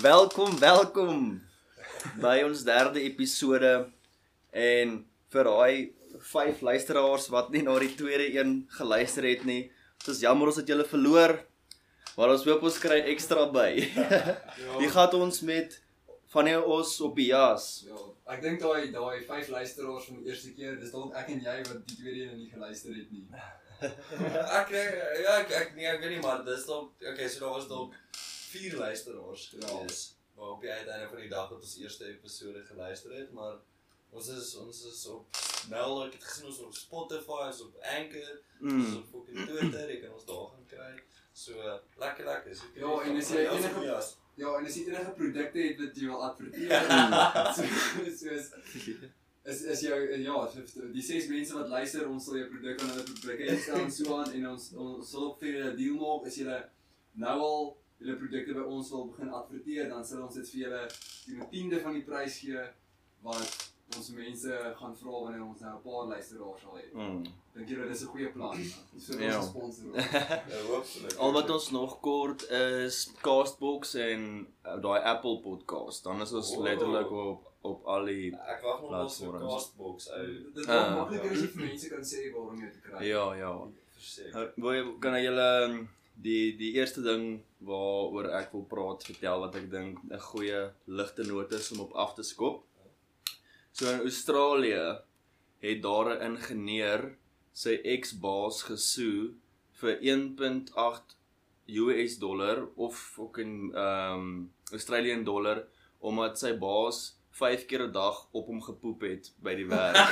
Welkom, welkom by ons derde episode en vir daai vyf luisteraars wat nie na die tweede een geluister het nie. Dit is jammer ons het julle verloor. Maar ons hoop ons kry ekstra by. Wie gaan ons met van die ons op die jas? Ja, ek dink daai daai vyf luisteraars van die eerste keer, dis dalk ek en jy wat die tweede een nie geluister het nie. ek ja, ek ek nee, ek weet nie maar dis dalk okay, so daar was dalk vier luisteraars gewees. Maar op die einde van die dag het ons eerste episode geluister het, maar ons is ons is op nou ek het gesien ons op Spotify, ons op Anchor, ons Mm. op fucking Twitter, jy kan ons daar gaan kry. So lekker lekker. So, Ja, en as jy Ja, enige- ja, Ja, en as jy enige produkte het wat jy wil adverteer, so soos is is jou ja, die ses mense wat luister, ons sal jou produk aan hulle produkke instel en so aan en ons ons sal ook vir julle 'n deal maak as julle nou al julle produkte by ons wil begin adverteer, dan sal ons dit vir julle teen 'n tiende van die prys gee wat ons mense gaan vra wanneer ons nou 'n paar luisteraars sal hê. Mm. Dink julle dis 'n goeie plan? So Ja. ons sponsor. ja, hopelik. Al wat ons nog kort is Castbox en uh, daai Apple podcast. Dan is ons Oh. letterlik op op al die ek wag nog op Platforms. Castbox ou. Dit Ah. is makliker as jy vir mense kan sê waarom jy dit kry. Ja, ja. Verseker. Jy kan jy julle um, die die eerste ding waaroor ek wil praat vertel wat ek dink 'n goeie ligte noot is om op af te skop. So in Australië het daar 'n ingenieur sy ex-baas gesoe vir 1.8 US dollar of fucking ehm um, Australian dollar omdat sy baas 5 keer 'n dag op hom gepoep het by die werk.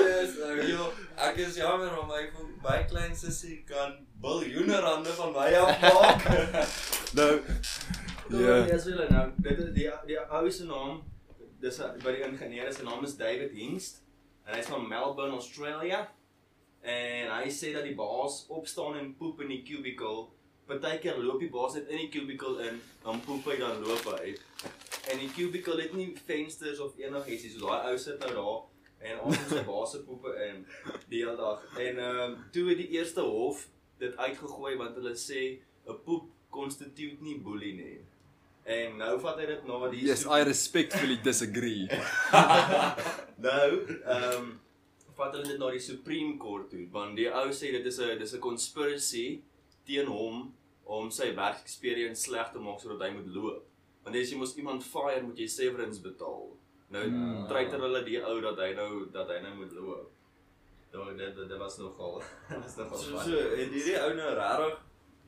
Yes, ou, joh, ek is jammer maar my my klein sussie kan biljoene rande van my af maak. Nou Ja. Ja, dis wel nou. Dit is die die ou se naam. Dis by die ingenieur se naam is David Hingst en hy's van Melbourne, Australia. En hy sê dat die baas opstaan en poep in die cubicle. Partykeer loop die baas net in die cubicle in, dan poep hy dan loop hy. En die cubicle het nie vensters of enigiets nie. So daai ou sit nou daar en ons sy baas se poepe in die hele dag. En ehm um, toe het die eerste hof dit uitgegooi want hulle sê 'n poep constitute nie boelie nie. En nou vat hy dit na die Yes, I respectfully disagree. nou, ehm um, vat hulle dit na die Supreme Court toe want die ou sê dit is 'n dis 'n conspiracy teen hom om sy werk experience sleg te maak sodat hy moet loop. Want as jy mos iemand fire, moet jy severance betaal. Nou Hmm. treiter hulle die ou dat hy nou dat hy nou moet loop. Nou dit dit, was nogal was nogal So so het hierdie ou nou regtig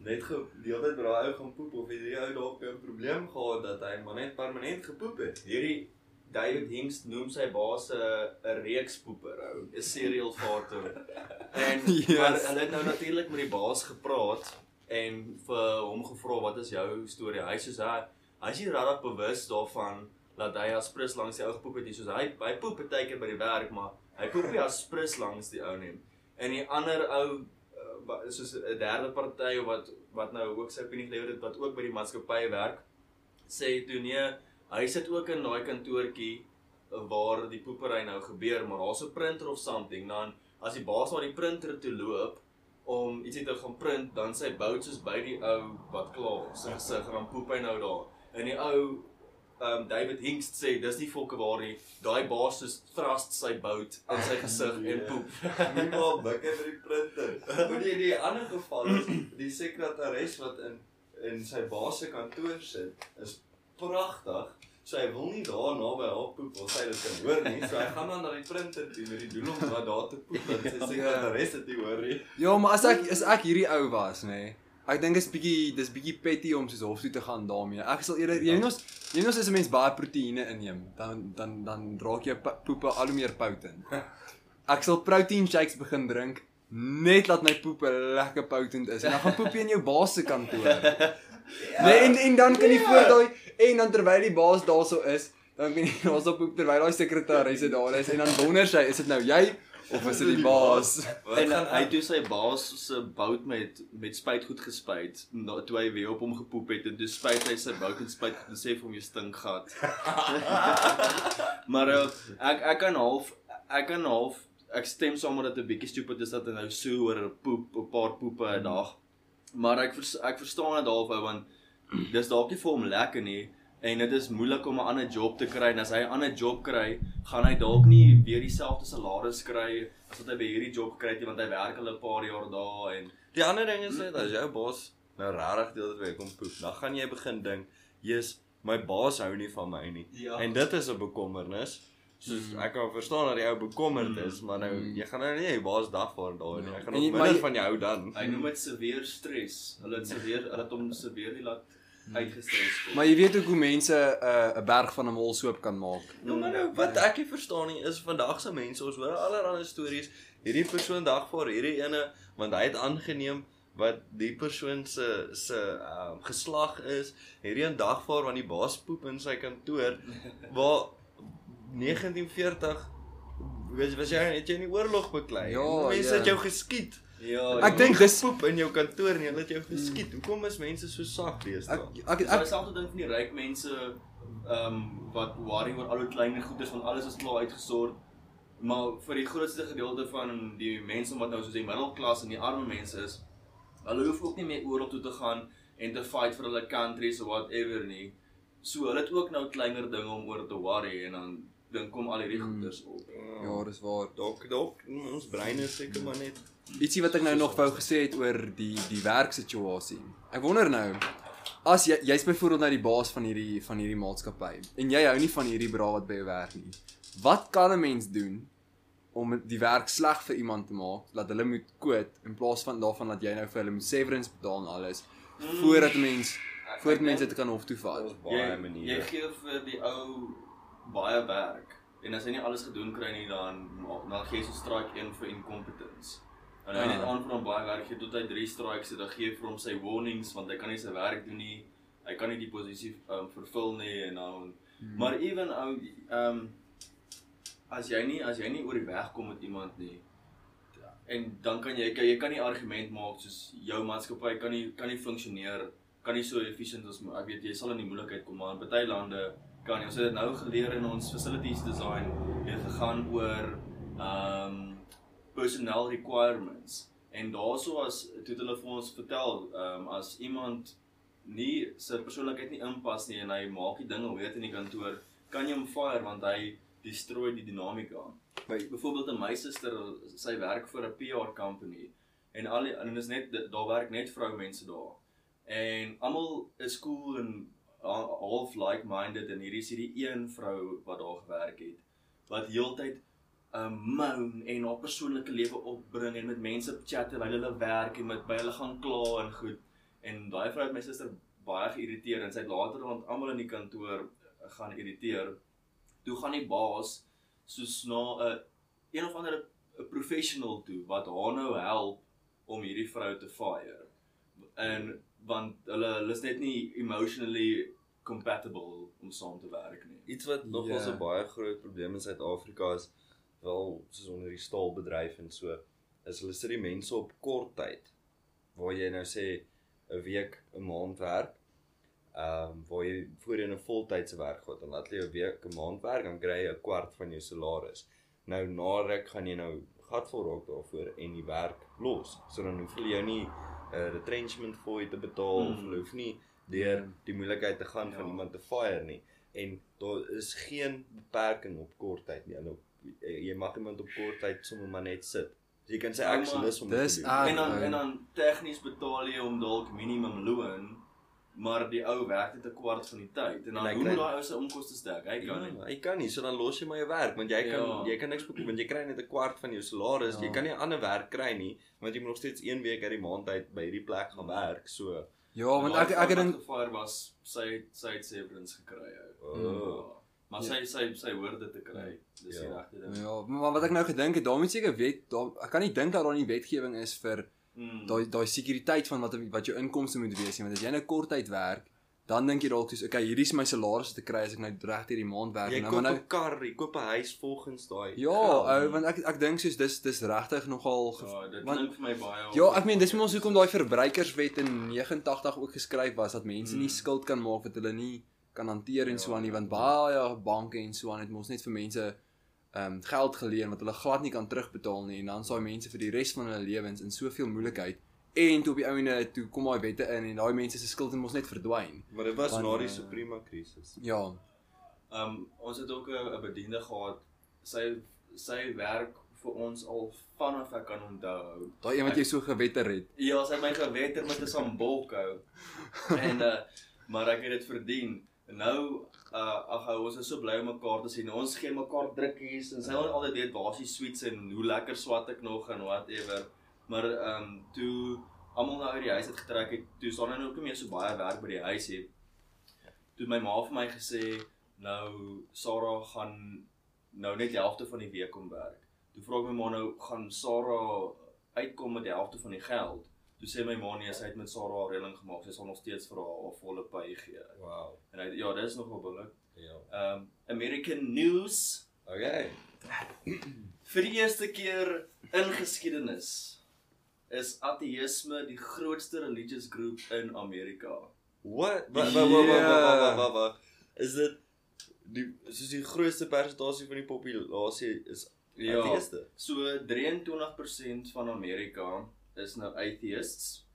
net ge die hele tyd by daai ou gaan poep of hierdie ou dalk 'n probleem gehad dat hy maar net permanent gepoep het. Hierdie David Hingst noem sy baas 'n 'n reekspoeper ou, 'n serial farter. En yes. maar hulle het nou natuurlik met die baas gepraat en vir hom gevra wat is jou storie? Hy sê hy hy is nie regtig bewus daarvan dat hy as prins langs die ou gepoep het nie. Soos hy hy poep baie keer by die werk, maar hy poep nie as prins langs die ou nie. En die ander ou wa- soos 'n derde party of wat wat nou ook sy opinie gelewer het wat ook by die maatskappy werk, sê toe nee, hy sit ook in daai kantoortjie waar die poepery nou gebeur, maar daar's 'n printer of something, dan as die baas na die printer toe loop om ietsie te gaan print, dan sy bout soos by die ou wat klaar sy gesig en dan poep hy nou daar. En die ou um David Hingst sê dis nie fokke waar nie. Daai baas soos thrust sy bout in sy gesig en poep. Nie maar bukke vir die printer. Maar die die ander geval is die sekretaris wat in in sy baas se kantoor sit is pragtig. So hy wil nie daar naby haar poep want sy dit kan hoor nie. So hy gaan dan na die printer toe met die doel om daar daar te poep want sy sekretaris dit nie hoor nie. Ja, maar as ek as ek hierdie ou was, nê. Nee, ek dink is bietjie dis bietjie petty om soos hof toe te gaan daarmee. Ek sal eerder jy weet ons jy weet ons as 'n mens baie proteïene inneem, dan dan dan raak jou poepe al hoe meer potent. Ek sal protein shakes begin drink net laat my poepe lekker potent is en dan gaan poepie in jou baas se kantoor. Nee, en en dan kan jy voor daai en dan terwyl die baas daarso is, dan kan jy daarso poep terwyl daai sekretaresse daar is en dan wonder sy, is dit nou jy of is dit die baas? En gaan hy toe sy baas se bout met met spuitgoed gespuit na toe hy weer op hom gepoep het en toe spuit hy sy bout met spuitgoed en sê vir hom jy stink gat. maar uh, ek ek kan half ek kan half ek stem saam met dit 'n bietjie stupid is dat hy nou so oor 'n poep 'n paar poepe 'n dag. Maar ek vers, ek verstaan dit half ou want dis dalk nie vir hom lekker nie en dit is moeilik om 'n ander job te kry en as hy 'n ander job kry, gaan hy dalk nie weer dieselfde salaris kry as wat hy by hierdie job kry het want hy werk al 'n paar jaar daar en Die ander ding is net as jou baas nou regtig deel dit weer kom poep, dan gaan jy begin dink, "Jesus, my baas hou nie van my nie." Ja. En dit is 'n bekommernis. Soos ek kan verstaan dat jy ou bekommerd is, maar nou Mm. jy gaan nou nie jou baas dagvaar daarin nie. Hy gaan En jy- ook maar minder van jou hou dan. hy noem dit severe stres. Hulle het severe hulle het hom severe laat uitgestres kom. Maar jy weet ook hoe mense 'n uh, 'n berg van 'n molsoop kan maak. Ja, maar nou wat ek nie verstaan nie is vandag se mense, ons hoor allerlei stories. Hierdie persoon dagvaar hierdie ene want hy het aangeneem wat die persoon se se um, geslag is. Hierdie een dagvaar want die baas poep in sy kantoor waar 1940 was was jy het jy in die oorlog beklei. Ja, mense ja. het jou geskiet. Ja, Ek dink dis poep in jou kantoor nie, hulle het jou geskiet. Hoekom is mense so sag deesdae? ek Ek ek ek ek selfde ding van die ryk mense ehm um, wat worry oor al hoe kleiner goederes want alles is klaar uitgesort. Maar vir die grootste gedeelte van die mense wat nou soos die middelklas en die arme mense is, hulle hoef ook nie meer oorlog toe te gaan en te fight vir hulle countries of whatever nie. So hulle het ook nou kleiner dinge om oor te worry en dan dan kom al hierdie Hmm. goeders op. ja, dis waar. Dalk dalk ons breine is seker maar net Ietsie wat ek nou nog wou gesê het oor die die werksituasie. Ek wonder nou as jy jy's byvoorbeeld nou die baas van hierdie van hierdie maatskappy en jy hou nie van hierdie bra wat by jou werk nie. Wat kan 'n mens doen om die werk sleg vir iemand te maak dat hulle moet quit in plaas van daarvan dat jy nou vir hulle moet severance betaal en alles voordat 'n mens voordat mense dit kan hof toe vat. Jy, jy gee vir die ou baie werk en as hy nie alles gedoen kry nie dan dan gee jy so strike 1 vir incompetence. En hy Ja. net aan vir hom baie werk gee tot hy 3 strikes het, dan gee jy vir hom sy warnings want hy kan nie sy werk doen nie. Hy kan nie die posisie um, vervul nie en dan Hmm. maar ewen ou ehm um, as jy nie as jy nie oor die weg kom met iemand nie en dan kan jy jy kan nie argument maak soos jou maatskappy kan nie kan nie funksioneer kan nie so efficient as ek weet jy sal in die moeilikheid kom maar in baie lande kan jy ons het nou geleer in ons facilities design het gegaan oor um personnel requirements en daaroor as toe hulle vir ons vertel um as iemand nie sy persoonlikheid nie inpas nie en hy maak die dinge weet in die kantoor kan jy hom fire want hy destroy die dinamika. By byvoorbeeld 'n my suster, sy werk vir 'n PR company en al en is net daar werk net vroumense daar. En almal is cool en half like-minded en hierdie is hierdie een vrou wat daar gewerk het wat heeltyd um moan en haar persoonlike lewe opbring en met mense chat terwyl hulle werk en met by hulle gaan kla en goed. En daai vrou het my suster baie geïrriteer en sy het later rond almal in die kantoor gaan irriteer. Toe gaan die baas soos na 'n uh, een of ander 'n professional toe wat haar nou help om hierdie vrou te fire. En want hulle hulle is net nie emotionally compatible om saam te werk nie. Iets wat nogals Ja. 'n baie groot probleem in Suid-Afrika is wel soos onder die staalbedryf en so is hulle sit die mense op kort tyd waar jy nou sê 'n week, 'n maand werk. Ehm um, waar jy voorheen 'n voltydse werk gehad en laat jy 'n week, 'n maand werk, dan kry jy 'n kwart van jou salaris. Nou na ruk gaan jy nou gatvol raak daarvoor en die werk los. So dan hoef jy jou nie 'n uh, retrenchment fooi te betaal of Hmm. jy hoef nie deur die moeilikheid te gaan Ja. van iemand te fire nie en daar is geen beperking op kort tyd nie. Hulle jy mag iemand op kort tyd sommer maar net sit. So jy kan sê Ja, ek maar lus om dit dis te doen. erg. En dan en dan tegnies betaal jy hom dalk minimum loon, maar die ou werk net 'n kwart van die tyd. En dan En hy hoe moet daai ou se onkoste dek? Hy kan nie. Ja, jy kan nie, so dan los jy maar jou werk want jy kan Ja. jy kan niks bekom want jy kry net 'n kwart van jou salaris. Ja. Jy kan nie 'n ander werk kry nie want jy moet nog steeds 1 week uit die maand uit by hierdie plek gaan werk. So Ja, want ek ek dink gefire was sy sy het severance gekry. ou. oh. Maar sy sy sy hoor dit te kry. Dis die Ja. regte ding. ja, maar wat ek nou gedink het, daar moet seker wet, daar ek kan nie dink dat daar nie wetgewing is vir Mm. daai daai sekuriteit van wat wat jou inkomste moet wees nie, want as jy nou korttyd werk, dan dink jy dalk soos okay, hierdie is my salaris te kry as ek nou reg hierdie maand werk jy nou maar 'n nou kar, jy koop 'n huis volgens daai. Ja, ou, want ek ek dink soos dis dis regtig nogal Ja, dit want- klink vir my baie Ja, ek meen dis mos hoekom daai verbruikerswet in 89 ook geskryf was dat mense nie Mm. skuld kan maak wat hulle nie kan hanteer en so Ja, aan nie want ja. baie banke en so aan het mos net vir mense ehm geld geleen wat hulle glad nie kan terugbetaal nie en dan sal mense vir die res van hulle lewens in soveel moeilikheid En toe op die ouene toe kom daai wette in en daai mense se skuld mos net verdwyn. Maar dit was Want, na die eh, Suprema krisis. Ja. Um ons het ook 'n bediende gehad. Sy sy werk vir ons al vanaf ek kan onthou. Daai een wat jy so gewetter het. Ja, sy het my gewetter met 'n sambok hou. En uh maar ek het dit verdien. En nou uh ag hou ons is so bly om mekaar te sien. Ons gee mekaar drukkies en sy wil altyd weet waar die sweets en hoe lekker swat ek nog en whatever. Maar ehm um, toe almal nou uit die huis het getrek het, toe staan nou ook nie meer so baie werk by die huis nie. Toe my ma vir my gesê, nou Sarah gaan nou net die helfte van die week kom werk. Toe vra ek my ma nou, gaan Sarah uitkom met die helfte van die geld? Toe sê my ma nee, sy het met Sarah 'n reëling gemaak. Sy sal nog steeds vir haar haar volle pay gee. Wow. En hy ja, dit is nogal billik. Ja. Ehm um, American News Okay. vir die eerste keer in geskiedenis is ateïsme die grootste religious group in Amerika. What? Wat wat wat wat wat wat wat is dit die soos die grootste persentasie van die populasie is Ja. ateïste. So 23% van Amerika is nou atheists.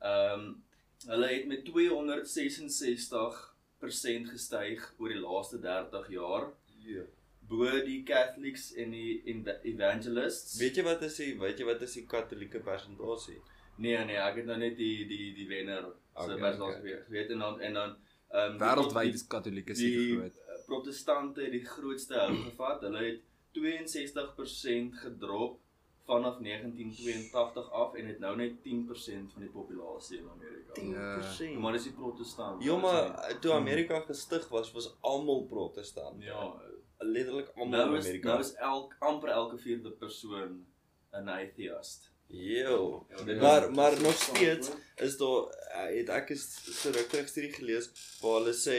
Ehm um, hulle het met 266% gestyg oor die laaste 30 jaar Ja. bo die Catholics en die eva- evangelists. Weet jy wat is die weet jy wat is die katolieke persentasie? Nee nee, ek het nou net die die die wenner se Okay, persentasie okay. weet en dan en dan ehm um, Wêreldwyd is katolieke die seker groot. protestante het die grootste hou gevat. Hulle het 62% gedrop vanaf 1982 af en het nou net 10% van die populasie in Amerika. Ja. 10%. Maar dis die protestante. Ja, maar toe Amerika gestig was, was almal protestant. ja, letterlik almal nou in Amerika. nou is elk amper elke vierde persoon 'n atheist. Yo. Ja, Maar maar nog steeds is daar eh, het ek is so ruktig studie gelees waar hulle sê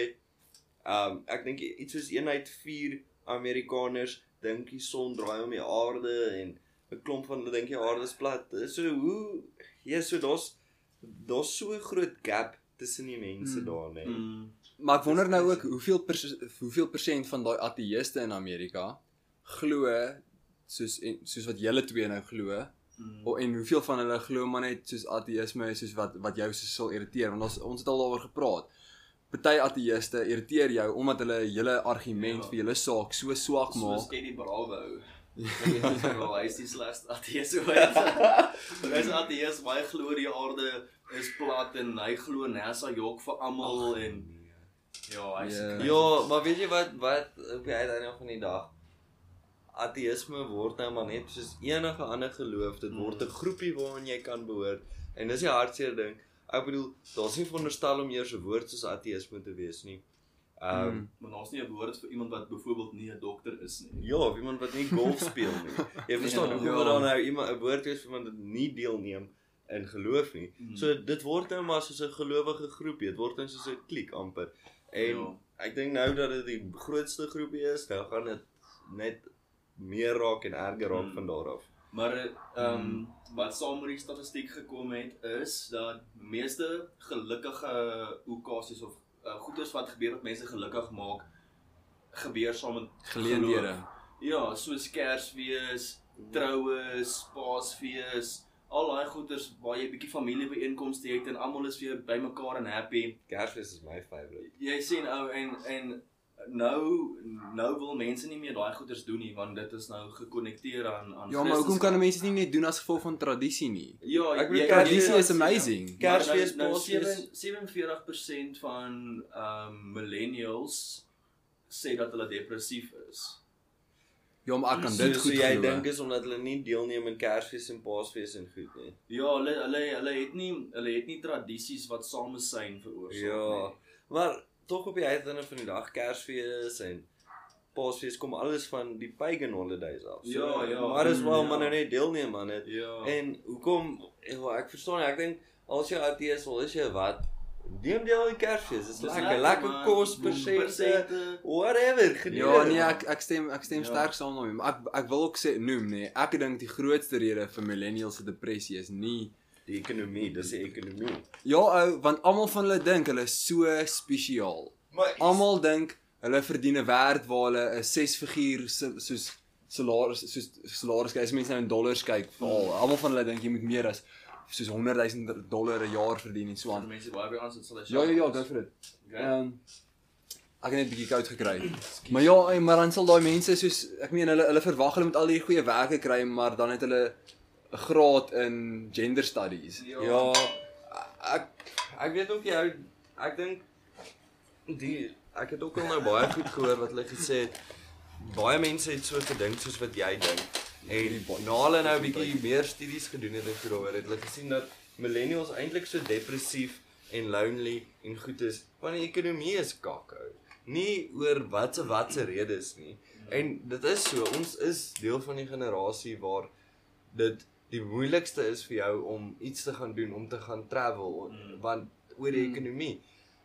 um ek dink iets soos 1 uit 4 Amerikaners dink die son draai om die aarde en 'n klomp van hulle dink die aarde is plat. So hoe ja, so daar's daar's so 'n groot gap tussen die mense Mm. daar, nee. Mm, Maar ek wonder nou ook hoeveel pers hoeveel persent van daai ateïste in Amerika glo soos en soos wat julle twee nou glo mm. En hoeveel van hulle glo maar net soos ateïsme is soos wat wat jou so sal irriteer want ons ons het al daaroor gepraat. Party ateïste irriteer jou omdat hulle hele argument Ja. vir julle saak so swak Soos maak. Eddie Bravo. Hy is die slegste ateïs ooit. Hy is ateïs, maar hy glo die aarde is plat en hy glo NASA jok vir almal en ja, hy's Ja. Ja, maar weet jy wat wat op die uiteinde van die dag ateïsme word nou maar net soos enige ander geloof, dit word 'n groepie waaraan jy kan behoort en dis die hartseer ding. Ek bedoel, daar's nie veronderstel om eers 'n woord soos ateïsme te wees nie. Ehm um, maar daar's nie 'n woord vir iemand wat byvoorbeeld nie 'n dokter is nie. ja, of iemand wat nie golf speel nie. Jy verstaan Ja. hoe moet daar nou iemand 'n woord wees vir iemand wat nie deelneem in geloof nie. Mm. So dit word nou maar soos 'n gelowige groepie, dit word nou soos 'n kliek amper. En Ja. ek dink nou dat dit die grootste groepie is, nou gaan dit net meer raak en erger raak Mm. van daar af. Maar ehm um, wat saam met die statistiek gekom het is dat meeste gelukkige okasies of uh, goeders wat gebeur wat mense gelukkig maak gebeur saam met Geleenthede. Ja, soos Kersfees, troues, Paasfees, al daai goeders waar jy bietjie familiebyeenkomste het en almal is weer bymekaar en happy. Kersfees is my favourite. Jy sien ou en en nou nou wil mense nie meer daai goeders doen nie want dit is nou gekonnekteer aan aan Ja, maar hoekom kan mense dit nie net doen as gevolg van tradisie nie? Ja, Ek bedoel, jy- Tradisie jy- is amazing. Kersfees, Maar nou, nou Paasfees. 7 47% van ehm um, millennials sê dat hulle depressief is. Ja, maar ek kan So, dit so goed jy glo. dink is omdat hulle nie deelneem in Kersfees en Paasfees en goed nie. Ja, hulle hulle hulle het nie hulle het nie tradisies wat samesyn veroorsaak Ja. Maar tog op die uiteinde van die dag Kersfees en Paasfees kom alles van die pagan holidays af. Ja, ja. Maar is wel Ja. maar nou net deelneem aan dit. Ja. En hoekom ja, ek verstaan ek dink as jy ateïs wil, is jy wat? Neem deel aan die Kersfees. Dis lekker, lekker man. kos, persente, persente. whatever. Geniet Ja, nee, ek ek stem ek stem Ja. sterk saam daarmee, maar ek ek wil ook sê noem nê, ek dink die grootste rede vir millennials se depressie is nie die ekonomie, dis die ekonomie. Ja ou, want almal van hulle dink hulle is so spesiaal. Almal dink hulle verdien 'n werd waar hulle 'n 6 figuur so- soos salaris soos salaris kyk as mense nou in dollars kyk, veral almal van hulle dink jy moet meer as soos 100 000 dollar 'n jaar verdien en so aan. mense baie ons dit sal hy Ja ja ja, go vir dit. Okay. Ehm ek het net 'n bietjie koud gekry. Maar ja, maar dan sal daai mense soos ek meen hulle hulle verwag hulle moet al die goeie werke kry, maar dan het hulle graad in gender studies. Ja, ek ek weet ook jy ek dink die ek het ook al nou baie goed gehoor wat hulle gesê het. Baie mense het so gedink soos wat jy dink. En na hulle nou 'n bietjie meer studies gedoen het en daaroor het hulle gesien dat millennials eintlik so depressief en lonely en goed is want die ekonomie is kakhou. Nie oor wat se wat se redes nie. En dit is so, ons is deel van die generasie waar dit die moeilikste is vir jou om iets te gaan doen, om te gaan travel Mm. want oor die ekonomie.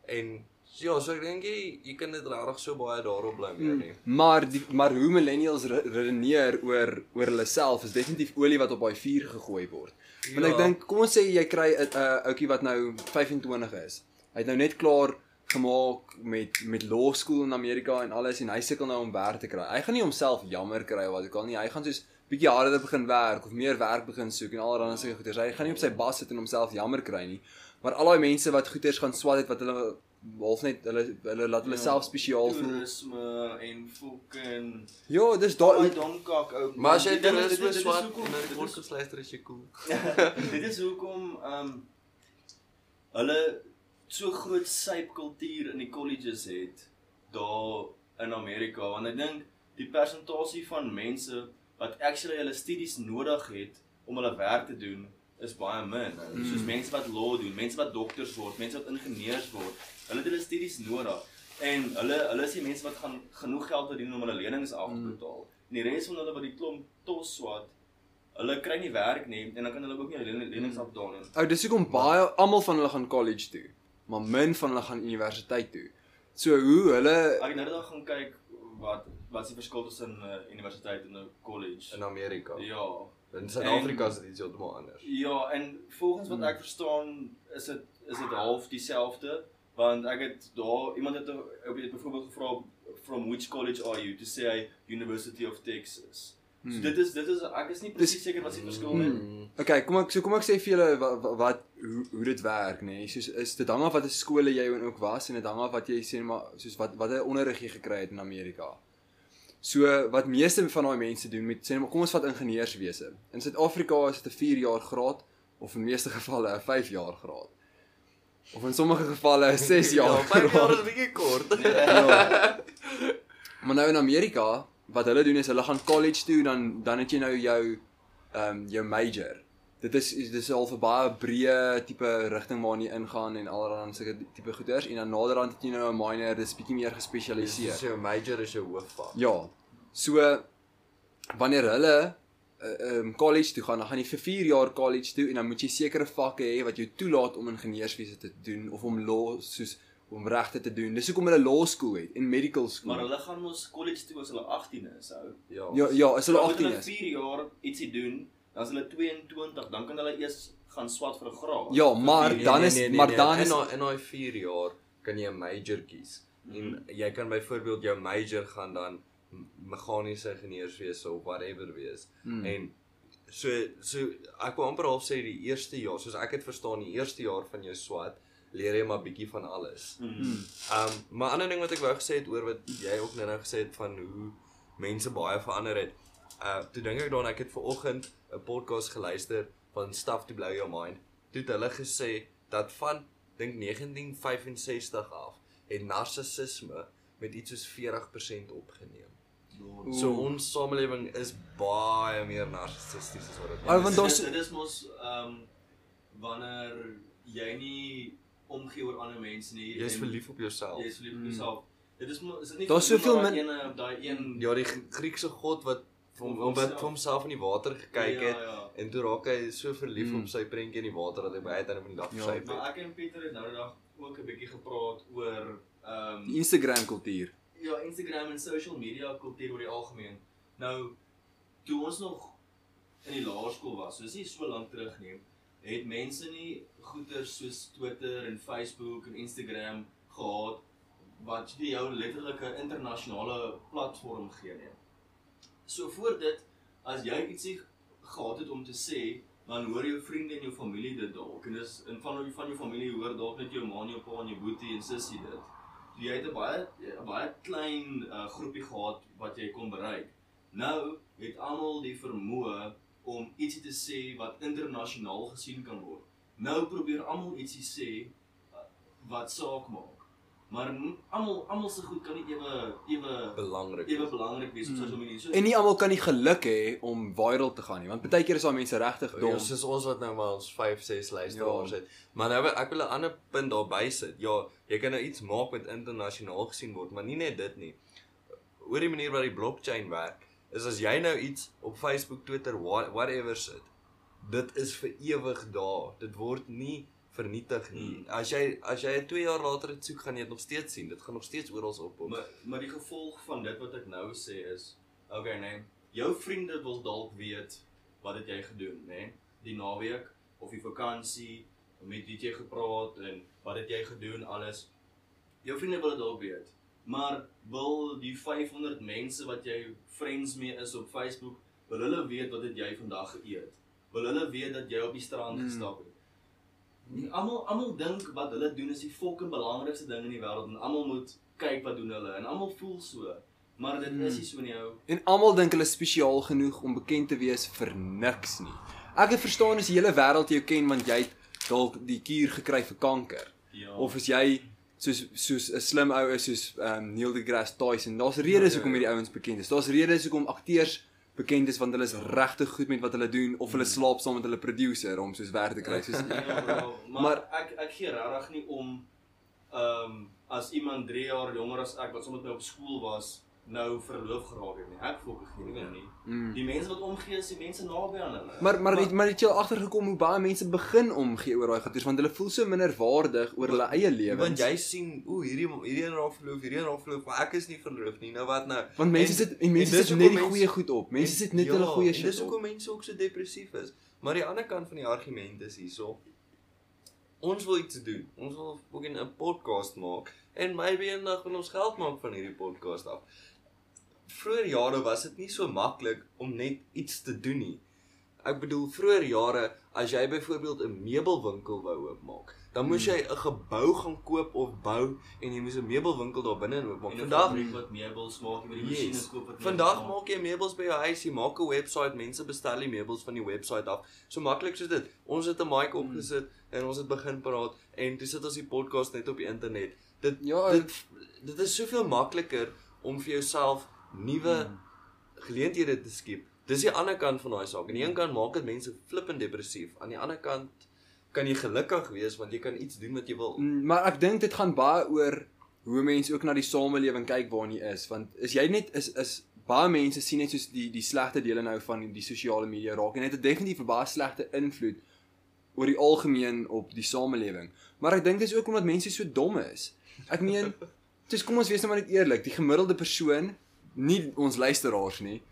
En ja, so ek dink jy jy kan dit regtig so baie daarop bly meer nie. Maar die maar hoe millennials re- redeneer oor oor hulle self is definitief olie wat op daai vuur gegooi word. Want ek Ja. dink kom ons sê jy kry 'n uh, ouetjie wat nou 25 is. Hy het nou net klaar gemaak met met law school in Amerika en alles en hy sukkel nou om werk te kry. Hy gaan nie homself jammer kry of wat ook al nie. Hy gaan soos bietjie harder begin werk of meer werk begin soek en allerlei sulke goeders. Hy gaan nie op sy bas sit en homself jammer kry nie. Maar al daai mense wat goeders gaan swat het wat hulle half net hulle hulle laat hulle Ja, self spesiaal voel. toerisme en fucking Ja, dis daai donkak ook. Maar as jy Dit is- dit so en dit word is- gesluister as jy cool. Dit is hoekom ehm um, hulle so groot sypkultuur in die colleges het daar in Amerika want ek dink die persentasie van mense wat actually hulle studies nodig het om hulle werk te doen is baie min. Mm. Soos mense wat law doen, mense wat dokters word, mense wat ingenieurs word. Hulle het hulle studies nodig en hulle hulle is die mense wat gaan genoeg geld verdien om hulle lenings af te betaal. En die res van hulle wat die klomp tos swat, hulle kry nie werk nie en dan kan hulle ook nie hulle len- lenings afbetaal nie. Ou, dis hoekom baie almal van hulle gaan college toe, maar min van hulle gaan universiteit toe. So hoe hulle Ek het nou net gaan kyk wat wat is die verskil tussen 'n uh, universiteit en 'n college. In Amerika. Ja. In Suid-Afrika is dit iets heeltemal anders. Ja, en volgens wat ek verstaan is dit is dit half dieselfde want ek het daar iemand het op het byvoorbeeld gevra from which college are you to say University of Texas. So dit is dit is ek is nie presies seker wat se verskil nie. Mm. Okay, kom ek so kom ek sê vir julle wat, wat, wat hoe hoe dit werk, nê. Nee. Soos is dit hang af watter skole jy ook was en dit hang af wat jy sê maar soos wat watter onderrig jy gekry het in Amerika. So wat meeste van daai mense doen met sê kom ons vat ingenieurswese. In Suid-Afrika is dit 'n 4 jaar graad of in meeste gevalle 'n 5 jaar graad. Of in sommige gevalle 'n 6 jaar. Ja, 5 jaar graad. is 'n bietjie kort. Ja. Maar nou in Amerika, wat hulle doen is hulle gaan college toe dan dan het jy nou jou ehm um, jou major. Dit is is dis al 'n baie breë tipe rigting waarin jy ingaan en allerlei sulke tipe goeders en dan naderhand het jy nou 'n minor, dis bietjie meer gespesialiseer. So major is jou hoofvak. Ja. So wanneer hulle um, college toe gaan, dan gaan jy vir 4 jaar college toe en dan moet jy sekere vakke hê wat jou toelaat om ingenieurswese te doen of om law soos om regte te doen. Dis hoekom hulle law school het en medical school. Maar hulle gaan mos college toe as hulle 18 is, ou. Ja. Ja, ja, as hulle Dan moet 18 hulle is. 4 jaar ietsie doen, dan is hulle 22, dan kan hulle eers gaan swat vir 'n graad. Ja, maar Nee, jaar. dan is- maar dan is- in daai in daai 4 jaar kan jy 'n major kies. En jy kan byvoorbeeld jou major gaan dan meganiese ingenieurswese of whatever wees. Hmm. En so so ek wil amper half sê die eerste jaar, soos ek het verstaan, die eerste jaar van jou swat leer jy maar bietjie van alles. Mm. Um maar ander ding wat ek wou gesê het oor wat jy ook nou nou gesê het van hoe mense baie verander het. Uh toe dink ek daaraan ek het ver oggend 'n podcast geluister van Stuff to Blow Your Mind. Toe het hulle gesê dat van dink 1965 af het narcissisme met iets soos 40% opgeneem. So ons samelewing is baie meer narcissisties as wat dit Oh, want Dit daar's is- dit is mos ehm um, wanneer jy nie omgee oor ander mense nie. Jy is verlief op jouself. Jy is verlief op jouself. Dit is mo- is dit nie Daar's soveel op min- daai een Ja, die Griekse god wat hom Op wat homself. vir homself in die water gekyk het. Ja, ja. En toe raak hy so verlief Mm. op sy prentjie in die water dat hy baie tyd in die dag Ja, Maar het. ek en Pieter het nou die dag ook 'n bietjie gepraat oor ehm die Instagram kultuur. ja, Instagram en social media kultuur oor die algemeen. Nou toe ons nog in die laerskool was, so dis nie so lank terug nie, het mense nie goeie soos Twitter en Facebook en Instagram gehad wat vir jou letterlik 'n internasionale platform gee nie. So voor dit as jy ietsie gehad het om te sê, dan hoor jou vriende en jou familie dit dalk en dis in van van jou familie hoor dalk net jou ma en jou pa en jou boetie en sussie dit. So jy het 'n baie 'n baie klein uh, groepie gehad wat jy kon bereik. Nou het almal die vermoë om ietsie te sê wat internasionaal gesien kan word. Nou probeer almal ietsie sê uh, wat saak maak. Maar almal almal se goed kan nie ewe ewe belangrik. ewe belangrik wees op sosiale media. So En nie almal kan die geluk hê om viral te gaan nie, want baie keer is daar mense regtig Ja, dom. soos ons wat nou maar ons 5, 6 luisteraars Ja. het. Maar nou ek wil 'n ander punt daarby sit. Ja, jy kan nou iets maak wat internasionaal gesien word, maar nie net dit nie. Oor die manier wat die blockchain werk, is as jy nou iets op Facebook, Twitter, wha- whatever sit, dit is vir ewig daar. Dit word nie vernietig nie. Hmm. As jy as jy 2 jaar later dit soek, gaan jy dit nog steeds sien. Dit gaan nog steeds oral op. op. Maar maar die gevolg van dit wat ek nou sê is, okay nee, jou vriende wil dalk weet wat het jy gedoen, nê? Nee? Die naweek of die vakansie, met wie het jy gepraat en wat het jy gedoen alles. Jou vriende wil dit dalk weet. Maar wil die 500 mense wat jy friends mee is op Facebook, wil hulle weet wat het jy vandag geëet? Wil hulle weet dat jy op die strand Hmm. gestap het? Nie almal almal dink wat hulle doen is die fucking belangrikste ding in die wêreld en almal moet kyk wat doen hulle en almal voel so. Maar dit is nie so nie ou. En almal dink hulle is spesiaal genoeg om bekend te wees vir niks nie. Ek het verstaan as die hele wêreld jou ken want jy het dalk die kuur gekry vir kanker. Ja. Of as jy soos soos 'n slim ou is soos ehm um, Neil deGrasse Tyson. Daar's redes Ja, ja, hoekom ja. hierdie ouens bekend is. Daar's redes hoekom akteurs bekend is want hulle is regtig goed met wat hulle doen of hulle slaap saam met hulle producer om soos werk te kry. Soos ja, bro, maar, Maar- ek ek gee regtig nie om ehm um, as iemand 3 jaar jonger as ek wat sommer my op skool was nou verloof geraak het nie. Ek voel ek gee nie nie. mm. Die mense wat omgee is die mense naby aan hulle. Maar maar het maar het jy al agtergekom hoe baie mense begin omgee oor daai goeders want hulle voel so minderwaardig oor hulle eie lewens. Want jy sien, o, hierdie hierdie een raak verloof, hierdie een raak verloof, maar ek is nie verloof nie. Nou wat nou? Want mense En- sit en mense sit net die goeie goed op. Mense sit net ja, hulle goeie shit Dis hoekom mense ook so depressief is. Maar die ander kant van die argument is hierso. Ons wil iets doen. Ons wil ook 'n podcast maak en maybe eendag wil ons geld maak van hierdie podcast af. Vroeger jare was dit nie so maklik om net iets te doen nie. Ek bedoel vroeger jare as jy byvoorbeeld 'n meubelwinkel wou oopmaak, dan moes Hmm. jy 'n gebou gaan koop of bou en jy moes 'n meubelwinkel daar binne oopmaak. Vandag wat meubels maak, jy moet die Yes. masjiene koop wat Vandag meubels maak jy meubels by jou huis, jy maak 'n webwerf, mense bestel die meubels van die webwerf af. So maklik soos dit. Ons het 'n mic opgesit en ons het begin praat en toe sit ons die podcast net op die internet. Dit Ja, dit dit is soveel makliker om vir jouself nuwe geleenthede te skep. Dis die ander kant van daai saak. Aan die een kant maak dit mense flippend depressief. Aan die ander kant kan jy gelukkig wees want jy kan iets doen wat jy wil. Mm, Maar ek dink dit gaan baie oor hoe mense ook na die samelewing kyk waarin jy is want is jy net is is baie mense sien net soos die die slegte dele nou van die, die sosiale media raak en dit het definitief 'n baie slegte invloed oor die algemeen op die samelewing. Maar ek dink dit is ook omdat mense so dom is. Ek meen, dis kom ons wees nou maar net eerlik, die gemiddelde persoon, nie ons luisteraars nie,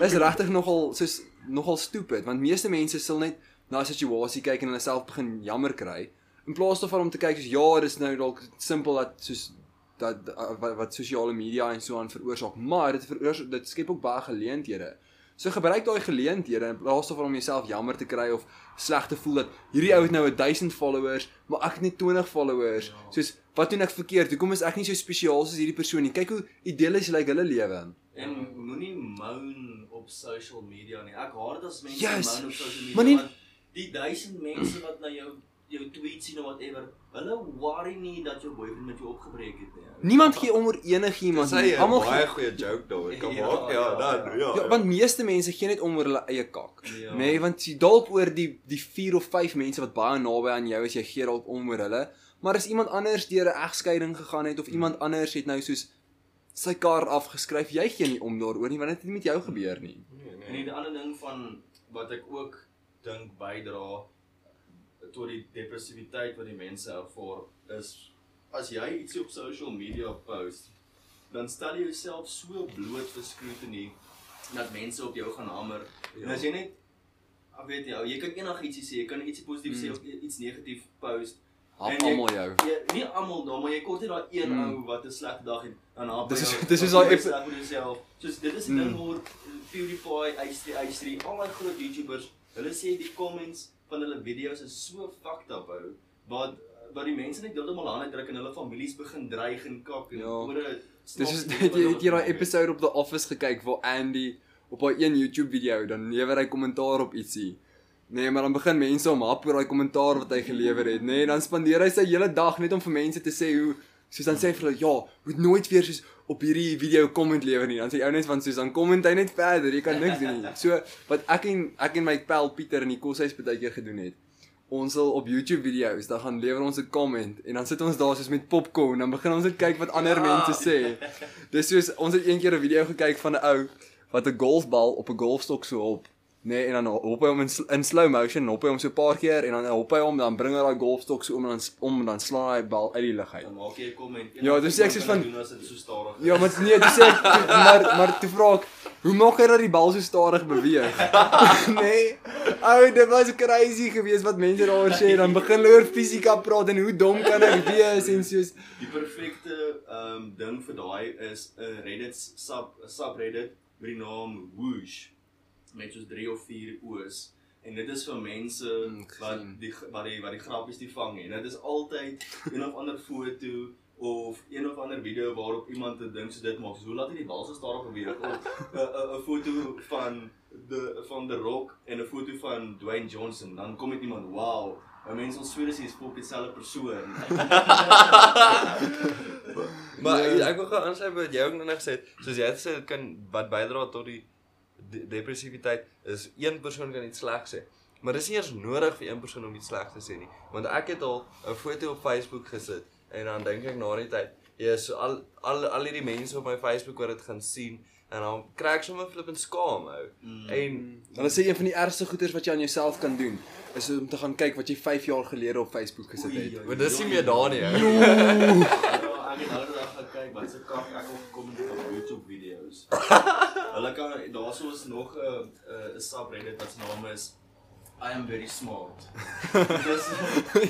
is regtig nogal soos nogal stupid want meeste mense sal net na 'n situasie kyk en hulle self begin jammer kry in plaas daarvan om te kyk soos ja, dis nou dalk simpel dat soos dat wat, wat sosiale media en so aan veroorsaak, maar dit veroorsaak dit skep ook baie geleenthede. So gebruik daai geleenthede in plaas daarvan om jouself jammer te kry of sleg te voel dat hierdie ou het nou 1000 followers, maar ek het net 20 followers. Ja. Soos wat doen ek verkeerd? Hoekom is ek nie so spesiaal soos hierdie persoon nie? Kyk hoe idyllies lyk hulle lewe. En moenie moan op social media nie. Ek haat dit as mense Yes, moan op social media maar nie- die duisend mense wat na jou jou tweets sien of whatever, hulle worry nie dat jou boyfriend met jou opgebreek het nie. Niemand gee om oor enigiemand nie. Almal baie gee goeie joke daar. Kan Ja, maak ja, ja, dan ja. ja. Ja, want meeste mense gee net om oor hulle eie kak. Ja. Nee, want jy dalk oor die die 4 of 5 mense wat baie naby aan jou is, jy gee dalk om oor hulle, maar as iemand anders deur 'n egskeiding gegaan het of iemand anders het nou soos sy kar afgeskryf, jy gee nie om daaroor nie want dit het nie met jou gebeur nie. Nee, En die ander ding van wat ek ook dink bydra tot die depressiwiteit wat die mense ervaar is as jy iets op social media post, dan stel jy jouself so bloot vir scrutiny dat mense op jou gaan hamer. Ja. En as jy net ek weet jy, jy kan enigiets sê, jy kan ietsie positief sê Mm. of iets negatief post. Hap almal jou. Jy, nie almal nou, maar jy kort net daai een Mm. ou wat 'n slegte dag het dan haal Dis is- dis is daai sleg met jouself. Soos dit is Mm. ding waar PewDiePie, H3, H3, al daai groot YouTubers Hulle sê die comments van hulle video's is so fucked up ou. Wat wat die mense net heeltemal aan druk en hulle families begin dreig en kak en Ja. oor 'n Dis is het jy het jy daai episode op The Office gekyk waar Andy op haar een YouTube video dan lewer hy kommentaar op ietsie. Nee, maar dan begin mense om hap oor daai kommentaar wat hy gelewer het, nê? Nee, dan spandeer hy sy hele dag net om vir mense te sê hoe soos dan sê hy vir hulle, "Ja, moet nooit weer soos op hierdie video comment lewer nie." Dan sê hy ou net van soos dan comment hy net verder, jy kan niks doen nie. So wat ek en ek en my pel Pieter in die koshuis baie keer gedoen het. Ons sal op YouTube video's dan gaan lewer ons 'n comment en dan sit ons daar soos met popcorn dan begin ons net kyk wat ander Ja. mense sê. Dis soos ons het eendag 'n video gekyk van 'n ou wat 'n golfbal op 'n golfstok so op. Nee, en dan hop hy hom in, sl- in slow motion, hop hy hom so 'n paar keer en dan hop hy hom, dan bring hy daai golfstok so om en dan om en dan slaan hy bal uit die lug uit. Dan maak jy 'n comment. Ja, dis ek sê van- doen as dit so stadig. is. Ja, maar nee, dis ek maar maar toe vra ek, hoe maak hy dat die bal so stadig beweeg? nee. Ou, dit was crazy geweest wat mense daaroor sê. Dan begin hulle oor fisika praat en hoe dom kan ek wees en soos Die perfekte ehm um, ding vir daai is 'n Reddit sub subreddit met die naam Whoosh met soos 3 of 4 o's en dit is vir mense Hmm, wat die wat die wat die grappies die vang en dit is altyd een of ander foto of een of ander video waarop iemand 'n ding so dit maak. So laat hy die bal so stadig beweeg of 'n 'n 'n foto van de van The Rock en 'n foto van Dwayne Johnson. Dan kom dit iemand, "Wow, my mense ons sweer dis is op dieselfde persoon." Maar Ja. ek wil gou aansluit by wat jy ook nou net gesê het. Soos jy het gesê dit kan wat bydra tot die de depressiwiteit is een persoon kan iets sleg sê. Maar dis nie eers nodig vir een persoon om iets sleg te sê nie. Want ek het al 'n foto op Facebook gesit en dan dink ek na die tyd, ja, so al al al hierdie mense op my Facebook wat dit gaan sien en dan kry ek sommer flippend skaam ou. Mm. En Hulle sê een van die ergste goeders wat jy aan jouself kan doen is om te gaan kyk wat jy 5 jaar gelede op Facebook gesit het. maar dis nie meer daar nie. ou. Ja, ek het nou dag gekyk wat se kak ek al gekom het op YouTube video's. Hulle kan daarso is nog 'n 'n subreddit wat se naam is I am very smart. Dis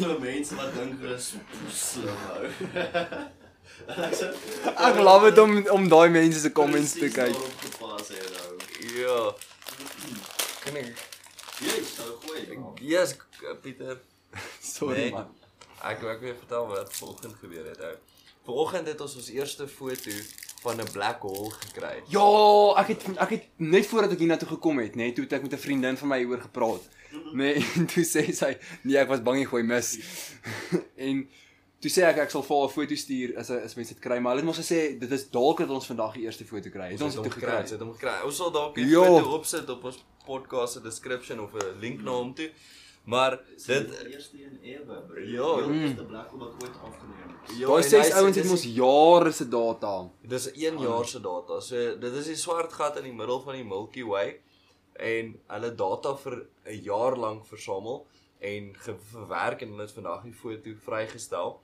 vir mense wat dink hulle is slim ek love dit om om daai mense se comments te kyk. Ja. Kan ek Jy sou gooi. Yes, k- Pieter. Sorry Nee. man. Ek ek wil vertel wat vanoggend gebeur het ou. Vanoggend het ons ons eerste foto van 'n black hole gekry. Ja, ek het ek het net voordat ek hiernatoe gekom het, nê, nee, toe het ek met 'n vriendin van my hieroor gepraat. Nee, en toe sê sy, nee, ek was bang jy gooi mis. en toe sê ek ek sal vir haar 'n foto stuur as as mense dit kry, maar hulle het mos gesê dit is dalk dat ons vandag die eerste foto kry. Het ons dit gekry? Ons het hom gekry. Ons sal dalk 'n Ja. foto opsit op ons podcast se description of 'n link na hom toe. Maar Dit dit die eerste een ewe, bro. Ja. die eerste black hole wat ooit afgeneem is. ja, Daai ses ouens het mos jare se data. Dis 1 jaar se data. So dit is die swart gat in die middel van die Milky Way en hulle data vir 'n jaar lank versamel en verwerk en hulle het vandag die foto vrygestel.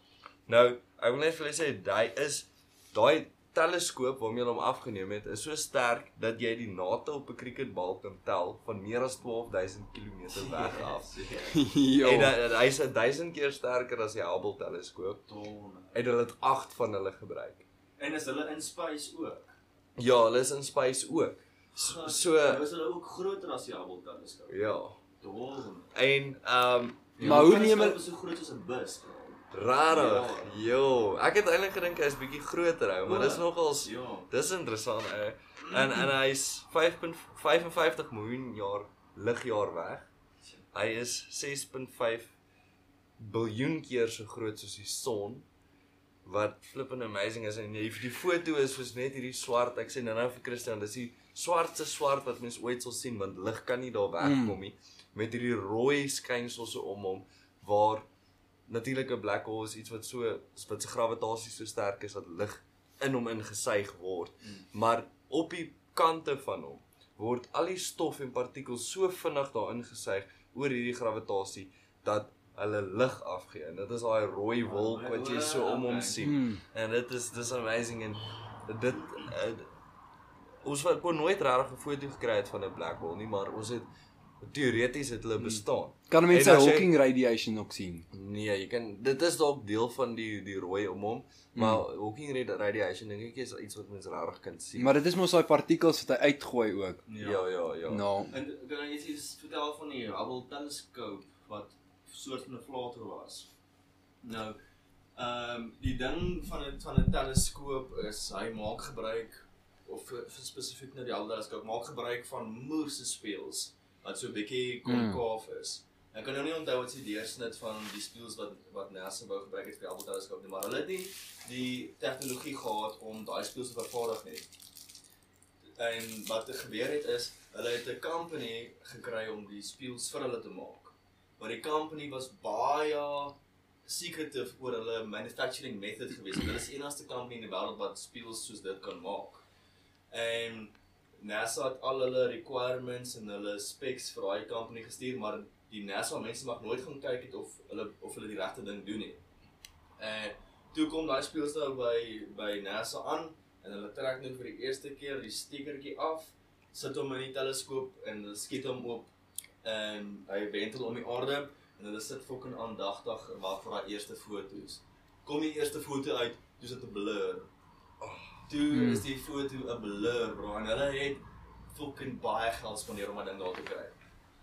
Nou, ek wil net vir julle sê, daai is daai teleskoop waarmee hulle hom afgeneem het, is so sterk dat jy die nate op 'n cricketbal kan tel van meer as 12000 km weg af. En uh, hy's 1000 keer sterker as die Hubble teleskoop Ton. en hulle het 8 van hulle gebruik. En is hulle in space ook? Ja, hulle is in space ook. So, so Nou is hulle ook groter as die Hubble teleskoop. ja. Ton. En ehm um, Maar hoe neem hulle so groot as 'n bus, bro? Rarig. Jo, ek het eintlik gedink hy is bietjie groter ou, maar dis nogals Ja. dis interessant ou. En en hy's 5.55 miljoen jaar ligjaar weg. Hy is 6.5 biljoen keer so groot soos die son wat flippin amazing is en die, die foto is soos net hierdie swart ek sê nou nou vir Christian dis die swartste swart wat mens ooit sal sien want lig kan nie daar wegkom nie met hierdie rooi skynsels so om hom waar natuurlik 'n black hole is iets wat so wat se gravitasie so sterk is dat lig in hom ingesuig word. Maar op die kante van hom word al die stof en partikels so vinnig daarin gesuig oor hierdie gravitasie dat hulle lig afgee. En dit is daai rooi wolk wat jy so om hom sien. Hmm. en dit is dis amazing. En dit uh, ons wat kon nooit regtig 'n foto gekry het van 'n black hole nie maar ons het Teoreties het hulle bestaan. Kan mense jy- Hawking radiation ook sien? Nee, jy kan dit is dalk deel van die die rooi om hom, maar Hawking radi- radiation dink ek is iets wat mense regtig kan sien. Maar dit is mos daai partikels wat hy uitgooi ook. ja, ja, ja. Nou, En kan jy iets vertel van die Hubble teleskoop wat soort van 'n flater was? Nou, ehm um, die ding van 'n van 'n teleskoop is hy maak gebruik of spesifiek nou die Hubble teleskoop maak gebruik van moerse speels wat so 'n bietjie konkaaf is. Ek kan nou nie onthou wat se deursnit van die speels wat wat NASA wou gebruik het vir Hubble teleskoop nie, maar hulle het nie die tegnologie gehad om daai speels te vervaardig nie. En wat er gebeur het is, hulle het 'n company gekry om die speels vir hulle te maak. Maar die company was baie secretive oor hulle manufacturing method gewees. Want Hulle is die enigste company in die wêreld wat speels soos dit kan maak. En NASA het al hulle requirements en hulle specs vir daai company gestuur, maar die NASA mense mag nooit gaan kyk het of hulle of hulle die regte ding doen nie. En toe kom daai speels nou by by NASA aan en hulle trek nou vir die eerste keer die stekertjie af, sit hom in die teleskoop en hulle skiet hom op en hy wentel om die aarde en hulle sit fucking aandagtig wag vir daai eerste foto's. Kom die eerste foto uit, dis dit 'n blur. Toe Hmm. is die foto 'n blur, bro, en hulle het fucking baie geld spandeer om daai ding daar te kry.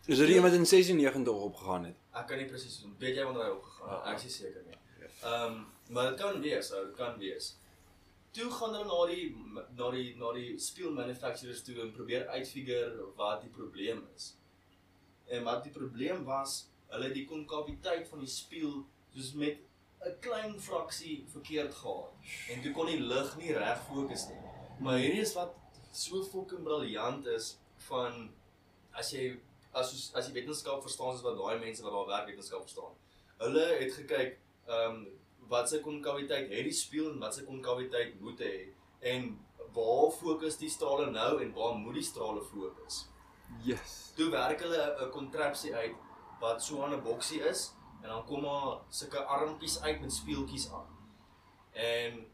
is dit iemand in 96 opgegaan het? Ek kan nie presies weet jy wanneer hy opgegaan het. Ah, Ek is seker nie. Ehm, um, maar dit kan wees, ou, dit kan wees. Toe gaan hulle na die na die na die speel manufacturers toe en probeer uitfigure wat die probleem is. En wat die probleem was, hulle het die konkaviteit van die speel soos met 'n klein fraksie verkeerd gehad. En toe kon die lig nie reg fokus nie. Maar hierdie is wat so fucking briljant is van as jy as as jy wetenskap verstaan soos wat daai mense wat daar werk wetenskap verstaan. Hulle het gekyk ehm um, wat se konkaviteit het die spieël en wat se konkaviteit moet hê en waar fokus die strale nou en waar moet die strale fokus. Yes. Toe werk hulle 'n kontrapsie uit wat so aan 'n boksie is en dan kom daar sulke armpies uit met speeltjies aan. En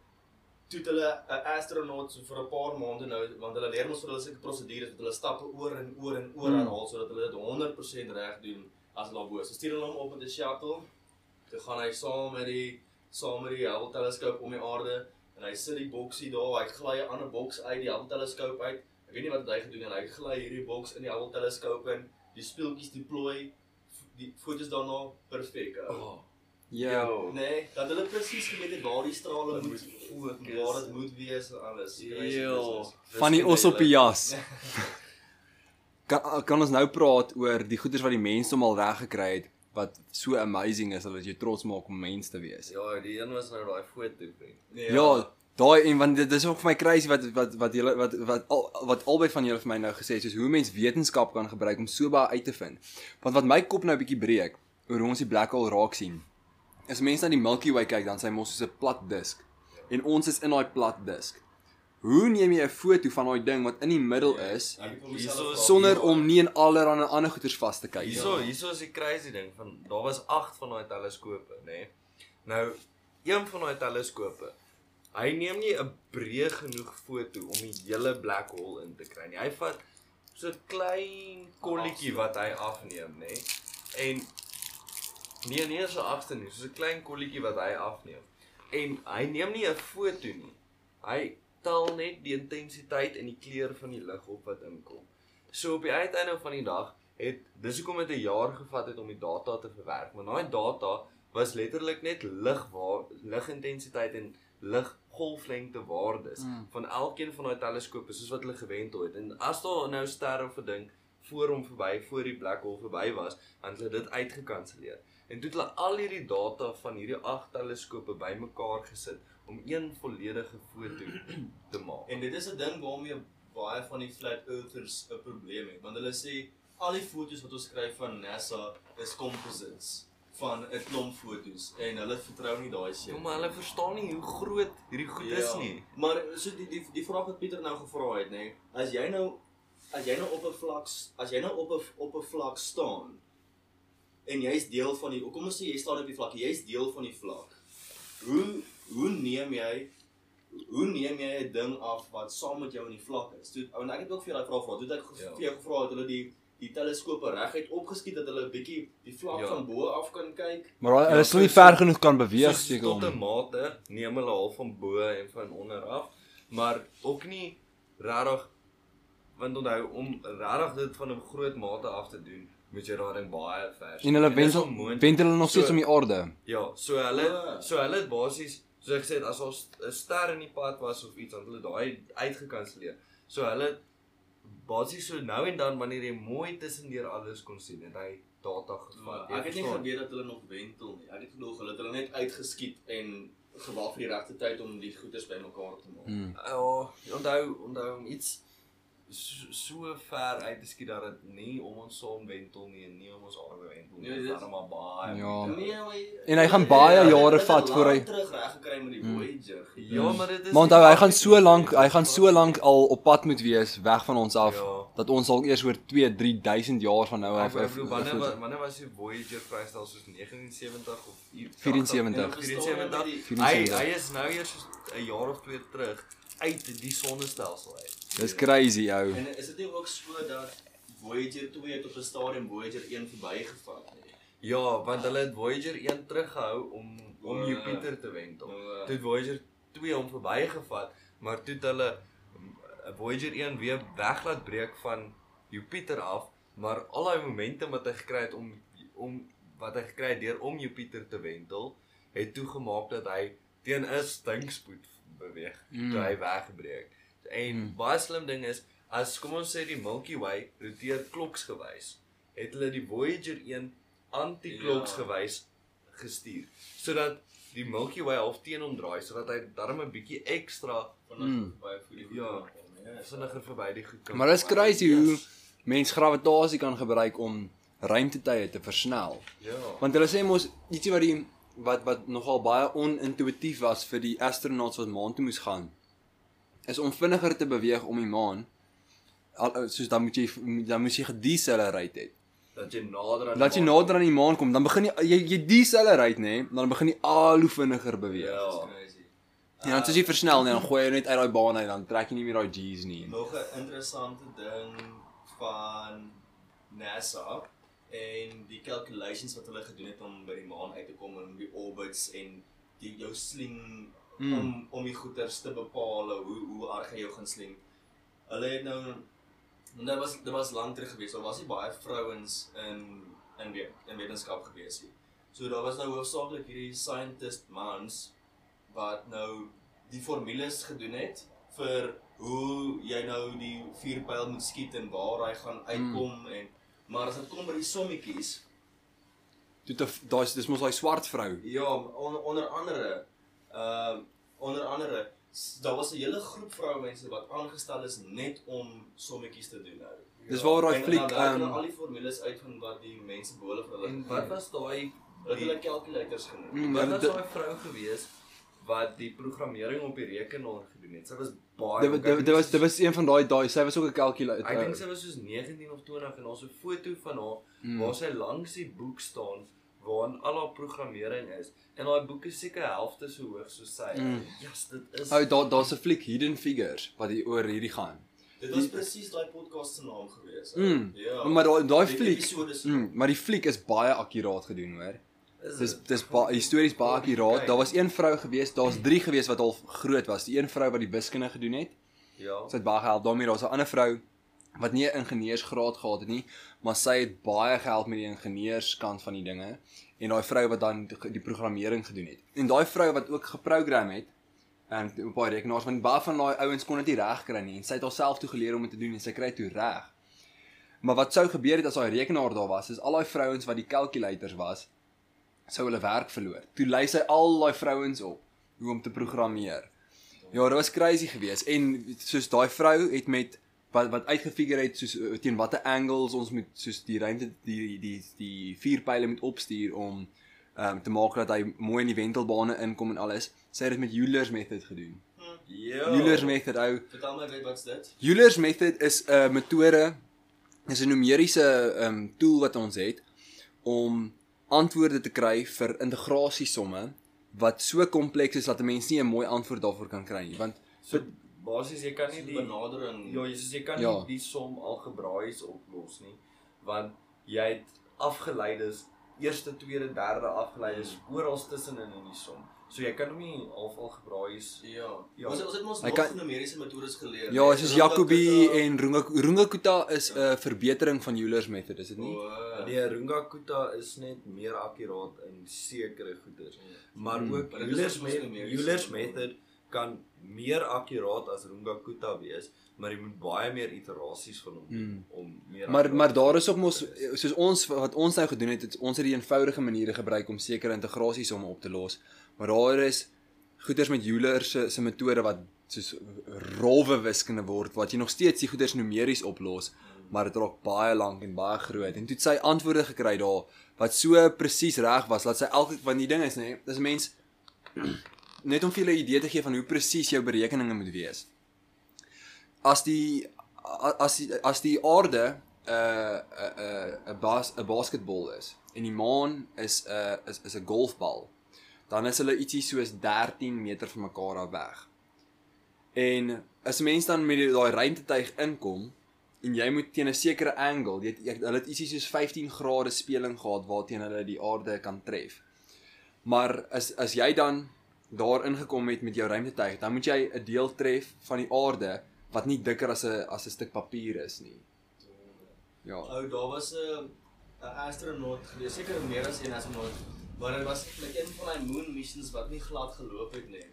toe het hulle 'n astronaut so vir 'n paar maande nou want hulle leer mos vir hulle sulke prosedures dat hulle stappe oor en oor en oor Hmm. herhaal sodat hulle dit 100% reg doen as hulle bo. So stuur hulle hom op met 'n shuttle. Toe gaan hy saam met die saam met die Hubble teleskoop om die aarde en hy sit die boksie daar, hy gly 'n ander boks uit die Hubble teleskoop uit. Ek weet nie wat hy gedoen het nie. Hy gly hierdie boks in die Hubble teleskoop in, die speeltjies deploy, die foto's daarna perfek. Oh. Ja. Nee, dat hulle presies geweet het waar die strale moet moet fokus, waar dit moet wees en alles. Eeuw. Van die os op die jas. Kan kan ons nou praat oor die goeders wat die mense hom al reg gekry het wat so amazing is dat jy trots maak om mens te wees. Ja, die een was nou daai foto vriend. Ja, daai en want dit is ook vir my crazy wat wat wat julle wat wat al wat albei van julle vir my nou gesê het soos hoe mens wetenskap kan gebruik om so baie uit te vind. Want wat my kop nou 'n bietjie breek oor hoe ons die black hole raak sien. As mense na die Milky Way kyk dan sy mos soos 'n plat disk en ons is in daai plat disk. Hoe neem jy 'n foto van daai ding wat in die middel is Hierso is- sonder om nie in allerlei ander goeders vas te kyk nie? Hierso, hierso is die crazy ding van daar was 8 van daai teleskope, nê. Nee? Nou, een van daai teleskope, hy neem nie 'n breë genoeg foto om die hele black hole in te kry nie. Hy vat so 'n klein kolletjie wat hy afneem, nê. Nee? En nee, nie so agter nie, so 'n klein kolletjie wat hy afneem. En hy neem nie 'n foto nie. Hy tel net die intensiteit en die kleur van die lig op wat inkom. So op die uiteinde van die dag het dis hoekom dit 'n jaar gevat het om die data te verwerk. Want daai data was letterlik net lig waar ligintensiteit en liggolflengte waardes Mm. van elkeen van daai teleskope soos wat hulle gewend het. En as daar nou sterre of 'n ding voor hom verby, voor die black hole verby was, dan het hulle dit uitgekanselleer. En toe het hulle al hierdie data van hierdie 8 teleskope bymekaar gesit om een volledige foto te maak. En dit is 'n ding waarmee baie van die flat earthers 'n probleem het, want hulle sê al die foto's wat ons kry van NASA is composites van 'n klomp foto's en hulle vertrou nie daai shit. Ja, maar hulle verstaan nie hoe groot hierdie goed is nie. Maar so die die die vraag wat Pieter nou gevra het, nê, nee, as jy nou as jy nou op 'n vlak as jy nou op 'n op 'n vlak staan en jy's deel van die kom ons sê jy staan op die vlak, jy's deel van die vlak. Hoe hoe neem jy hoe neem jy 'n ding af wat saam met jou in die vlak is? Toe en ek het ook vir jou daai vraag gevra. Toe het ek Ja. vir jou gevra het hulle die die teleskope reguit opgeskiet dat hulle 'n bietjie die vlak Ja. van bo af kan kyk. Maar hulle Ja, hulle sal nie ver genoeg kan beweeg seker tot 'n om. mate neem hulle half van bo en van onder af, maar ook nie regtig want onthou om regtig dit van 'n groot mate af te doen, moet jy daai ding baie ver. En hulle onmoontlik. wentel hulle nog steeds So- om die aarde. Ja, so hulle Ah. so hulle het basies soos ek gesê het as ons 'n ster in die pad was of iets, dan hulle daai uitgekanselleer. So hulle basies so nou en dan wanneer jy mooi tussendeur alles kon sien, het hy data gevat. Jy Ek het nie geweet dat hulle nog wentel nie. Ek het gedog hulle het hulle net uitgeskiet en gewag vir die regte tyd om die goeders bymekaar te maak. Hmm. Ja, onthou onthou om iets so, so ver uit te skiet dat dit nie om ons son wentel nie en nie om ons aarde wentel nie. Nee, Dit is maar baie. Ja. Nee, maar En hy gaan baie Ja, jare vat voor hy- terug reg gekry met die Hmm. Voyager. Ja, maar dit is Maar onthou hy gaan so lank, hy gaan so lang lank al op pad moet wees weg van ons af Ja. dat ons al eers oor 2 3000 jaar van nou af Ek bedoel wanneer wa- wanneer was die Voyager vrystel soos 79 of i- 74. 74. Hy 74. hy is nou eers 'n jaar of twee terug uit die sonnestelsel uit. Dis crazy ou. En is dit nie ook so dat Voyager 2 het op 'n stadium Voyager 1 verbygevat nie? Ja, want hulle het Voyager 1 teruggehou om om O, Jupiter te wentel. Nou, Toe het Voyager 2 hom verbygevat, maar toe het hulle Voyager 1 weer weg laat breek van Jupiter af, maar al daai momentum wat hy gekry het om om wat hy gekry het deur om Jupiter te wentel, het toegemaak dat hy teen 'n stinkspoed beweeg Mm. toe hy weggebreek. En Mm. baie slim ding is as kom ons sê die Milky Way roteer kloksgewys, het hulle die Voyager 1 anti-kloksgewys gestuur sodat die Milky Way half teen hom draai sodat hy darm 'n bietjie ekstra Vinnig baie vir die Ja. ja. vinniger verby die goed kan. Maar dis crazy hoe mens gravitasie kan gebruik om ruimtetye te versnel. Ja. Want hulle sê mos ietsie wat die wat wat nogal baie onintuïtief was vir die astronauts wat maan toe moes gaan is om vinniger te beweeg om die maan. Al soos dan moet jy dan moet jy gedecelerate het. dat jy nader aan Dat jy nader aan die maan kom, dan begin jy jy, jy decelerate nê, dan begin jy al hoe vinniger beweeg. Ja. Crazy. En dan as jy versnel nee, dan gooi jy net uit daai baan uit, dan trek jy nie meer daai G's nie. Nog 'n interessante ding van NASA en die calculations wat hulle gedoen het om by die maan uit te kom en die orbits en die jou sling Mm. om om die goeters te bepaal hoe hoe erg hy jou gaan sling. Hulle het nou en dit was dit was lank terug gewees. Daar was nie baie vrouens in in in wetenskap gewees nie. So daar was nou hoofsaaklik hierdie scientist mans wat nou die formules gedoen het vir hoe jy nou die vuurpyl moet skiet en waar hy gaan uitkom mm. en maar as dit kom by die sommetjies Toe te daai dis mos daai swart vrou. Ja, on, onder andere ehm onder andere daar was 'n hele groep vroumense wat aangestel is net om sommetjies te doen nou. Dis waar daai En fliek ehm al die formules uit van wat die mense hulle vir hulle En wat was daai wat hulle calculators genoem. Mm, wat ja, was daai vrou gewees wat die programmering op die rekenaar gedoen het? Sy was baie Dit dit- was dit was een van daai daai sy was ook 'n calculator. Ek dink sy was soos 19 of 20 en daar's 'n foto van haar Mm. waar sy langs die boek staan waarin al haar programmering is. En daai boek is seker helfte so hoog soos sy. Mm. Yes, dit is Ou daar daar's 'n fliek Hidden Figures wat hier oor hierdie gaan. Dit was presies daai podcast se naam gewees. Mm. Ja. Maar daai daai Die fliek, mm, maar die fliek is baie akkuraat gedoen, hoor. is Dis dis baie histories baie akkuraat. Daar was een vrou gewees, daar's drie gewees wat al groot was. Die een vrou wat die wiskunde gedoen het. Ja. Sy het baie gehelp daarmee. Daar's 'n ander vrou wat nie 'n ingenieursgraad gehad het nie, maar sy het baie gehelp met die ingenieurskant van die dinge en daai vrou wat dan die, programmering gedoen het. En daai vrou wat ook geprogram het en op baie rekenaars want baie van daai ouens kon dit nie reg kry nie en sy het haarself toe geleer om dit te doen en sy kry dit toe reg. Maar wat sou gebeur het as daai rekenaar daar was, is al daai vrouens wat die calculators was, sou hulle werk verloor. Toe lei sy al daai vrouens op hoe om te programmeer. Ja, dit was crazy geweest en soos daai vrou het met wat wat uitgefigure het soos uh, teen watter angles ons moet soos die ruimte die die die vuurpyle moet opstuur om ehm um, te maak dat hy mooi in die wentelbane inkom en alles. Sy het dit met Euler's method gedoen. Ja. Euler's method ou. Vertel my weet wat's dit? Euler's method is 'n metode is 'n numeriese ehm um, tool wat ons het om antwoorde te kry vir integrasiesomme wat so kompleks is dat 'n mens nie 'n mooi antwoord daarvoor kan kry nie. Want So basies jy kan nie Die benadering Ja, jy sê jy kan Ja. nie die som algebraies oplos nie. want jy het afgeleides, eerste, tweede, derde afgeleides oral tussenin in die som. So jy kan hom nie half algebraies Ja. Ja. Ons ons het mos nog kan- numeriese metodes geleer. Ja, nee. soos Jacobi en Kuta is 'n uh, verbetering van Euler's method, is dit nie? O, Nee, Runga Kuta is net meer akkuraat in sekere goeders. Maar Hmm. ook Maar dit is Euler's. Euler's method kan meer akkuraat as Runga Kuta wees, maar jy moet baie meer iterasies van hom doen Hmm. om meer Maar maar daar is ook mos soos ons wat ons nou gedoen het, het ons het die eenvoudige maniere gebruik om sekere integrasies om op te los. Maar daar is goeders met Euler se se metode wat soos rowwe wiskunde word wat jy nog steeds die goeders numeries oplos, maar dit raak baie lank en baie groot. En toe het sy antwoorde gekry daar wat so presies reg was dat sy elke want die ding is nê, dis 'n mens net om vir julle 'n idee te gee van hoe presies jou berekeninge moet wees. As die as die as die aarde 'n 'n 'n 'n bas 'n basketbal is en die maan is 'n is is 'n golfbal, dan is hulle ietsie soos 13 meter van mekaar af weg. En as 'n mens dan met daai ruimtetuig inkom en jy moet teen 'n sekere angle, jy, jy hulle het ietsie soos 15 grade speling gehad waarteen hulle die aarde kan tref. Maar as as jy dan daar ingekom het met jou ruimtetuig, dan moet jy 'n deel tref van die aarde wat nie dikker as 'n as 'n stuk papier is nie. Ja. Ou, daar was 'n 'n astronaut gewees, seker meer as een astronaut, maar dit was like een van daai moon missions wat nie glad geloop het nie.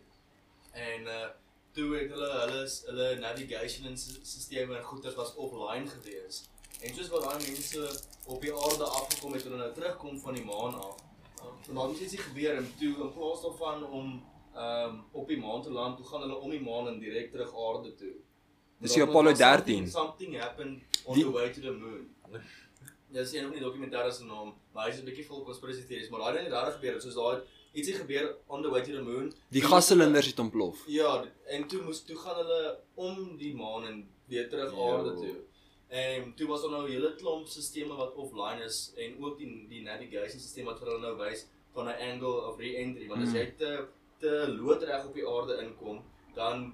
En uh toe het hulle hulle hulle navigation en stelsels en goeders was offline gewees. En soos wat daai mense op die aarde afgekom het en hulle nou terugkom van die maan af. So dan het iets gebeur en toe in plaas daarvan om ehm um, op die maan te land, toe gaan hulle om die maan en direk terug aarde toe. Dis die Apollo Something- 13. Something happened on Die- the way to the moon. Ja, een van die dokumentêre se naam, maar hy's 'n bietjie vol konspirasie teories, maar daai ding het daar gebeur, soos daai ietsie gebeur on the way to the moon. Die gassilinders het ontplof. Ja, en toe moes toe gaan hulle om die maan en weer terug Jo. aarde toe. En toe was daar nou 'n hele klomp stelsels wat offline is en ook die die navigation stelsel wat vir hulle nou wys van 'n angle of re-entry, want as Mm. jy te te loodreg op die aarde inkom, dan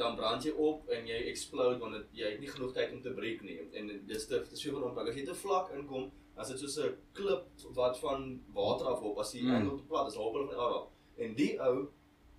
dan brand jy op en jy explode want dit, jy het nie genoeg tyd om te breek nie en dis te dis veel van impak. As jy te vlak inkom, dan is dit soos 'n klip wat van water af hop as die Mm. angle te plat is, hop hulle van die aarde af. En die ou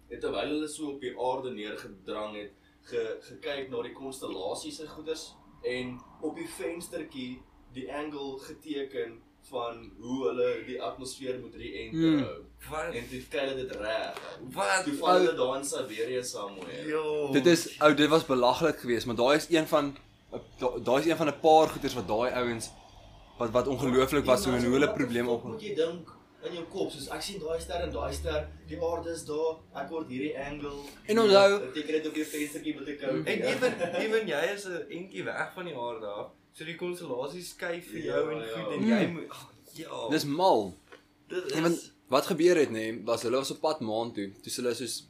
het terwyl hulle so op die aarde neergedrang het, ge, gekyk na die konstellasies en goeders en op die venstertjie die angle geteken van hoe hulle die atmosfeer moet re-enter Hmm. hou. Wat? En toe kry dit reg. Wat? Toe val hulle daar in Siberië somewhere. Jo. Dit is ou, dit was belaglik geweest, maar daai is een van da- daai is een van 'n paar goeters wat daai ouens wat wat ongelooflik was hoe en hoe hulle probleme op. Moet jy dink in jou kop soos ek sien daai ster en daai ster, die aarde is daar, ek word hierdie angle. En onthou- Ek teken dit op jou venstertjie met 'n kou. En ewen ewen jy is 'n entjie weg van die aarde af. So die konstellasie skuif vir Ja, jou en ja. goed en Mm. jy moet ag, ja. Dis mal. dit En want wat gebeur het nê, nee, was hulle was op pad maan toe. Toe hulle soos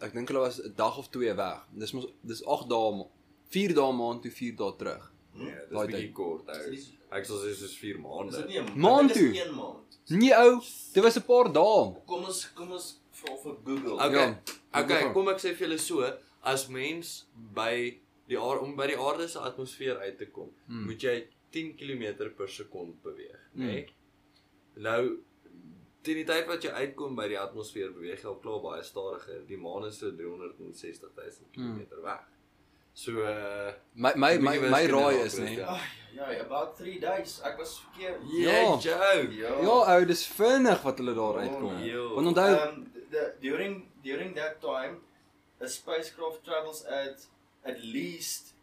ek dink hulle was 'n dag of twee weg. Dis mos dis 8 dae, ma- 4 dae maan toe, 4 dae terug. nee, dis Daai bietjie kort ou. Dis Ek sal sê soos 4 is maande. dit nie 'n Maand is toe? Een maand. Nee ou, dit was 'n paar dae. Kom ons kom ons vra vir Google. Okay. Ja. Okay, kom ek sê vir julle so, as mens by die aarde om by die aarde se atmosfeer uit te kom, Hmm. moet jy 10 km per sekond beweeg, né? Nee? Nou teen die tyd wat jy uitkom by die atmosfeer beweeg jy al klaar baie stadiger. Die maan is so 360 000 Hmm. km weg. So uh My my my, my raai is nê. Christian. Ja, about 3 days. Ek was verkeerd. Ja, Joe. Ja ou, dis vinnig wat hulle daar uitkom. Jo. Want onthou, Um, the, during during that time, a spacecraft travels at at least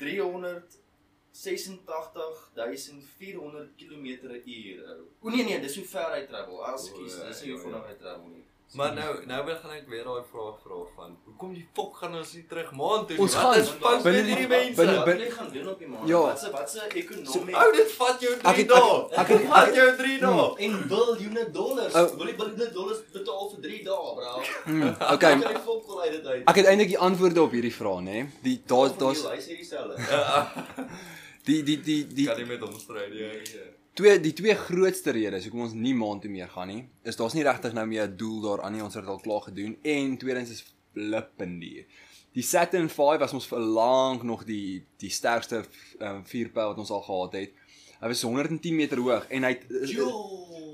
386.400 km/h. O nee nee, dis hoe ver hy travel. Ekskuus, O, dis ja, nie hoe ja. vinnig hy travel nie. Maar nou nou begin ek weer daai vraag vra van hoekom die fok gaan ons nie terug maan toe nie? Ons Wat gaan is fout binne met die- hierdie mense? binne- Wat bin- wil jy gaan doen op die maan? Ja. Wat se wat se ekonomie? Ou, dit vat jou Ek 3 het- dae. ek- ek het- vat jou 3 dae. en biljoene dollars. Oh. Wil jy biljoene dollars betaal vir 3 dae, bro? hmm, okay, kan jy volk uit dit uit? ek het eintlik die antwoorde op hierdie vraag nê. Die daar daar's hy sê dieselfde. die die die die Kan nie met hom stry nie. ja. Twee die twee grootste redes hoekom ons nie maan toe meer gaan nie, is daar's nie regtig nou meer 'n doel daaraan nie. Ons het dit al klaar gedoen en tweedens is flippend duur. Die Saturn V was ons vir lank nog die die sterkste um, vuurpyl wat ons al gehad het. Hy was 110 meter hoog en hy.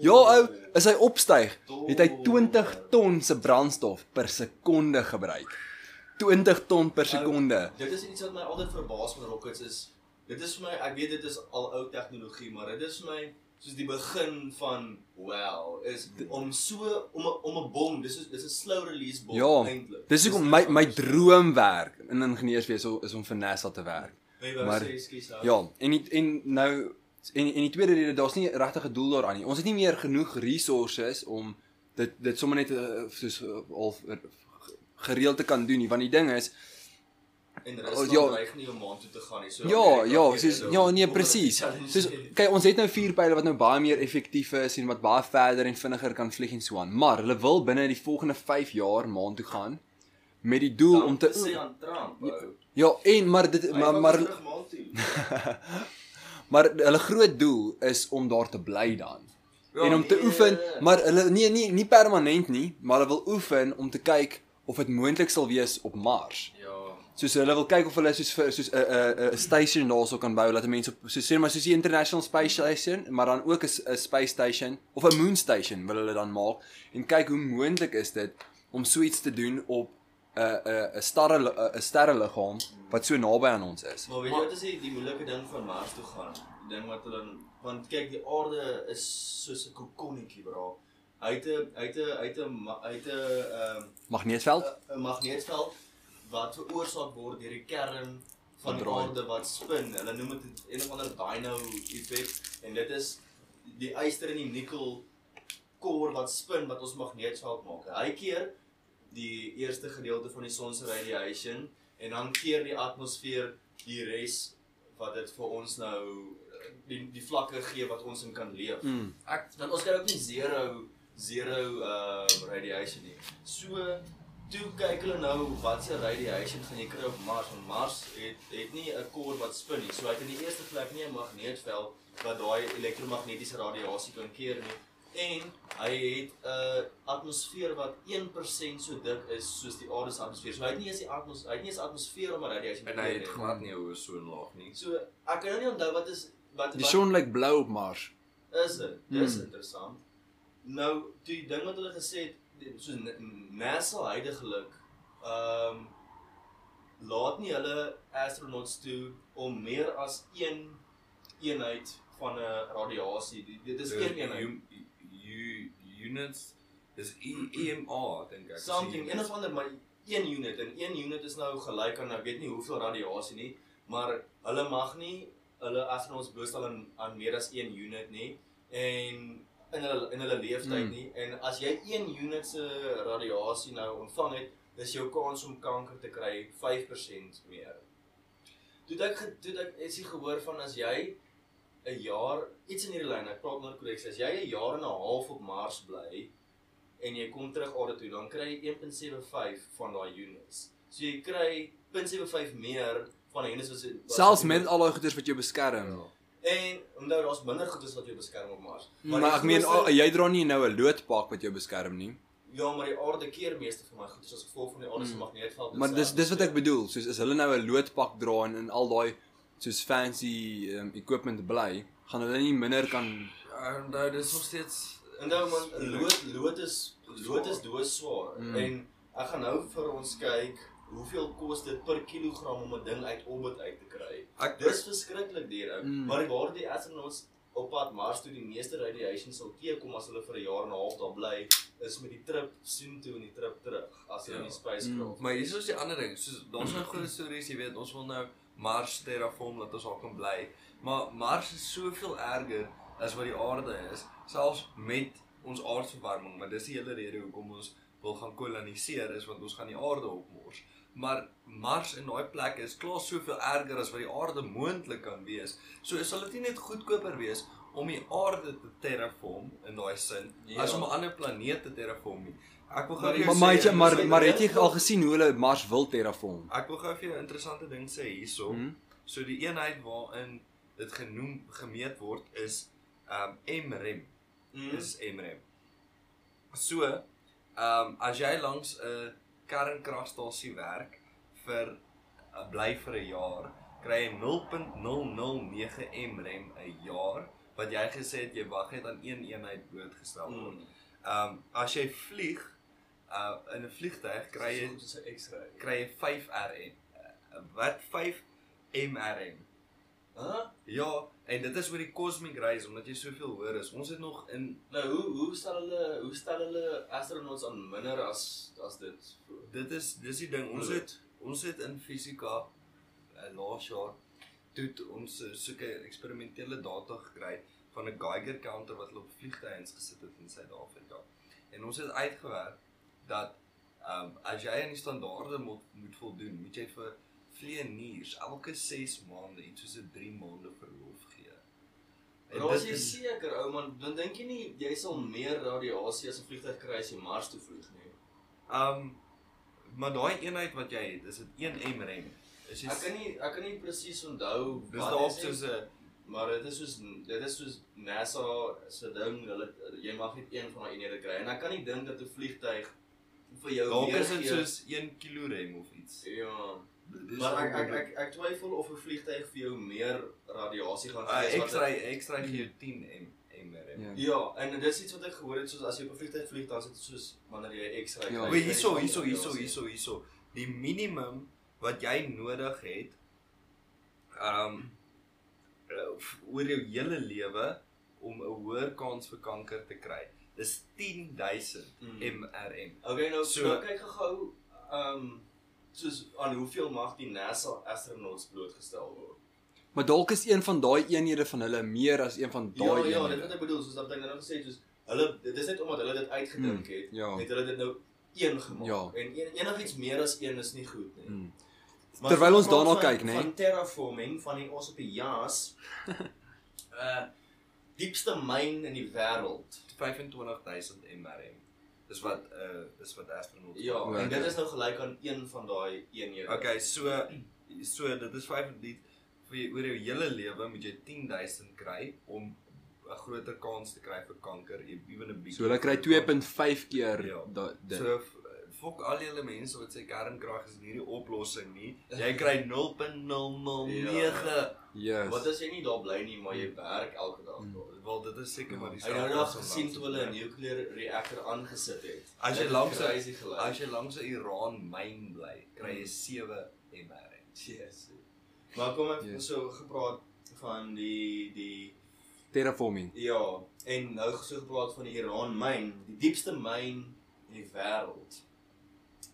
Ja ou, is hy opstyg, het hy 20 ton se brandstof per sekonde gebruik. 20 ton per sekonde. Dit is iets wat my altyd verbaas met rockets is dit is vir my ek weet dit is al ou tegnologie, maar dit is vir my soos die begin van wow, is om so om 'n om 'n bom, dis is dis 'n slow release bom Ja, eintlik. Dis hoekom my my droomwerk in ingenieurswese is om vir NASA te werk. maar- maar sê Ja, en die, en nou en en die tweede rede, daar's nie regtig 'n doel daaraan nie. Ons het nie meer genoeg resources om dit dit sommer net uh, soos uh, half uh, gereeld te kan doen nie, want die ding is en Oh, Rusland ja. ja, dreig nie om maan toe te gaan nie. So Ja, Amerika ja, soos dit, ja, nee presies. Soos kyk, ons het nou vier pile wat nou baie meer effektief is en wat baie verder en vinniger kan vlieg en so aan. Maar hulle wil binne die volgende 5 jaar maan toe gaan met die doel om te sê aan Trump. ou. Ja, en maar dit Hy maar maar maar hulle groot doel is om daar te bly dan. Ja, en om te nee. oefen, maar hulle nee nee nie permanent nie, maar hulle wil oefen om te kyk of dit moontlik sal wees op Mars. Ja. Soos hulle wil kyk of hulle soos vir soos 'n 'n 'n station daarso kan bou dat mense op soos sê maar soos die International Space Station, maar dan ook 'n 'n space station of 'n moon station wil hulle dan maak en kyk hoe moontlik is dit om so iets te doen op 'n 'n 'n sterre 'n sterreliggaam wat so naby aan ons is. Maar weet jy wat is die, die moeilike ding van Mars toe gaan? Die ding wat hulle want kyk die aarde is soos 'n kokonnetjie bra. Hy het 'n hy het 'n hy het 'n hy het 'n ehm Magneetveld? 'n magneetveld wat veroorsaak word deur die kern van die aarde wat spin. Hulle noem dit een of ander dino effek en dit is die yster en die nikkel core wat spin wat ons magneetveld maak. Hy keer die eerste gedeelte van die son se radiation en dan keer die atmosfeer die res wat dit vir ons nou die die vlakke gee wat ons in kan leef. Mm. Ek want ons kry ook nie zero zero uh radiation nie. So toe kyk hulle nou wat se radiation gaan jy kry op Mars want Mars het het nie 'n core wat spin nie. So hy het in die eerste plek nie 'n magneetveld wat daai elektromagnetiese radiasie kan keer nie. En hy het 'n uh, atmosfeer wat 1% so dik is soos die aarde se atmosfeer. So hy het nie eens die atmos hy het nie eens atmosfeer om 'n radiasie te En hy het nie. glad nie 'n ozon laag nie. So ek kan nou nie onthou wat is wat Die son lyk blou op Mars. Is dit? Dis Hmm. interessant. Nou, die ding wat hulle gesê het, N- NASA heidaglik, ehm um, laat nie hulle astronauts toe om meer as een eenheid van 'n radiasie. Die- Dit is een eenheid. U- units is E- EMA dink ek. Something, een of ander maar een unit en een unit is nou gelyk aan ek weet nie hoeveel radiasie nie, maar hulle mag nie hulle astronauts blootstel aan aan meer as een unit nie en in hulle in hulle leeftyd Hmm. nie en as jy 1 unit se radiasie nou ontvang het, is jou kans om kanker te kry 5% meer. Toe ek toe ek ietsie gehoor van as jy 'n jaar iets in hierdie lyn, ek praat nou korrek, as jy 'n jaar en 'n half op Mars bly en jy kom terug aarde toe, dan kry jy 1.75 van daai units. So jy kry 0.75 meer van die units wat se Selfs met al daai goeders wat jou beskerm. Ja. En onthou daar's minder goedes wat jou beskerm op Mars. Maar, die ek meen al, jy dra nie nou 'n loodpak wat jou beskerm nie. Ja, maar die aarde keer meeste van my goedes as gevolg van die aarde se Hmm. magneetveld. Maar dis dis wat ek bedoel, soos as hulle nou 'n loodpak dra en in al daai soos fancy um, equipment bly, gaan hulle nie minder kan Ja, onthou dis nog steeds Onthou man, lood lood is lood is doos swaar Mm. en ek gaan nou vir ons kyk hoeveel kos dit per kilogram om 'n ding uit orbit uit te kry. Ek Dis verskriklik duur ou. Mm. Maar waar die astronauts op pad Mars toe die meeste radiation sal teekom as hulle vir 'n jaar en 'n half daar bly, is met die trip soontoe en die trip terug as hulle Ja. in die spacecraft. Maar hier is die ander ding. Soos daar's nou groot stories, jy weet, ons wil nou Mars terraform dat ons daar kan bly. Maar Mars is soveel erger as wat die aarde is, selfs met ons aardverwarming, maar dis die hele rede hoekom ons wil gaan koloniseer is want ons gaan die aarde opmors. Maar Mars en daai plek is klaar soveel erger as wat die aarde moontlik kan wees. So sal dit nie net goedkoper wees om die aarde te terraform in daai sin Ja. as om 'n ander planeet te terraform nie. Ek wil gou vir jou Maar maar sê- maar maar het jy al gesien hoe hulle Mars wil terraform? Ek wil gou vir jou 'n interessante ding sê hierso. Mhm. So die eenheid waarin dit genoem gemeet word is um MREM. Mm. Dis MREM. So, um as jy langs 'n kernkragstasie werk vir uh, bly vir 'n jaar, kry jy 0.009 mrem 'n jaar wat jy gesê het jy wag net aan een eenheid blootgestel word. Mm. Ehm um, as jy vlieg uh in 'n vliegtuig kry jy soos 'n X-ray. kry jy 5 RM. Uh, wat 5 mRM? Hæ? Ja, en dit is oor die cosmic rays omdat jy soveel hoor is. Ons het nog in Nou hoe hoe stel hulle hoe stel hulle astronauts aan minder as as dit? dit is dis die ding. Ons het ons het in fisika uh, laas jaar toe ons uh, soeke eksperimentele data gekry van 'n Geiger counter wat hulle op vliegtuie gesit het in Suid-Afrika. En ons het uitgewerk dat ehm um, as jy aan die standaarde moet moet voldoen, moet jy vir vlieëniers elke 6 maande iets soos 'n 3 maande verlof jy is- seker ou man, dan dink jy nie jy sal meer radiasie as 'n vliegtuig kry as jy Mars toe vlieg nie. Um maar daai eenheid wat jy het, is dit 1 mRem. Is jy Ek kan nie ek kan nie presies onthou dis wat dalk is soos 'n maar dit is soos dit is soos NASA se ding, hulle jy mag net een van daai eenhede kry en ek kan nie dink dat 'n vliegtuig vir jou dalk is dit soos 1 kilorem of iets. ja. Dis Maar ek ek ek ek twyfel of 'n vliegtuig vir jou meer radiasie gaan uh, gee as wat ekstra ekstra gee jou 10 m mRem. Ja. Ja, en dit is iets wat ek gehoor het soos as jy op 'n vliegtuig vlieg dan is dit soos wanneer jy X-ray Ja. kry. Wait, hierso, hierso, hierso, hierso, hierso. Die minimum wat jy nodig het um uh, oor jou hele lewe om 'n hoër kans vir kanker te kry is 10000 Mm. mRm. Okay, nou So- so nou kyk gou um soos aan hoeveel mag die NASA astronauts blootgestel word. Maar dalk is een van daai eenhede van hulle meer as een van Ja, daai ja, dit eenhede. wat ek bedoel, soos dat ek nou gesê het, soos hulle dit is net omdat hulle dit uitgedink het, ja. het hulle dit nou een gemaak. Ja. En en enigiets meer as een is nie goed nie. Mm. Maar Terwyl ons daarna kyk, nê? Van terraforming van die ons op die jas. uh diepste myn in die wêreld. 25000 mRm. Dis wat uh dis wat astronauts. Ja, Ja, en dit okay. is nou gelyk aan een van daai eenhede. Okay, so so dit is 5 die vir jou- oor jou hele lewe moet jy 10000 kry om 'n groter kans te kry vir kanker, e- ewen 'n bietjie. So hulle kry 2.5 keer Ja. da- dit. So fok al julle mense wat sê kernkrag is nie die oplossing nie. Jy kry 0.009. Yes. Wat as jy nie daar bly nie, maar jy werk elke dag Mm. Wel dit is seker maar die Ek het nog gesien toe hulle 'n bly. nuclear reactor aangesit het. As jy langs 'n- crazy gelyk. As jy langs 'n Iran myn bly, kry jy 7 mRm. Yes. Maar kom ek Yes. yes. so gepraat van die die terraforming. ja, en nou so gepraat van die Iran myn, die diepste myn in die wêreld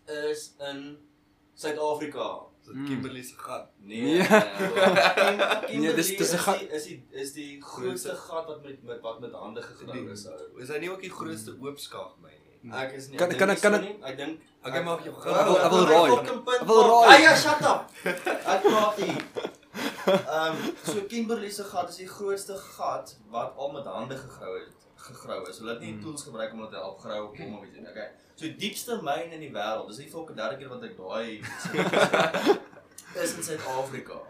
is in Suid-Afrika. Dit Mm. Kimberley se gat. Nee. Nee. Kim- Kimberley Nee, dis- dis 'n is gat- die- Is die is die grootste gat wat met met wat met hande gegrou is. ou. Is hy nie ook die grootste oopskag myn nie? Ek is nie. Kan- kan kan nie ek- so nie. ek dink ek- mag jy- Ek ek wil- my raai. Ek wil raai. Ja, shut up. Ek praat hier. Ehm so Kimberley se gat is die grootste gat wat al met hande gegrou het gegrou is. Hulle het nie Hmm. tools gebruik om dit te help grou of om iets te doen. Okay. So diepste myn in die wêreld. Dis nie vir 'n derde keer wat ek daai is in Suid-Afrika.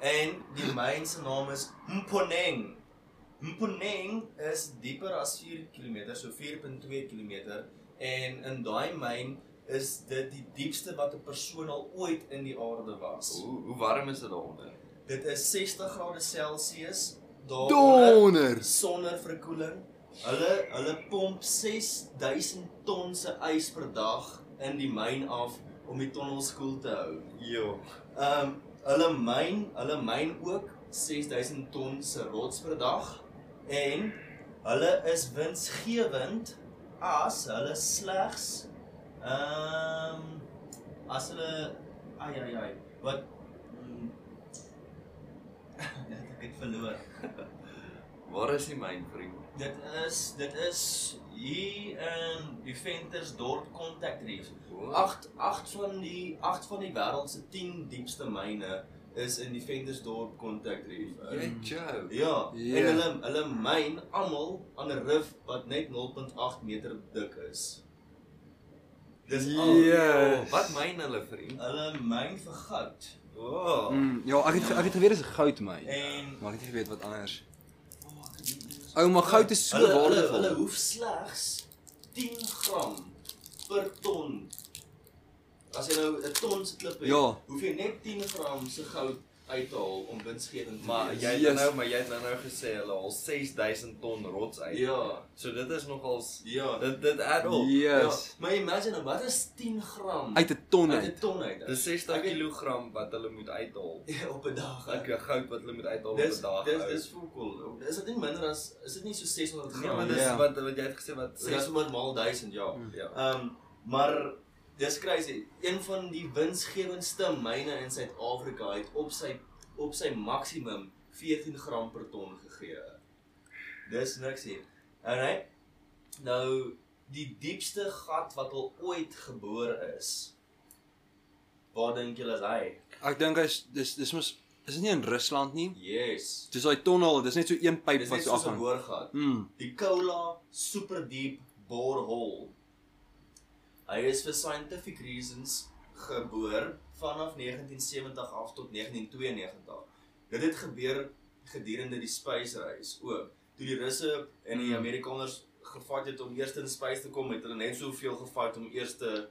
En die myn se naam is Mponeng. Mponeng is dieper as 4 km, so 4.2 km en in daai myn is dit die diepste wat 'n persoon al ooit in die aarde was. Hoe hoe warm is dit daaronder? Dit is 60 grade Celsius daar Donder. sonder verkoeling. Hulle hulle pomp 6000 ton se ys per dag in die myn af om die tonnels koel te hou. Jo. Ehm um, hulle myn, hulle myn ook 6000 ton se rots per dag en hulle is winsgewend as hulle slegs ehm um, as hulle ai ai ai wat mm, ek het verloor. Waar is die myn vriend? Dit is dit is hier in die Ventersdorp Contact Reef. 8 8 van die 8 van die wêreld se 10 diepste myne is in die Ventersdorp Contact Reef. Jy joke. Ja, Ja. en hulle hulle myn almal aan 'n rif wat net 0.8 meter dik is. Dis al. Ja. Wat myn hulle vriend? Hulle myn vir goud. O. Oh. Mm, ja, ek het ek het geweet dit is 'n goudmyn. En Maar ek het geweet wat anders. Ou, maar goud is so hulle, hulle, waardevol. hulle hoef slegs 10 gram per ton. As jy nou 'n ton se klip het, Ja. hoef jy net 10 gram se goud uit te haal om winsgewend te Maar wees. jy het nou maar jy het nou nou gesê hulle haal 6000 ton rots uit. Ja. So dit is nogals Ja. dit dit add op. Ja, Yes. maar imagine nou, wat is 10 gram Uit 'n ton uit uit. 'n ton uit? Dis 60 Ek weet- kg wat hulle moet uithaal. Ja, op 'n dag. Ek goud wat hulle moet uithaal op 'n dag. dis dis voel cool. Is dit nie minder as is dit nie so 600 Nee, gram? maar nie? dis Ja. wat wat jy het gesê wat 600 maal 1000, ja. Ja. Ehm maar dis crazy. Een van die winsgewendste myne in Suid-Afrika het op sy op sy maksimum 14 gram per ton gegee. Dis niks hier. Alright. Nou die diepste gat wat al ooit geboor is. Waar dink julle is hy? Ek dink hy's dis dis mos is dit nie in Rusland nie? Yes. Dis daai tonnel, dis net so een pyp Dis wat net so 'n afgaan. boorgat. Mm. Die Kola super deep borehole. Hy is vir scientific reasons geboor vanaf 1970 af tot 1992. Dit het gebeur gedurende die spysreis ook. Toe die Russe en die Hmm. Amerikaners gefight het om eers in space te kom, het hulle net soveel gefight om eers te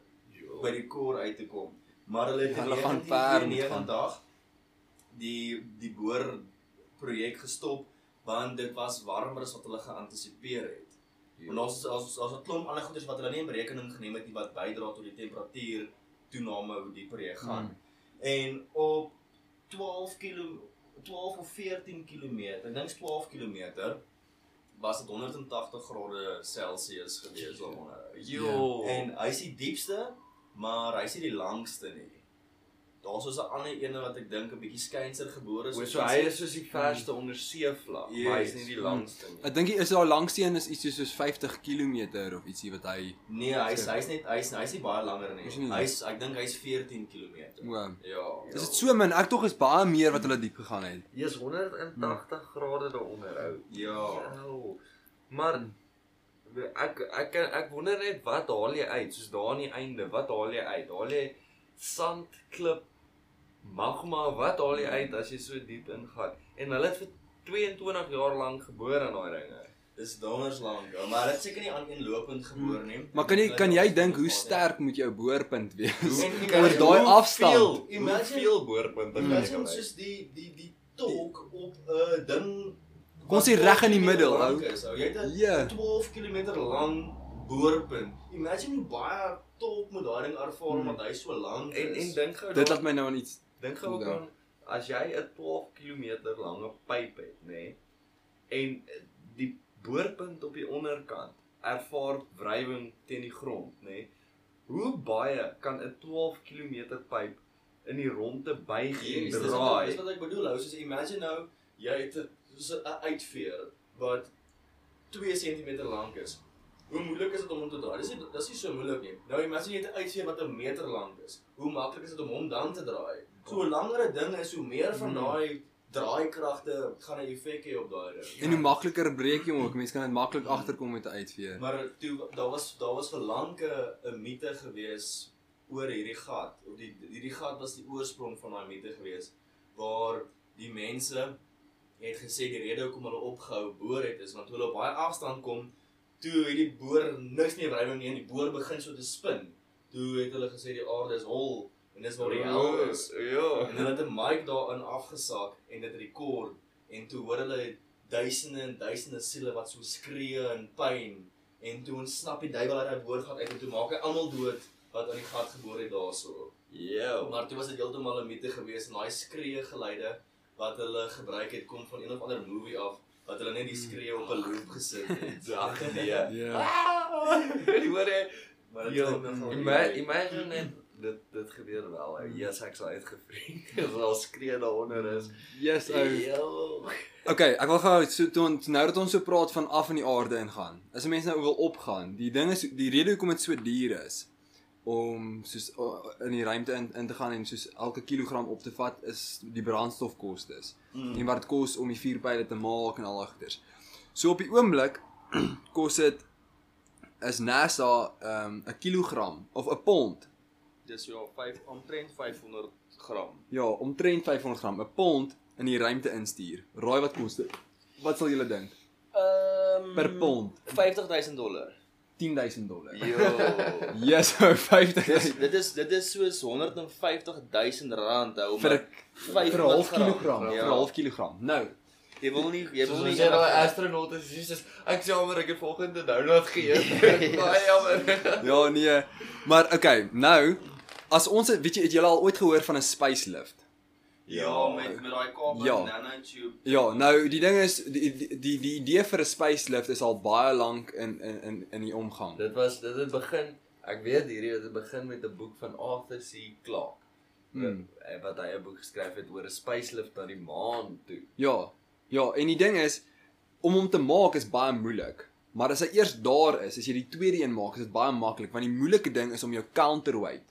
by die core uit te kom. Maar hulle het Ja, in hulle ver moet 1992 die die boor projek gestop want dit was warmer as wat hulle geantisipeer het. Want ons as as 'n klomp ander goeders wat hulle nie in berekening geneem het nie wat bydra tot die temperatuur toename hoe die projek gaan. Hmm. En op 12 km 12 of 14 km, ek dink 12 km was dit 180 grade Celsius gewees daaronder. Jo. En hy's die diepste, maar hy's nie die langste nie. Daar's so 'n ander ene wat ek dink 'n bietjie skynser gebore is. O, so hy is soos die verste ondersee vlak, maar hy is nie die langste nie. Ek dink die is daar langste een is iets soos 50 km of ietsie wat hy Nee, hy's hy's net hy's hy's nie baie langer nie. Hy's ek dink hy's 14 km. o. Ja. Is dit so min? Ek tog is baie meer wat hulle diep gegaan het. Jy is 180 grade daaronder ou. Ja. Jou. Maar ek ek ek wonder net wat haal jy uit soos daar aan die einde? Wat haal jy uit? Haal jy sand, klip, magma? Wat haal jy uit as jy so diep ingaan? En hulle het vir 22 jaar lank geboor in daai ringe. Dis donders lank, maar dit seker nie aaneenlopend gebeur nie. Maar kan jy kan jy dink hoe sterk moet jou boorpunt wees? En Oor daai afstand. Veel, Imagine- veel boorpunte kan jy kry. soos die die die tolk op 'n ding Kom ons sê wat reg in die 12 middel, kilometer ou. Jy het 'n Ja. 12 km lang boorpunt. Imagine hoe baie tolk moet daai ding ervaar Hmm. omdat hy so lank is. En en dink gou Dit laat my nou aan iets Dink gou ook aan as jy 'n 12 km lange pyp het, nê? Nee, en die boorpunt op die onderkant ervaar wrywing teen die grond, nê? Nee, hoe baie kan 'n 12 km pyp in die ronde buig en draai? dis wat ek bedoel. Ou, soos imagine nou jy het 'n so 'n uitveer wat 2 cm lank is. Hoe moeilik is dit om hom te draai? Dis nie dis nie so moeilik nie. Nou imagine jy het 'n uitveer wat 'n meter lank is. Hoe maklik is dit om hom dan te draai? So hoe langer 'n ding is, hoe meer van Hmm. daai draaikragte gaan 'n effek hê op daai ding. en hoe makliker breek jy hom ook. Mense kan dit maklik agterkom met 'n uitveer. Maar toe daar was daar was vir lanke 'n mite gewees oor hierdie gat. Of die hierdie gat was die oorsprong van daai mite gewees waar die mense het gesê die rede hoekom hulle opgehou boor het is want hulle op baie afstand kom, toe het die boor niks meer wrywing nie en die boor begin so te spin. Toe het hulle gesê die aarde is hol en dis waar die hel is. Ja. En hulle het 'n mic daarin afgesak en dit rekord en toe hoor hulle duisende en duisende siele wat so skree in pyn en toe ontsnap die duiwel uit daai boorgat uit en toe maak hy almal dood wat aan die gat geboor het daarso. Ja. Maar toe was dit heeltemal 'n mite geweest en daai skree geluide wat hulle gebruik het kom van een of ander movie af wat hulle net die skree op 'n loop gesit het. Ag nee. Ja. Jy hoor jy? Maar dit Ja, klink nogal imagine net dit dit gebeur wel. ou. Yes, ek sal uitgevriend. As al skree daaronder is. Yes, ou. Yo. Okay, ek wil gou so toe ons nou dat ons so praat van af in die aarde ingaan. As 'n mens nou wil opgaan, die ding is die rede hoekom dit so duur is om soos in die ruimte in, in te gaan en soos elke kilogram op te vat is die brandstofkostes. Mm. En wat dit kos om die vuurpyle te maak en al daai goeders. So op die oomblik kos dit is NASA ehm, 'n um, kilogram of 'n pond. Dis ja, 5 omtrent 500 gram. Ja, omtrent 500 gram 'n pond in die ruimte instuur. Raai wat kos dit? Wat sal julle dink? Ehm Per pond. 50000 dollar. 10000 dollar. Jo. Yes, ou 50 Dis dit is dit is soos 150 000 rand hou vir 'n 5 vir 'n half kilogram, Ja. vir 'n half kilogram. Nou, Jy wil nie jy wil nie jy daai astronaut is, Jesus, ek is jammer ek het volgende download geëet. Baie jammer. ja nee, maar okay, nou as ons weet jy het julle al ooit gehoor van 'n space lift? Ja, met met daai kabel Ja. nanotube. Ja, nou die ding is die die die, die idee vir 'n space lift is al baie lank in in in in die omgang. Dit was dit het begin, ek weet hierdie het begin met 'n boek van Arthur C. Clarke. Hmm. Hmm. Wat hy 'n boek geskryf het oor 'n spacelift na die maan toe. Ja. Ja, en die ding is om hom te maak is baie moeilik. Maar as hy eers daar is, as jy die tweede een maak, is dit baie maklik want die moeilike ding is om jou counterweight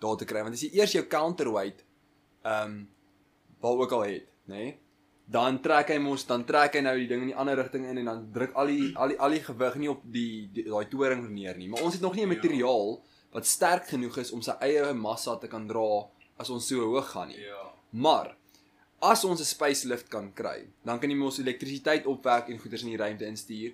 daar te kry want as jy eers jou counterweight ehm um, waar ook al het, nê? Nee, dan trek hy mos dan trek hy nou die ding in die ander rigting in en dan druk al die al die al die gewig nie op die die- daai toring neer nie. Maar ons het nog nie 'n Ja. materiaal wat sterk genoeg is om sy eie massa te kan dra as ons so hoog gaan nie. Ja. Maar as ons 'n space lift kan kry, dan kan jy mos elektrisiteit opwek en goeders in die ruimte instuur.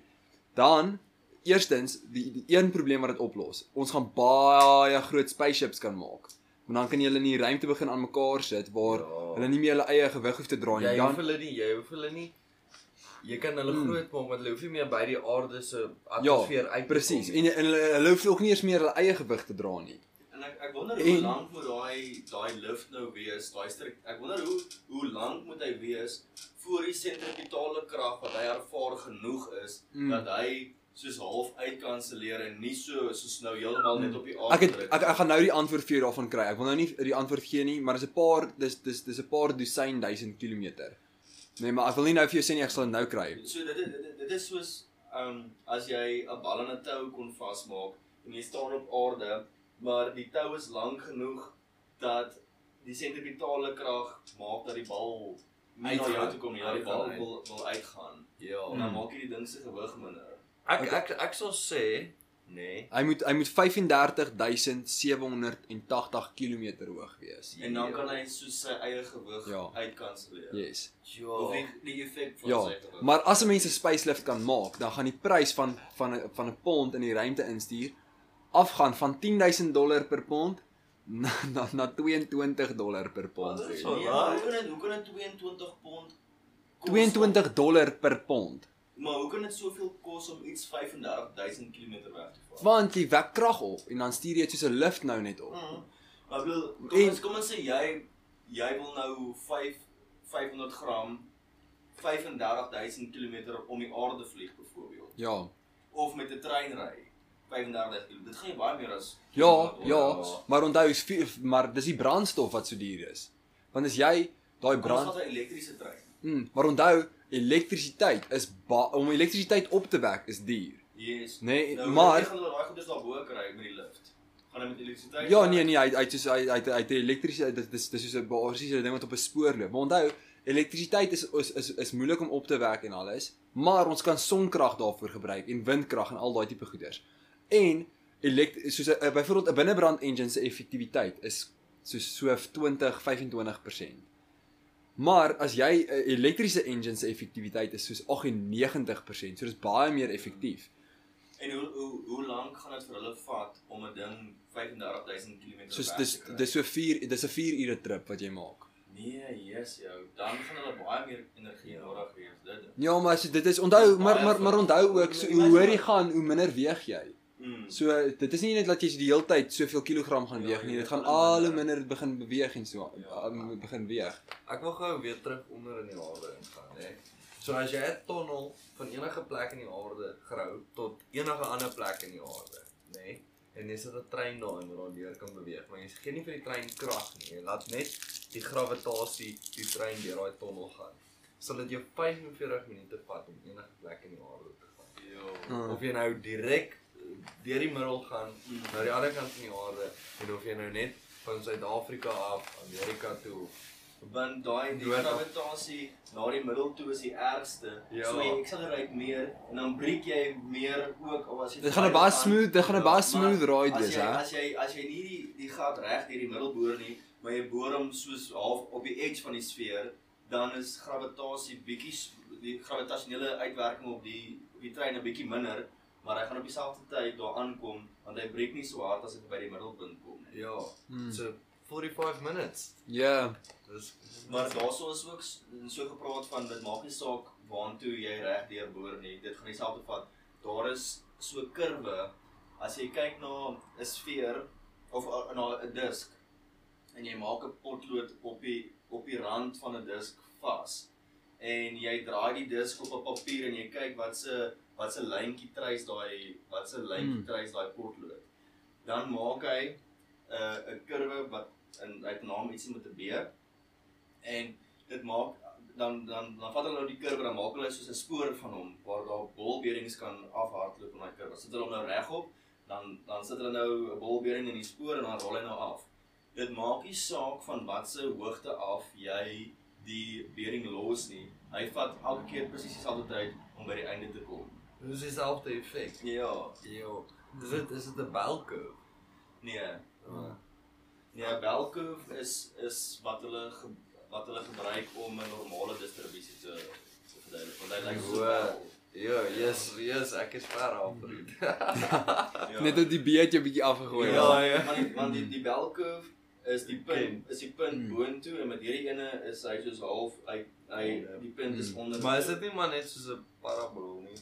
Dan eerstens die die een probleem wat dit oplos. Ons gaan baie groot spaceships kan maak. Maar dan kan jy hulle in die ruimte begin aan mekaar sit waar Ja. hulle nie meer hulle eie gewig hoef te dra nie. Jy hoef hulle nie, jy hoef hulle nie Jy kan hulle Hmm. groot maak want hulle hoef nie meer by die aarde se ja, atmosfeer uit te presies. En, en hulle, hulle hoef ook nie eens meer hulle eie gewig te dra nie. En ek ek wonder En- hoe lank moet daai daai lift nou wees, daai strik. Ek wonder hoe hoe lank moet hy wees voor die sentripetale krag wat hy ervaar genoeg is Mm. dat hy soos half uitkanselleer en nie so soos nou heeltemal net op die aarde Ek het ek, ek gaan nou die antwoord vir jou daarvan kry. Ek wil nou nie die antwoord gee nie, maar dis 'n paar dis dis dis 'n paar dosyn duisend kilometer. Nee, maar ek wil nie nou vir jou sê nie ek sal dit nou kry. So dit dit dit, is soos um as jy 'n bal aan 'n tou kon vasmaak en jy staan op aarde, maar die tou is lank genoeg dat die sentripetale krag maak dat die bal nie na jou toe kom nie, dat die bal wil wil uitgaan. Ja. En dan Mm. maak jy die ding se gewig minder. Ek ek ek sal sê, nee. Hy moet hy moet 35780 km hoog wees. En dan kan hy soos sy eie gewig Ja. uitkanselleer. Yes. Of Ja. die die effek van Ja, sy gewig. maar as 'n mens 'n spacelift kan maak, dan gaan die prys van van 'n van 'n pond in die ruimte instuur afgaan van 10000 dollar per pond na na, na 22 dollar per pond. Wat is so? Nee, maar hoe kan dit hoe kan dit 22 pond kos 22 dollar per pond. Maar hoe kan dit soveel kos om iets 35000 km weg te vaar? Want jy wek krag op en dan stuur jy dit soos 'n lift nou net op. Mm. Maar ek bedoel, kom En- ons kom ons sê jy jy wil nou 5 500 gram 35000 km om die aarde vlieg byvoorbeeld Ja. of met 'n trein ry 35000 km. Dit gaan jy baie meer as Ja, 200 ja, dollar. maar onthou is maar dis die brandstof wat so duur is. Want as jy daai Kom ons brand vat 'n elektriese trein. mm, maar onthou elektrisiteit is om elektrisiteit op te wek is duur. Yes. Nee, nou, maar- jy gaan hulle daai goeders daarbo kry met die lift. Gaan hy met elektrisiteit? Ja, nee nee, hy hy soos hy hy hy elektrisiteit dit dis dis soos 'n basiese ding wat op 'n spoor loop. Maar onthou, elektrisiteit is is is, is moeilik om op te wek en alles, maar ons kan sonkrag daarvoor gebruik en windkrag en al daai tipe goeders. En elekt soos byvoorbeeld 'n binnebrand engine se effektiwiteit is soos so 20 25%. Maar as jy 'n elektriese engine se effektiwiteit is soos 98%, so dis baie meer effektief. En hoe hoe hoe lank gaan dit vir hulle vat om 'n ding 35000 km Soos weg dis te kry? dis so 4 dis 'n 4 ure trip wat jy maak. Nee, yes jou. Dan gaan hulle baie meer energie nodig hê as dit. Ja, maar as dit is onthou maar maar maar onthou ook so, hoe hoër jy gaan, hoe minder weeg jy. Mm. So dit is nie net dat jy die hele tyd soveel kilogram gaan Ja, weeg nie, jy dit gaan al hoe minder. begin beweeg en so Ja. um, begin weeg. Ek wil gou weer terug onder in die aarde ingaan, hè. So as jy 'n tonnel van enige plek in die aarde grou tot enige ander plek in die aarde, nê? Nee, en jy sit 'n trein daarin wat daardeur kan beweeg, maar jy gee nie vir die trein krag nie. Jy laat net die gravitasie die trein deur daai tonnel gaan. Sal dit jou 45 minute vat om enige plek in die aarde te gaan. Ja. Uh, Of jy nou direk deur die middel gaan Mm. na die ander kant van die aarde en of jy nou net van Suid-Afrika af Amerika toe Want daai gravitasie na die middel toe is die ergste. Ja. So jy accelereer meer en dan breek jy meer ook of as jy dit gaan 'n baie smooth, dit gaan 'n baie smooth ride wees, hè. As jy as jy nie die die gat reg deur die middel boor nie, maar jy boor hom soos half op die edge van die sfeer, dan is gravitasie bietjie die gravitasionele uitwerking op die op die trein 'n bietjie minder, maar hy gaan op dieselfde tyd daar aankom want hy breek nie so hard as hy by die middelpunt kom nie. Ja. Hmm. So 45 minutes. Ja. Dis Maar daarso is ook so gepraat van dit maak nie saak waantoe jy reg deurboor nie. Dit gaan dieselfde vat. Daar is so kurwe as jy kyk na 'n sfeer of na 'n disk en jy maak 'n potlood op die op die rand van 'n disk vas en jy draai die disk op 'n papier en jy kyk wat se wat se lyntjie treis daai wat se lyntjie Mm. treis daai potlood. Dan maak hy 'n uh, 'n kurwe wat in uit naam ietsie met 'n beer en dit maak dan dan dan vat hulle nou die kurwe dan maak hulle soos 'n spoor van hom waar daar bolberings kan afhardloop in daai kurwe. Sit hulle hom nou regop, dan dan sit hulle nou 'n bolbering in die spoor en dan rol hy nou af. Dit maak nie saak van watter hoogte af jy die bering los nie. Hy vat elke keer presies dieselfde tyd om by die einde te kom. Dis dieselfde effek. Ja, Ja. Dis dit is dit 'n bell curve. nee. Ah. Ja, bell curve is is wat hulle ge, wat hulle gebruik om 'n normale distribusie te te verduidelik. Want hy lyk so O, wel. Ja, yes, yes, ek is ver af vriend. Ja. Net dat die beet jou bietjie afgegooi het. Ja, ja. Want die, want die die bell curve is die punt, is die punt Hmm. boontoe en met hierdie ene is hy soos half hy hy die punt is Hmm. onder. Maar is dit nie maar net soos 'n parabool nie?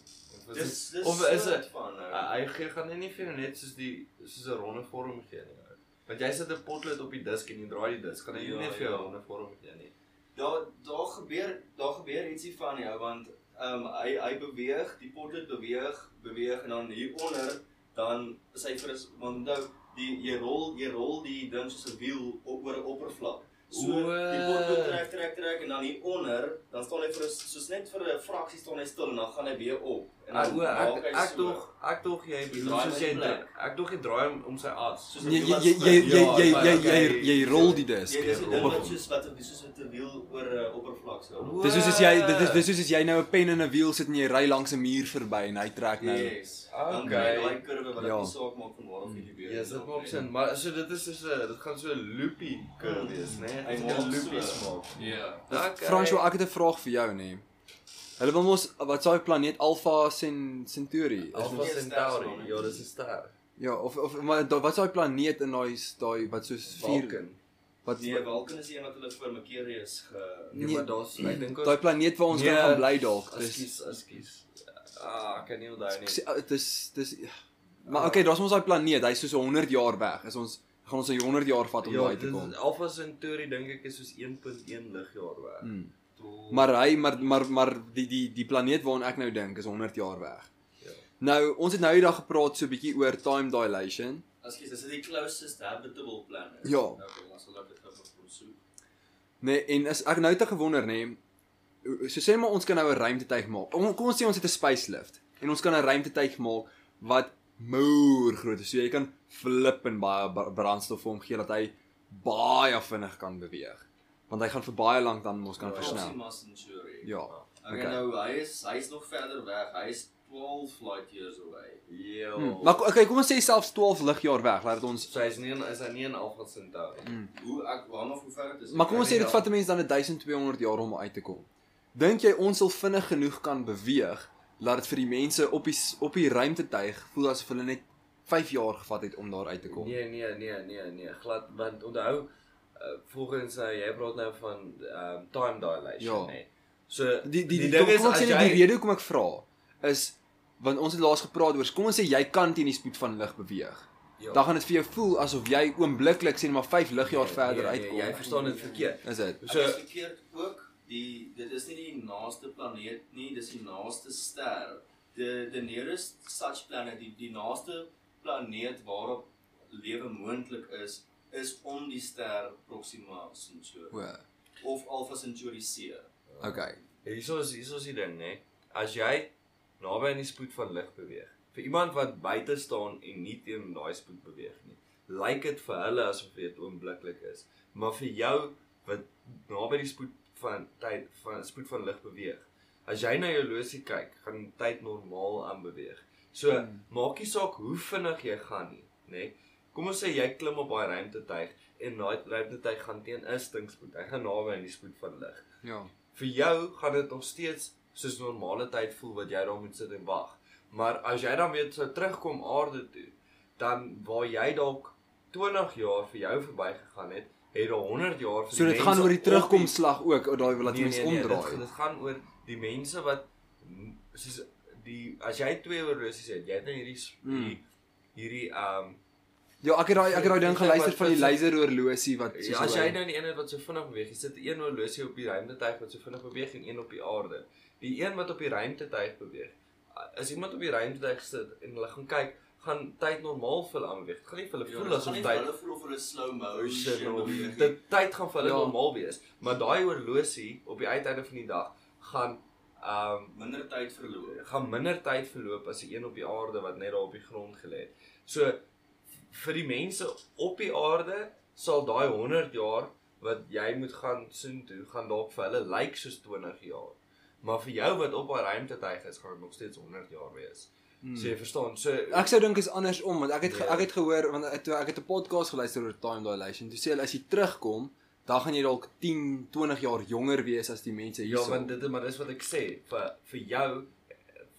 Dis dit dis of is dit van nou. hy gee gaan nie vir jou net soos die soos 'n ronde vorm gee nie. ou. Want jy sit 'n potlood op die disk en jy draai die disk, kan hy nie Ja, net vir jou 'n ja. ronde vorm gee nie. Daar daar gebeur daar gebeur ietsie van jou want ehm um, hy hy beweeg, die potlood beweeg, beweeg en dan hieronder dan is hy vir want onthou die jy rol jy rol die ding soos 'n wiel op oor 'n oppervlak. So die potlood trek trek trek en dan hieronder dan staan hy vir soos net vir 'n fraksie staan hy stil en dan gaan hy weer op. Ek o ek ek so. tog ek tog jy soos jy ek tog jy draai hom om sy as. Soos Jy jy jy jy jy Ja, jy jy, jy, jy rol die disk. Dis op wat soos wat soos 'n wiel oor 'n oppervlak sou. Dis soos as jy dit is dis soos as jy nou 'n pen in 'n wiel sit en jy ry langs 'n muur verby en hy trek nou. Yes. Okay. daai kurwe wat Ja. dit saak maak van waar of jy die weer. Ja, dit maak sin, maar so dit is soos 'n dit gaan so 'n loopy curve wees, né? Hy maak loopies so. maak. Ja. François, ek het 'n vraag vir jou nê. Hulle wil mos wat s'daai planeet Alpha Cen- Centauri? Is Alpha ster Centauri. Ja, dis 'n ster. Ja, of of maar da- wat's daai planeet in daai daai wat soos vier Vulcan. wat Nee, Vulcan is die een wat hulle vir Mercurius ge Nee, Nee. maar daar's ek dink daai planeet waar ons Nee, kan gaan bly dalk. Dis Ekskuus, ekskuus. Ah, ek kan nie onthou ek nie. sê, uh, dis dis Maar okay, daar's ons daai planeet. Hy's soos '100 jaar weg. Is ons gaan ons 'n 100 jaar vat om Ja, daar uit te dit kom. is Alpha Centauri dink ek is soos 1.1 ligjaar weg. Hmm. Maar hy maar maar maar die die die planeet waarna ek nou dink is 100 jaar weg. Ja. Nou, ons het nou eendag gepraat so 'n bietjie oor time dilation. Ekskuus, dis die closest habitable planet. Ja. Okay, dan sal ek dit gou vir ons soek. Nee, en as ek nou te gewonder nê, nee, so sê maar ons kan nou 'n ruimtetuig maak. Kom kom ons sê ons het 'n spacelift en ons kan 'n ruimtetuig maak wat moer groot is. So jy kan flip en baie ba- brandstof vir hom gee dat hy baie vinnig kan beweeg. Want hy gaan vir baie lank dan mos kan Ja, versnel. Proxima Centauri. Ja. Okay, okay. nou hy is hy's nog verder weg. Hy's 12 light years away. Ja. Hmm. Maar okay, kom ons sê selfs 12 ligjaar weg, laat dit ons So hy's nie in- is hy nie in Alpha Centauri. Hmm. Hoe ek waarna hoe ver dit is. Maar kom ons sê Ja, dit ja. vat 'n mens dan 'n 1200 jaar om uit te kom. Dink jy ons sal vinnig genoeg kan beweeg laat dit vir die mense op die op die ruimtetuig voel asof hulle net 5 jaar gevat het om daar uit te kom? Nee, nee, nee, nee, nee, glad want onthou uh, volgens uh, jy praat nou van um, time dilation, Ja. nê. So Die die, die, ding kom, ek as jy- die rede hoekom ek vra is want ons het laas gepraat oor kom ons sê jy kan teen die spoed van lig beweeg. Ja. Dan gaan dit vir jou voel asof jy oombliklik sê net maar 5 ligjaar Nee, verder nee, uitkom. Nee, jy verstaan dit verkeerd. Is dit? So is verkeerd ook. Die dit is nie die naaste planeet nie, dis die naaste ster. The the nearest such planet, die die naaste planeet waarop lewe moontlik is, is om die ster Proxima Centauri O, of Alpha Centauri C. okay. hierso is hierso is die ding, nê. As jy naby aan die spoed van lig beweeg, vir iemand wat buite staan en nie teen daai spoed beweeg nie, lyk dit vir hulle asof dit oombliklik is. Maar vir jou wat naby die spoed van tyd van spoed van lig beweeg, as jy na jou horlosie kyk, gaan tyd normaal aanbeweeg. So Hmm. maak nie saak hoe vinnig jy gaan nie, nê. Kom ons sê jy klim op daai ruimtetuig en daai ruimtetuig gaan teen 'n stinkspoed. Hy gaan naby aan die spoed van lig. Ja. Vir jou gaan dit nog steeds soos normale tyd voel wat jy daar moet sit en wag. Maar as jy dan weer sou terugkom aarde toe, dan waar jy dalk 20 jaar vir jou verbygegaan het, het daar 100 jaar vir So dit gaan mense oor die terugkomslag ook, ou daai wat nee, mens nee, nee, omdraai. Dit, dit gaan oor die mense wat soos die as jy twee horlosies het, jy het nou hierdie s- Mm. hierdie hierdie um Ja, ek het daai ek het daai ding geluister van die wat- laserhorlosie wat ja, as jy nou die een het wat so vinnig beweeg, jy sit een horlosie op die ruimtetuig wat so vinnig beweeg en een op die aarde. Die een wat op die ruimtetuig beweeg. As iemand op die ruimtetuig sit en hulle gaan kyk, gaan tyd normaal vir hulle aanbeweeg. Gaan nie vir hulle voel asof tyd hulle voel of hulle slow motion motion of beweeg. dit tyd gaan vir hulle Ja. normaal wees. Maar daai horlosie op die uiteinde van die dag gaan um minder tyd verloor. gaan minder tyd verloop as die een op die aarde wat net daar op die grond gelê het. So vir die mense op die aarde sal daai 100 jaar wat jy moet gaan soontoe gaan dalk vir hulle lyk soos 20 jaar. Maar vir jou wat op daai ruimtetuig is, gaan dit nog steeds 100 jaar wees. Hmm. So jy verstaan. So Ek sou dink is andersom want ek het ge, Ja. ek het gehoor want ek, toe ek het 'n podcast geluister oor time dilation. Toe sê hulle as jy terugkom, dan gaan jy dalk 10, 20 jaar jonger wees as die mense ja, hierso. want dit maar dis wat ek sê, vir vir jou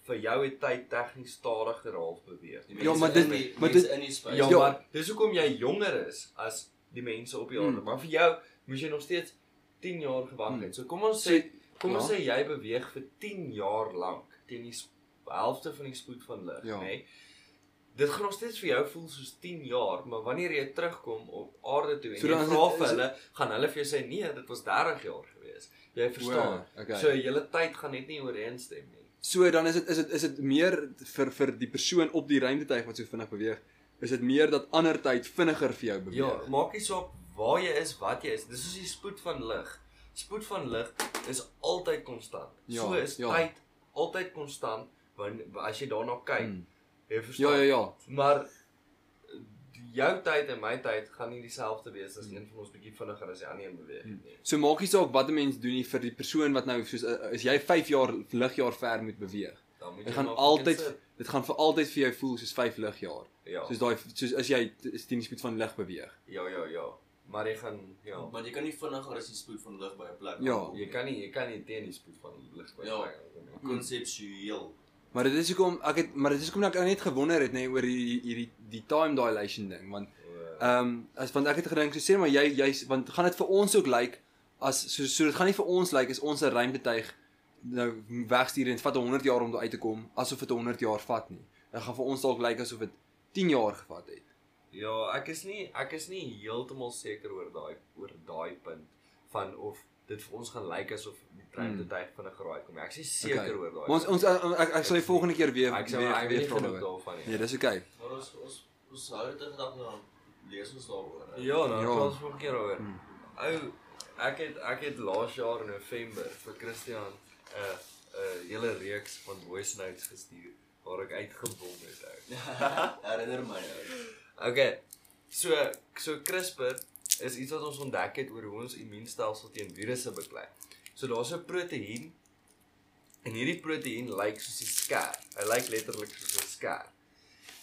vir jou het tyd tegnies stadiger half beweeg. Die Ja, mense maar dit- die- maar dit- in die space. Ja, Ja. maar dis hoekom jy jonger is as die mense op die aarde. Hmm. Maar vir jou moes jy nog steeds 10 jaar gewag Hmm. het. So kom ons sê kom ons ja. sê jy beweeg vir 10 jaar lank teen die helfte van die spoed van lig, Ja. nê? Nee? Dit gaan nog steeds vir jou voel soos 10 jaar, maar wanneer jy terugkom op aarde toe en So jy is vra vir is hulle, gaan hulle vir jou sê nee, dit was 30 jaar gewees. Jy verstaan. O, okay. So julle tyd gaan net nie ooreenstem nie. So dan is dit is dit is dit meer vir vir die persoon op die ruimtetuig wat so vinnig beweeg. Is dit meer dat ander tyd vinniger vir jou beweeg? Ja, maak nie saak waar jy is, wat jy is. Dis soos die spoed van lig. Spoed van lig is altyd konstant. Ja, so is ja. tyd altyd konstant wanneer as jy daarna kyk. Hmm. Jy verstaan. Ja, ja, ja. Maar jou tyd en my tyd gaan nie dieselfde wees as een van ons bietjie vinniger as die ander een beweeg nie. So maak nie saak wat 'n mens doen nie vir die persoon wat nou soos as jy 5 jaar ligjaar ver moet beweeg. Dan moet jy gaan maar altyd dit gaan vir altyd vir jou voel soos 5 ligjaar. ja. Soos daai soos as jy is teen die spoed van lig beweeg. ja, ja, ja. Maar jy gaan ja, Want jy kan nie vinniger as die spoed van lig by 'n plek Ja. jy kan nie jy kan nie teen die spoed van lig by Ja. plek aankom nie. Maar dit is hoekom ek het maar dit is hoekom ek net gewonder het nê nee, oor hierdie hierdie die time dilation ding want O, ehm um, as want ek het gedink so sê maar jy jy want gaan dit vir ons ook lyk as so so dit gaan nie vir ons lyk as ons 'n ruimtetuig nou wegstuur en dit vat 100 jaar om daar uit te kom asof dit 100 jaar vat nie. Dit gaan vir ons dalk lyk asof dit 10 jaar gevat het. Ja, ek is nie ek is nie heeltemal seker oor daai oor daai punt van of dit vir ons gaan lyk asof die trein te tyd vinnig geraai kom. Ek is seker Okay. oor daai. Ons ons ek, ek, ek sal die volgende keer weer ek sou weer, weer vra daarvan. Nee, dis oukei. Maar ons ons ons hou dit in gedagte dan lees ons daaroor. Ja, nou Ja. ons volgende keer daaroor. Hmm. Ou, ek het ek het laas jaar in November vir Christian 'n uh, 'n uh, hele reeks van voice notes gestuur waar ek uitgebom het ou. Herinner my. ou. Okay. So so CRISPR is iets wat ons ontdek het oor hoe ons immuunstelsel teen virusse beklei. So daar's 'n proteïen en hierdie proteïen lyk soos 'n skêr. Hy lyk letterlik soos 'n skêr.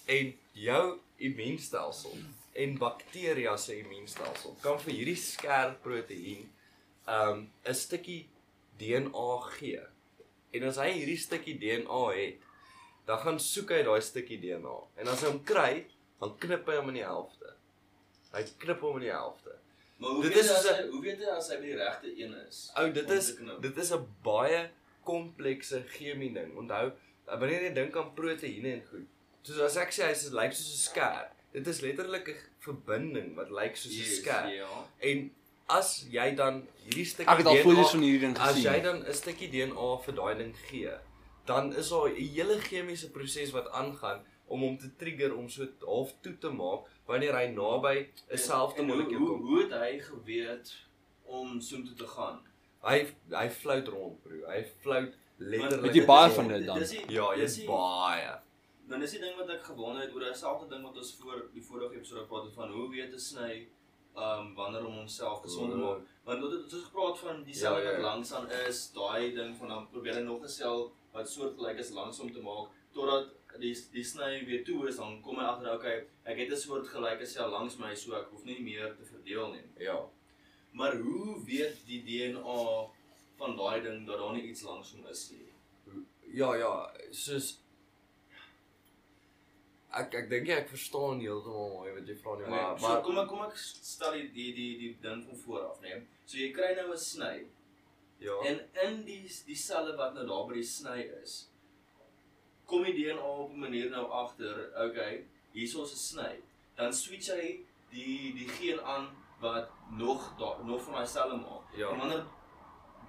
En jou immuunstelsel en bakterieë se immuunstelsel kan vir hierdie skêr proteïen um 'n stukkie DNA gee. En as hy hierdie stukkie DNA het, dan gaan soek hy daai stukkie DNA. En as hy hom kry, dan knip hy hom in die helfte. Hy knip hom in die helfte. Maar hoe Dit weet is hy hoe weet jy as hy die regte een is? Ou, dit is dit is 'n baie komplekse chemie ding. Onthou, wanneer jy dink aan proteïene en goed. Soos as ek sê hy is lyk soos 'n skêr. Dit is letterlik 'n verbinding wat lyk soos 'n Yes, skêr. Ja. En as jy dan hierdie stukkie Ek het al foto's van hierdie ding As jy gesien. dan 'n stukkie DNA vir daai ding gee, dan is daar 'n hele chemiese proses wat aangaan om hom te trigger om so half toe te maak wanneer hy naby 'n selfde En hoe- molekuul hoe, kom. hoe het hy geweet om soontoe te gaan? Hy hy flout rond, bro. Hy flout letterlik. Weet jy baie van dit dan? Die- Ja, jy's baie. Dan is die ding wat ek gewonder het oor dieselfde ding wat ons voor die vorige episode gepraat het van hoe weet 'n sny um wanneer om homself gesond te maak. Want dit het ons gepraat van die sel Ja, ja, wat ja. langs aan is, daai ding van dan probeer hy nog 'n sel wat soortgelyk is langs om te maak totdat die die sny weer toe is, dan kom hy agter okay, ek het 'n soortgelyke sel langs my so ek hoef nie meer te verdeel nie. Ja. Maar hoe weet die DNA van daai ding dat daar nie iets langs hom is nie? Ja, ja, soos ek ek dink ek verstaan heeltemal mooi wat jy vra nie, maar Maar so maar kom ek kom ek stel die die die die ding van voor af, né? So jy kry nou 'n sny ja. en in die die selle wat nou daar by die sny is, kom die DNA op 'n manier nou agter, okay, hierso is 'n sny. Dan switch hy die die geen aan wat nog daar nog van daai selle maak. Ja. En wanneer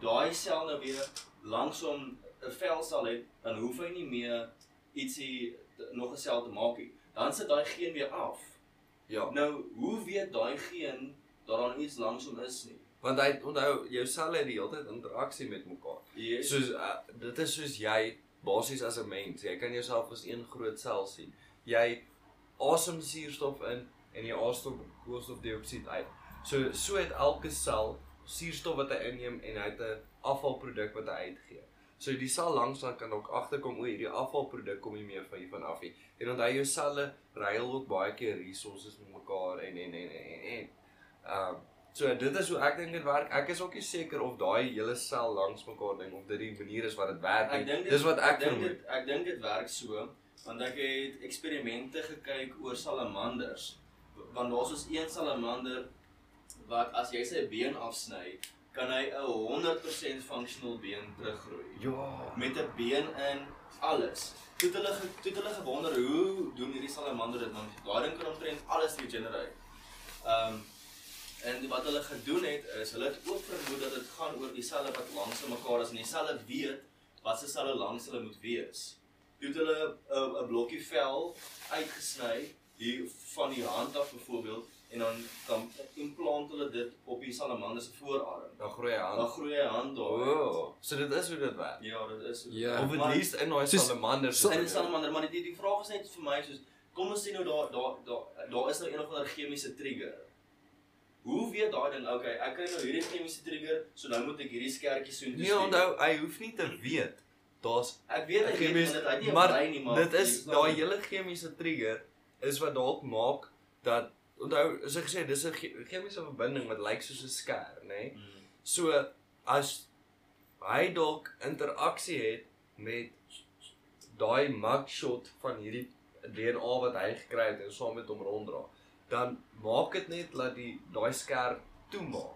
daai sel nou weer langsom 'n velsel het, dan hoef hy nie meer ietsie nog 'n sel te maak nie. Dan sit daai geen weer af. Ja. Nou, hoe weet daai geen dat daar iets langsom is nie? Want hy onthou jou selle het die hele tyd interaksie met mekaar. Yes. Soos uh, dit is soos jy basies as 'n mens, jy kan jouself as een groot sel sien. Jy asem suurstof in en jy asem koolstofdioksied uit. So so het elke sel suurstof wat hy inneem en hy het 'n afvalproduk wat hy uitgee. So die sel langsaan kan ook agterkom o, hierdie afvalproduk kom nie meer van hier van af nie. En onthou jou selle ruil ook baie keer resources met mekaar en en en en en. Ehm so dit is hoe ek dink dit werk. Ek is ook nie seker of daai hele sel langs mekaar ding of dit die manier is wat dit werk nie. Dis wat ek dink ek dink dit werk so want ek het eksperimente gekyk oor salamanders want daar's soos een salamander wat as jy sy been afsny kan hy 'n 100% functional been teruggroei Ja. met 'n been in alles. Toe hulle toe hulle gewonder hoe doen hierdie salamander dit want daai ding kan omtrent alles regenerate. Ehm um, en wat hulle gedoen het is hulle het ook vermoed dat dit gaan oor die selle wat langs mekaar is en die selle weet wat se selle langs hulle moet wees. Toe het hulle 'n 'n blokkie vel uitgesny hier van die hand af byvoorbeeld en dan dan implant hulle dit op die salamander se voorarm. Dan groei hy Dan aan. groei hy hand daar. O, so dit is hoe dit werk. Ja, dit is. Ja. Of at least in daai salamanders. so- En die salamander, maar die die vraag is net vir my soos kom ons sê nou daar daar daar daar is nou een of ander chemiese trigger. Hoe weet daai ding, okay, ek kry nou hierdie chemiese trigger, so nou moet ek hierdie skertjie soen Nee, onthou, hy hoef nie te weet. Daar's Ek weet hy weet chemies- want dit hy het nie maar brein nie, maar dit is daai hele chemiese trigger is wat dalk maak dat onthou, as ek gesê dis 'n che- chemiese verbinding wat lyk soos 'n skêr, nê? Nee? Mm. So as hy dalk interaksie het met daai mugshot van hierdie DNA wat hy gekry het en saam met hom ronddra, dan maak dit net dat die daai skêr toemaak.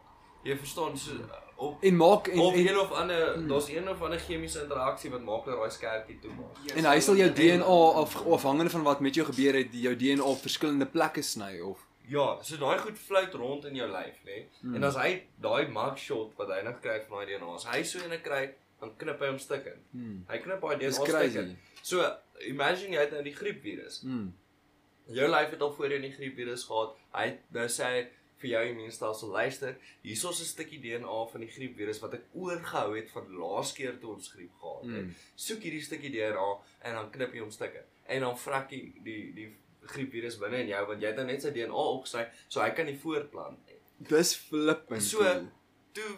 Jy verstaan so op En maak en of en, een of ander daar's een of ander chemiese interaksie wat maak dat daai skerpie toemaak. en hy sal jou DNA af afhangende van wat met jou gebeur het, jou DNA op verskillende plekke sny of Ja, so daai goed float rond in jou lyf, nê? Hmm. En as hy daai mugshot wat hy gekry het van daai DNA, as hy so ene kry, dan knip hy hom stukke. hmm. Hy knip daai DNA crazy. stukke. So, imagine jy het nou die griepvirus. Hmm. Jou lyf het al voorheen die griepvirus gehad. Hy het- nou sê vir jou immuunstelsel luister, hierso's 'n stukkie DNA van die griepvirus wat ek oorgehou het van laas keer toe ons griep gehad het. Hmm. Soek hierdie stukkie DNA en dan knip jy hom stukke. En dan vrek jy die die griepvirus binne in jou want jy het nou net sy DNA opgesny, so hy kan nie voortplant nie. Dis flippend. So. Toe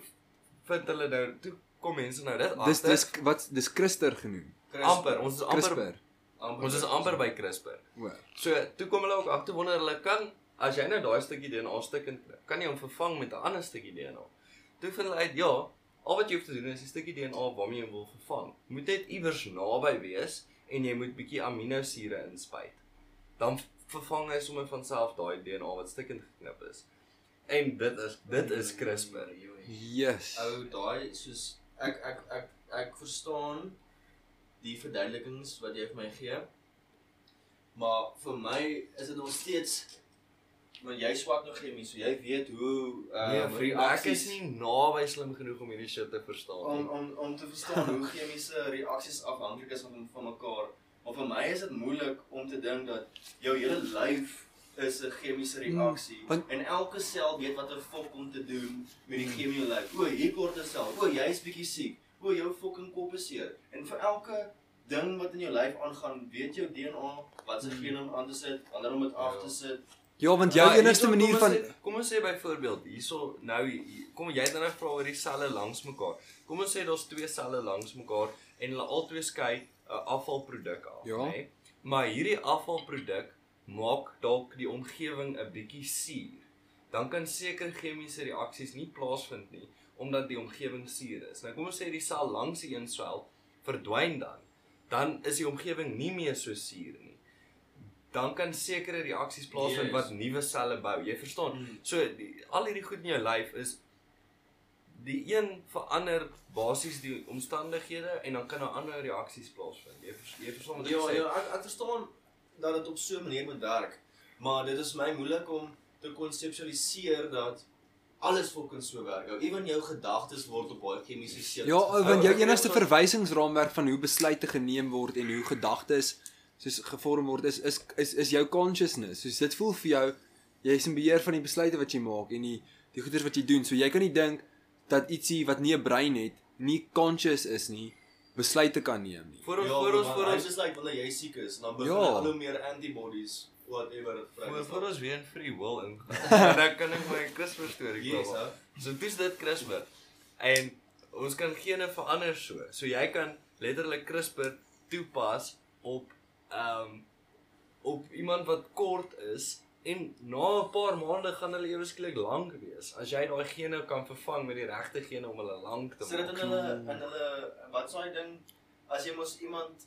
vind hulle nou, toe kom mense nou dit dis agter. dis wat dis CRISPR genoem. amper, ons is amper CRISPR. Amper ons is amper by CRISPR. O. So, toe kom hulle ook agter wonder hulle kan as jy nou daai stukkie DNA stukkend kry, kan jy hom vervang met 'n ander stukkie DNA. Toe vind hulle uit ja, al wat jy hoef te doen is 'n stukkie DNA waarmee jy hom wil vervang. Moet net iewers naby wees en jy moet bietjie aminosure inspuit. Dan vervang hy sommer van self daai DNA wat stukkend geknip is. En dit is dit is CRISPR. Yes. Ou daai soos ek ek ek ek verstaan die verduidelikings wat jy vir my gee. Maar vir my is dit nog steeds want jy swat nog chemies, so jy weet hoe Nee, ehm vriend, ek is nie naby slim genoeg om hierdie shit te verstaan om nie. om om te verstaan hoe chemiese reaksies afhanklik is van van mekaar. Maar vir my is dit moeilik om te dink dat jou hele lyf is 'n chemiese reaksie want- en elke sel weet wat 'n fok om te doen met die chemie in jou lyf. O, hier kort 'n sel. O, jy's bietjie siek. O, jou fucking kop is seer. En vir elke ding wat in jou lyf aangaan, weet jou DNA wat se gene om aan te sit, wanneer om dit af te sit. Ja, want jou Maar enigste hierso, manier van sê, kom ons sê byvoorbeeld hierso nou kom jy het nou gevra oor die selle langs mekaar. Kom ons sê daar's twee selle langs mekaar en hulle albei skei 'n afvalproduk af, Ja. nê? Maar hierdie afvalproduk maak dalk die omgewing 'n bietjie suur. Dan kan seker chemiese reaksies nie plaasvind nie omdat die omgewing suur is. Nou kom ons sê die sel langs die een swel verdwyn dan. Dan is die omgewing nie meer so suur nie. dan kan sekere reaksies plaasvind Yes. wat nuwe selle bou. Jy verstaan? Mm. So die, al hierdie goed in jou lyf is die een verander basies die omstandighede en dan kan 'n ander reaksies plaasvind. Jy vers, jy verstaan wat ek Ja, sê? ja, ek ek verstaan dat dit op so 'n manier moet werk. Maar dit is my moeilik om te konseptualiseer dat alles fucking so werk. Ou, Ewen jou gedagtes word op baie chemiese shit. Ja, want jou Ou, enigste verwysingsraamwerk van hoe besluite geneem word en hoe gedagtes soos gevorm word is is is is jou consciousness. Soos dit voel vir jou jy's in beheer van die besluite wat jy maak en die die goeders wat jy doen. So jy kan nie dink dat ietsie wat nie 'n brein het, nie conscious is nie, besluite kan neem nie. Voor ons Ja, voor ons voor ons is like wanneer jy siek is, dan begin Ja. al hoe meer antibodies whatever voor, voor ons weer in free will ingaan. dan kan ek my CRISPR storie Yes, klaar. ou. So dis dit CRISPR. En ons kan gene verander so. So jy kan letterlik CRISPR toepas op ehm um, op iemand wat kort is en na 'n paar maande gaan hulle ewe skielik lank wees. As jy daai gene kan vervang met die regte gene om hulle lank te Sit dit in maak. hulle in hulle wat sou hy ding as jy mos iemand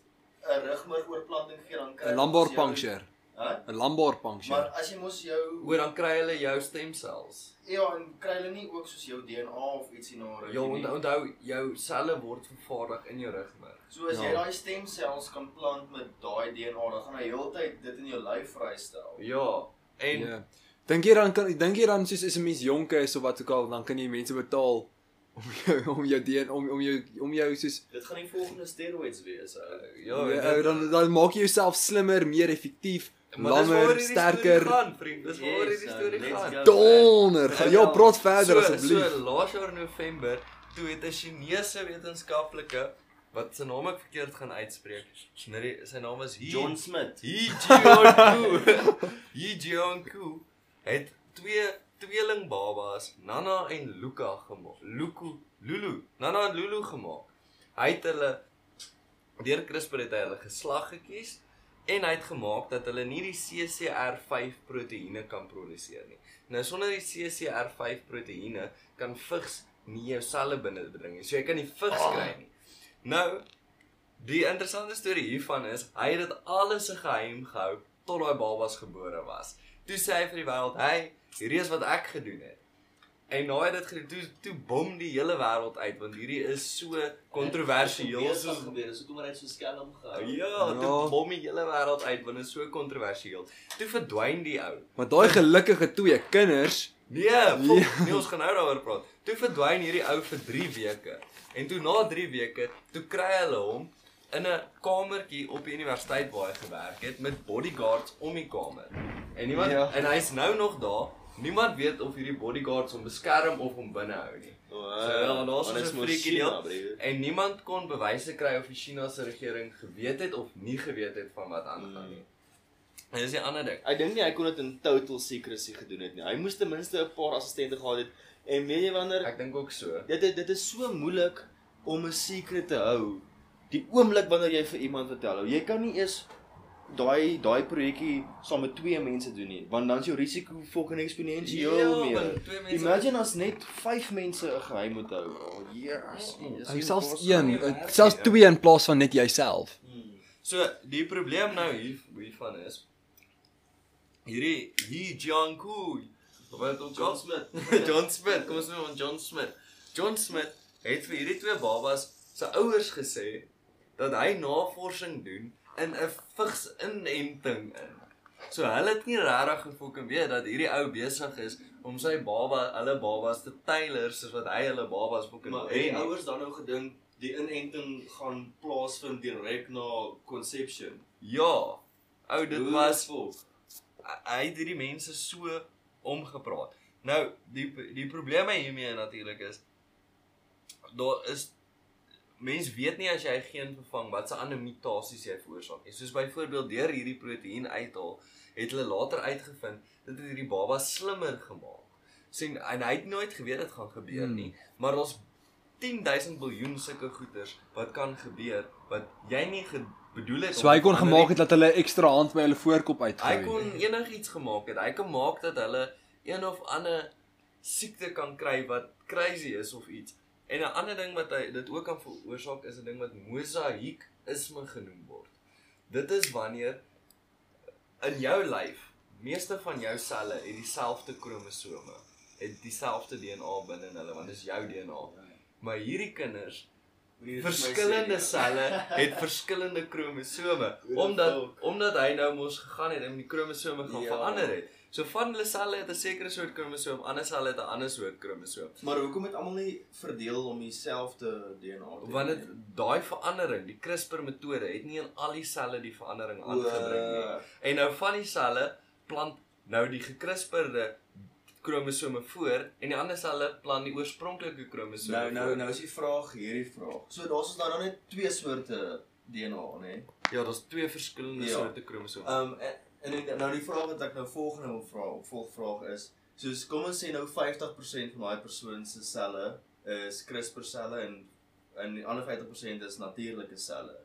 'n rugmergoorplanting gee dan kry 'n Lumbar puncture, Hæ? 'n lumbar puncture. Maar as jy mos jou Oor dan kry hulle jou stemsels. ja, en kry hulle nie ook soos jou DNA of ietsie na ruk Ja, nie. onthou, onthou jou selle word vervaardig in jou rugmerg. So as Ja. jy daai stemsels kan plant met daai DNA, dan gaan hy heeltyd dit in jou lyf vrystel. Ja, en Ja. Dink jy dan kan dink jy dan soos is 'n mens jonk is of wat ook al, dan kan jy mense betaal om jou om jou DNA om om jou om jou soos Dit gaan die volgende steroids wees. ou. ja, ja, dit- dan dan maak jy jouself slimmer, meer effektief, langer, sterker. gaan, vriend. Dis Yes, hierdie storie let's gaan. go. Donder. Gaan ja, praat verder so, asseblief. So laas jaar in November, toe het 'n Chinese wetenskaplike wat sy naam ek verkeerd gaan uitspreek. Nee, sy naam is He John Smith. He Jianku. He Jianku het twee tweeling babas, Nana en Luka gemaak. Luku, Lulu, Nana en Lulu gemaak. Hy het hulle deur CRISPR het hy hulle geslag gekies en hy het gemaak dat hulle nie die CCR5 proteïene kan produseer nie. Nou sonder die CCR5 proteïene kan vigs nie jou selle binne dring nie. So jy kan nie vigs kry nie. Nou die interessante storie hiervan is hy het dit alles 'n geheim gehou tot daai babas gebore was. Toe sê hy vir die wêreld, "Hey, hierdie is wat ek gedoen het." En nou het dit gedoen, toe toe bom die hele wêreld uit want hierdie is so kontroversieel soos gebeur. So kom hy so skelm gehou. Ja, Ja. toe bom die hele wêreld uit want dit is so kontroversieel. Toe verdwyn die ou. Maar daai gelukkige twee kinders, Nee, fok, nee, ons gaan nou daaroor praat. Toe verdwyn hierdie ou vir 3 weke. En toe na 3 weke, toe kry hulle hom in 'n kamertjie op die universiteit waar hy gewerk het met bodyguards om die kamer. En niemand Ja. en hy's nou nog daar. Niemand weet of hierdie bodyguards hom beskerm of hom binne hou nie. So, ja, daar's 'n freaky deel. En niemand kon bewyse kry of die Chinese regering geweet het of nie geweet het van wat aangaan nie. En dis 'n ander ding. Ek dink nie hy kon dit in total secrecy gedoen het nie. Hy moes ten minste 'n paar assistente gehad het. En weet jy wanneer Ek dink ook so. dit dit, is so moeilik om 'n secret te hou. Die oomblik wanneer jy vir iemand vertel, jy kan nie eers daai daai projekkie saam met twee mense doen nie, want dan is jou risiko fucking eksponensieel Ja, meer. Imagine as net 5 mense 'n geheim moet hou. Oh, yes. hy selfs impossible. een, eh, selfs nie, twee in plaas van net jouself. So die probleem nou hier hiervan is hierdie Yi Jianku wat ook John Smith. John Smith, kom ons noem hom John Smith. John Smith het vir hierdie twee babas se ouers gesê dat hy navorsing doen in 'n vigs inenting in. So hulle het nie regtig gefokus weet dat hierdie ou besig is om sy baba, hulle babas te tailor soos wat hy hulle babas fokus Maar het die ouers dan nou gedink die inenting gaan plaasvind direk na conception. Ja. Ou dit Hoe was volk. hy het hierdie mense so omgepraat. Nou die die probleem hiermee natuurlik is daar is mens weet nie as jy geen vervang wat se ander mutasies jy veroorsaak nie. Soos byvoorbeeld deur hierdie proteïen uithaal het hulle later uitgevind dit het hierdie baba slimmer gemaak. sien en hy het nooit geweet dit gaan gebeur Hmm. nie, maar ons 10000 biljoen sulke goeders wat kan gebeur wat jy nie bedoel het So hy kon gemaak het dat hulle ekstra hand by hulle voorkop Hy uitgooi. kon enigiets gemaak het. Hy kan maak dat hulle een of ander siekte kan kry wat crazy is of iets. En 'n ander ding wat hy dit ook kan veroorsaak is 'n ding wat mosaïekisme genoem word. Dit is wanneer in jou lyf, meeste van jou selle het dieselfde kromosome, het dieselfde DNA binne in hulle want dit is jou DNA. Maar hierdie kinders verskillende selle het verskillende kromosome omdat omdat hy nou mos gegaan het en die kromosome gaan Ja. verander het. So van hulle selle het 'n sekere soort kromosoom, ander selle het 'n ander soort kromosoom. Maar hoekom het almal nie verdeel om dieselfde DNA te Want dit daai verandering, die CRISPR metode het nie in al die selle die verandering aangebring nie. En nou van die selle plant nou die gekrisperde kromosome voor en die ander selle plant die oorspronklike kromosome Nou nou voor. nou is die vraag hierdie vraag. So daar's ons nou nou net twee soorte DNA, né? Nee? Ja, daar's twee verskillende Ja. soorte kromosome. Um en, en nou die vraag wat ek nou volgende wil vra, volgvraag is, soos kom ons sê nou 50% van daai persoon se selle is CRISPR selle en en die ander 50% is natuurlike selle.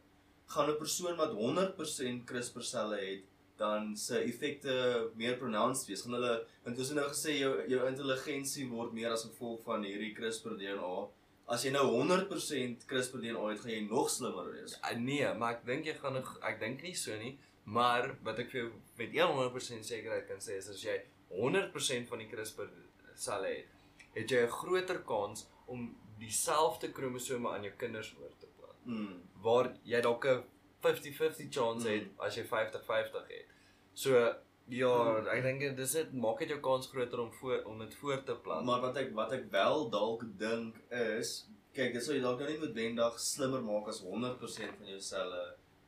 Gaan 'n persoon wat 100% CRISPR selle het dan se effekte meer pronounced wees. Gaan hulle want ons het nou gesê jou jou intelligensie word meer as gevolg van hierdie CRISPR DNA. As jy nou 100% CRISPR DNA het, gaan jy nog slimmer wees. Uh, nee, maar ek dink jy gaan ek dink nie so nie, maar wat ek vir jou met 100% sekerheid kan sê is as jy 100% van die CRISPR selle het, het jy 'n groter kans om dieselfde kromosome aan jou kinders oor te plant. Mm. Waar jy dalk 'n 50-50 chance het as jy 50-50 het. So ja, ek dink dis dit maak dit jou kans groter om voor om dit voor te plant. Maar wat ek wat ek wel dalk dink is, kyk, dit sou jy dalk nou nie noodwendig slimmer maak as 100% van jou selle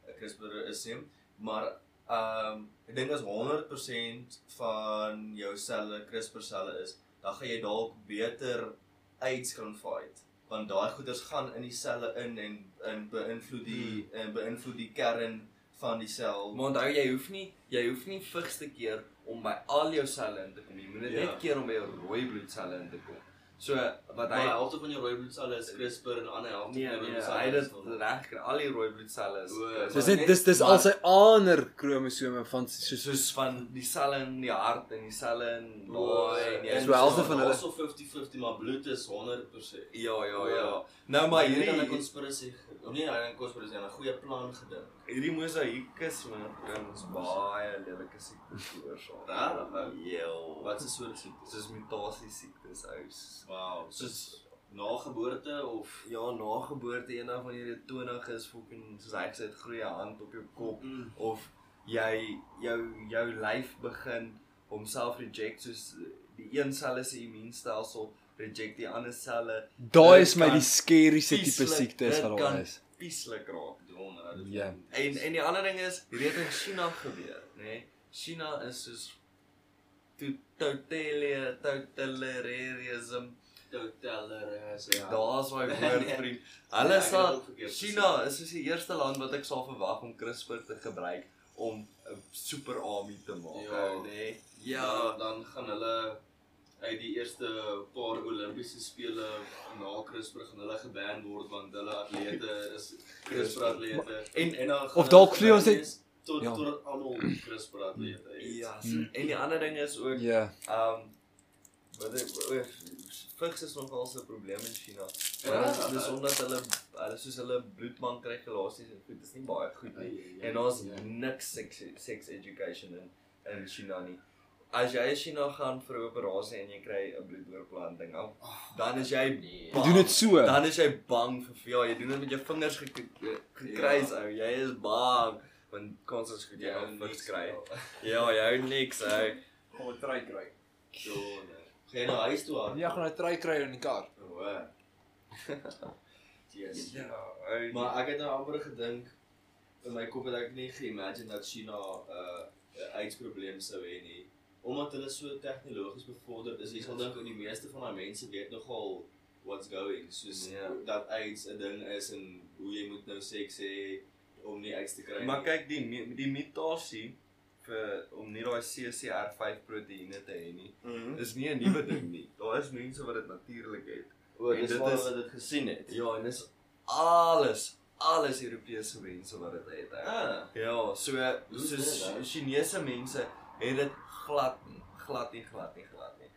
'n CRISPR is nie, maar ehm um, ek dink as 100% van jou selle CRISPR selle is, dan gaan jy dalk beter AIDS kan fight want daai goeders gaan in die selle in en en beïnvloed die en beïnvloed die kern van die sel. Maar onthou jy hoef nie jy hoef nie vigs te keer om by al jou selle in te kom. Jy moet dit Ja. net keer om by jou rooi bloedselle in te kom. So wat Maar hy die helfte van jou rooi bloedselle is CRISPR en 'n ander helfte nee, van jou nee, bloedselle hy is dit van- reg gekry. Al die rooi bloedselle is O, is Dis maar net dis dis maar- al sy ander kromosome van soos soos van die selle in die hart en die selle in O, daai en jy So helfte van hulle- Also 50-50 maar bloed is 100%. Ja, ja, ja. Nou maar Hierdie dan 'n hierdie konspirasie. Of nie, hy 'n konspirasie, 'n goeie plan gedink. Hierdie mosaïekus man, ons baie lelike siektes veroorsaak. Regtig, ou? Ja. Wat 'n soort siekte? soos mutasie siektes ou. Wow, soos na geboorte of Ja, na geboorte eendag wanneer jy 20 is, fucking soos hy gesê het, groei 'n hand op jou kop Mm. of jy jou jou lyf begin homself reject soos die een selle se immuunstelsel reject die ander selle. daai Dit is my die scarieste tipe siektes dit wat daar is. Pieslik raak. Donder dit. Ja. En en die ander ding is, hierdie het in China gebeur, nê? Nee? China is soos totalitarianism. Totaler is ja. Daar's my woord Nee. vriend. Nee, Hulle het sal China is soos die eerste land wat ek sal verwag om CRISPR te gebruik om 'n super army te maak, Ja. nê? Ja, dan gaan hulle uit die eerste paar Olimpiese spele na CRISPR gaan hulle geban word want hulle atlete is CRISPR atlete En- en dan Of dalk vlieg ons net- tot Ja. tot almal CRISPR atlete is. Ja, so, en die ander ding is ook Ja. ehm wat ek o, vigs is nogal 'n probleem in China. Ja. Ja, dis omdat hulle hulle soos hulle bloedbankregulasies en goed is nie baie goed nie. En daar's Ja. niks sex sex education in in China nie. As jy in China gaan vir 'n operasie en jy kry 'n bloedoorplanting, al, dan is jy Nee. Jy doen dit so. Dan is jy bang vir ja, jy doen dit met jou vingers gek- gekruis Ja. ou. Jy is bang want kans is goed jy Ja, gaan niks vigs kry. wel. Ja, jy hou niks ou. Kom 'n try kry. So, nee. Gaan jy na huis toe aan? Ja, gaan 'n try kry in die kar. O. Yes. Ja, ou. Maar ek het nou amper gedink in my kop het ek nie geimagine dat China 'n uh, 'n AIDS-probleem sou hê nie. Omdat hulle so tegnologies bevorderd is, jy sal dink die meeste van daai mense weet nogal what's going, soos Ja. dat AIDS 'n ding is en hoe jy moet nou seks hê om nie AIDS te kry nie. Maar kyk die die mutasie vir om nie daai CCR5 proteïene te hê nie. Mhm. Dis nie 'n nuwe ding nie. Daar is mense wat dit natuurlik het. O, En dis dit waar is- hulle dit gesien het. Ja, en dis alles alles Europese mense wat dit het. ou. Ah, Ja, so Hoe so is dit, ou? Chinese mense het dit glad glad nie, glad nie, glad nie.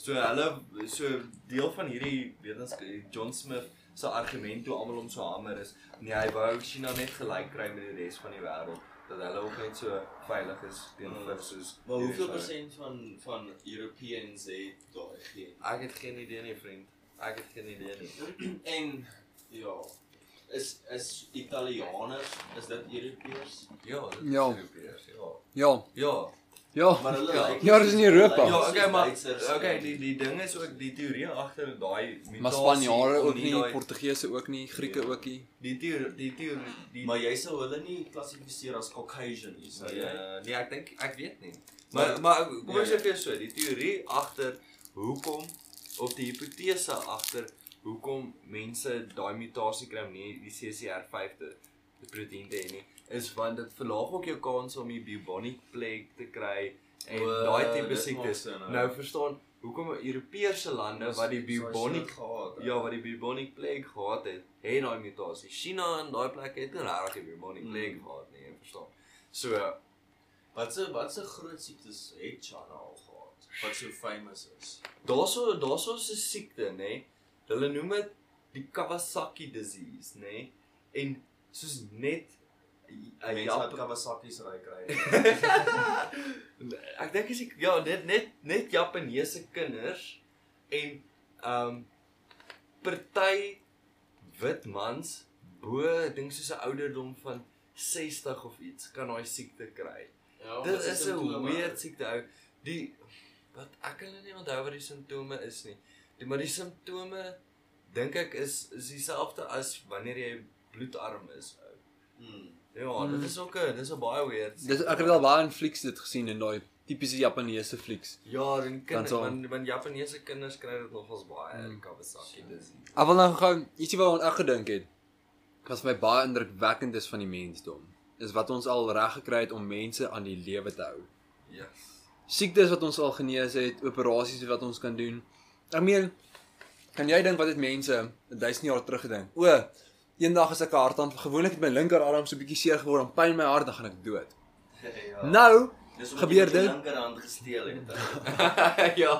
So hulle so deel van hierdie wetenskap John Smith se argument toe almal om so hamer is, nee, hy wou China net gelyk kry met die res van die wêreld dat hulle ook net so veilig is teen Mm. soos Maar hoeveel persent van van Europeans het daai geen? Ek het geen idee nie, vriend. Ek het geen idee nie. En ja, is is Italianers, is dit Europeërs? Ja, dit Ja. Europeërs, ja. Ja, Ja. Ja. Maar hulle Ja. lyk Ja, dis in Europa. Ja, okay, maar okay, die die ding is ook die teorie agter daai mutasie. Maar Spanjare om ook nie, daai- Portugese ook nie, Grieke Ja. ook nie. Die teorie die teorie die Maar jy sou hulle nie klassifiseer as Caucasian nie, sou jy? Ja, nee, ek dink ek weet nie. Maar maar kom ek Ja, sê vir so, die teorie agter hoekom of die hipotese agter hoekom mense daai mutasie kry om nie die CCR5 te die proteïen te hê nie, is want dit verlaag ook jou kans om die bubonic plague te kry en O, daai tipe siektes. Nou verstaan hoekom Europese lande wat die bubonic gehad. Ja, wat die bubonic plague gehad het, het daai mutasie. China en daai plekke het nie regtig die bubonic Mm. plague gehad nie, verstaan. So, Wat se wat se groot siektes het China al gehad? Wat so famous is? daarso daarso 'n siekte, nê. Nee, hulle noem dit die Kawasaki disease, nê. Nee, en soos net Mense Jap wat Kawasaki's ry kry. ek dink as ek ja, net net net Japaneese kinders en ehm um, party wit mans bo, ek dink soos 'n ouderdom van 60 of iets kan daai siekte kry. Ja, Dit is 'n weird siekte ou. Die wat ek kan nou nie onthou wat die simptome is nie. Die maar die simptome dink ek is is dieselfde as wanneer jy bloedarm is ou. Hmm. Ja, Hmm. dit is ook 'n dis 'n baie weird. Dis ek het al baie in flieks dit gesien in daai tipiese Japaneese flieks. Ja, dan Dan kan sal- want want Japaneese kinders kry dit nogals baie Hmm. mm. Kawasaki disease. Ek wil nou gou ietsie waaraan ek gedink het. Wat my baie indrukwekkend is van die mensdom, is wat ons al reg gekry het om mense aan die lewe te hou. Ja. Siektes wat ons al genees het, operasies wat ons kan doen. Ek meen, kan jy dink wat het mense 1000 jaar terug gedink? O, eendag as ek 'n hartaanval, gewoonlik het my linkerarm so 'n bietjie seer geword, dan pyn my hart, dan gaan ek dood. ja. Nou, Dis gebeur jy die dit? linkerhand gesteel het. ja.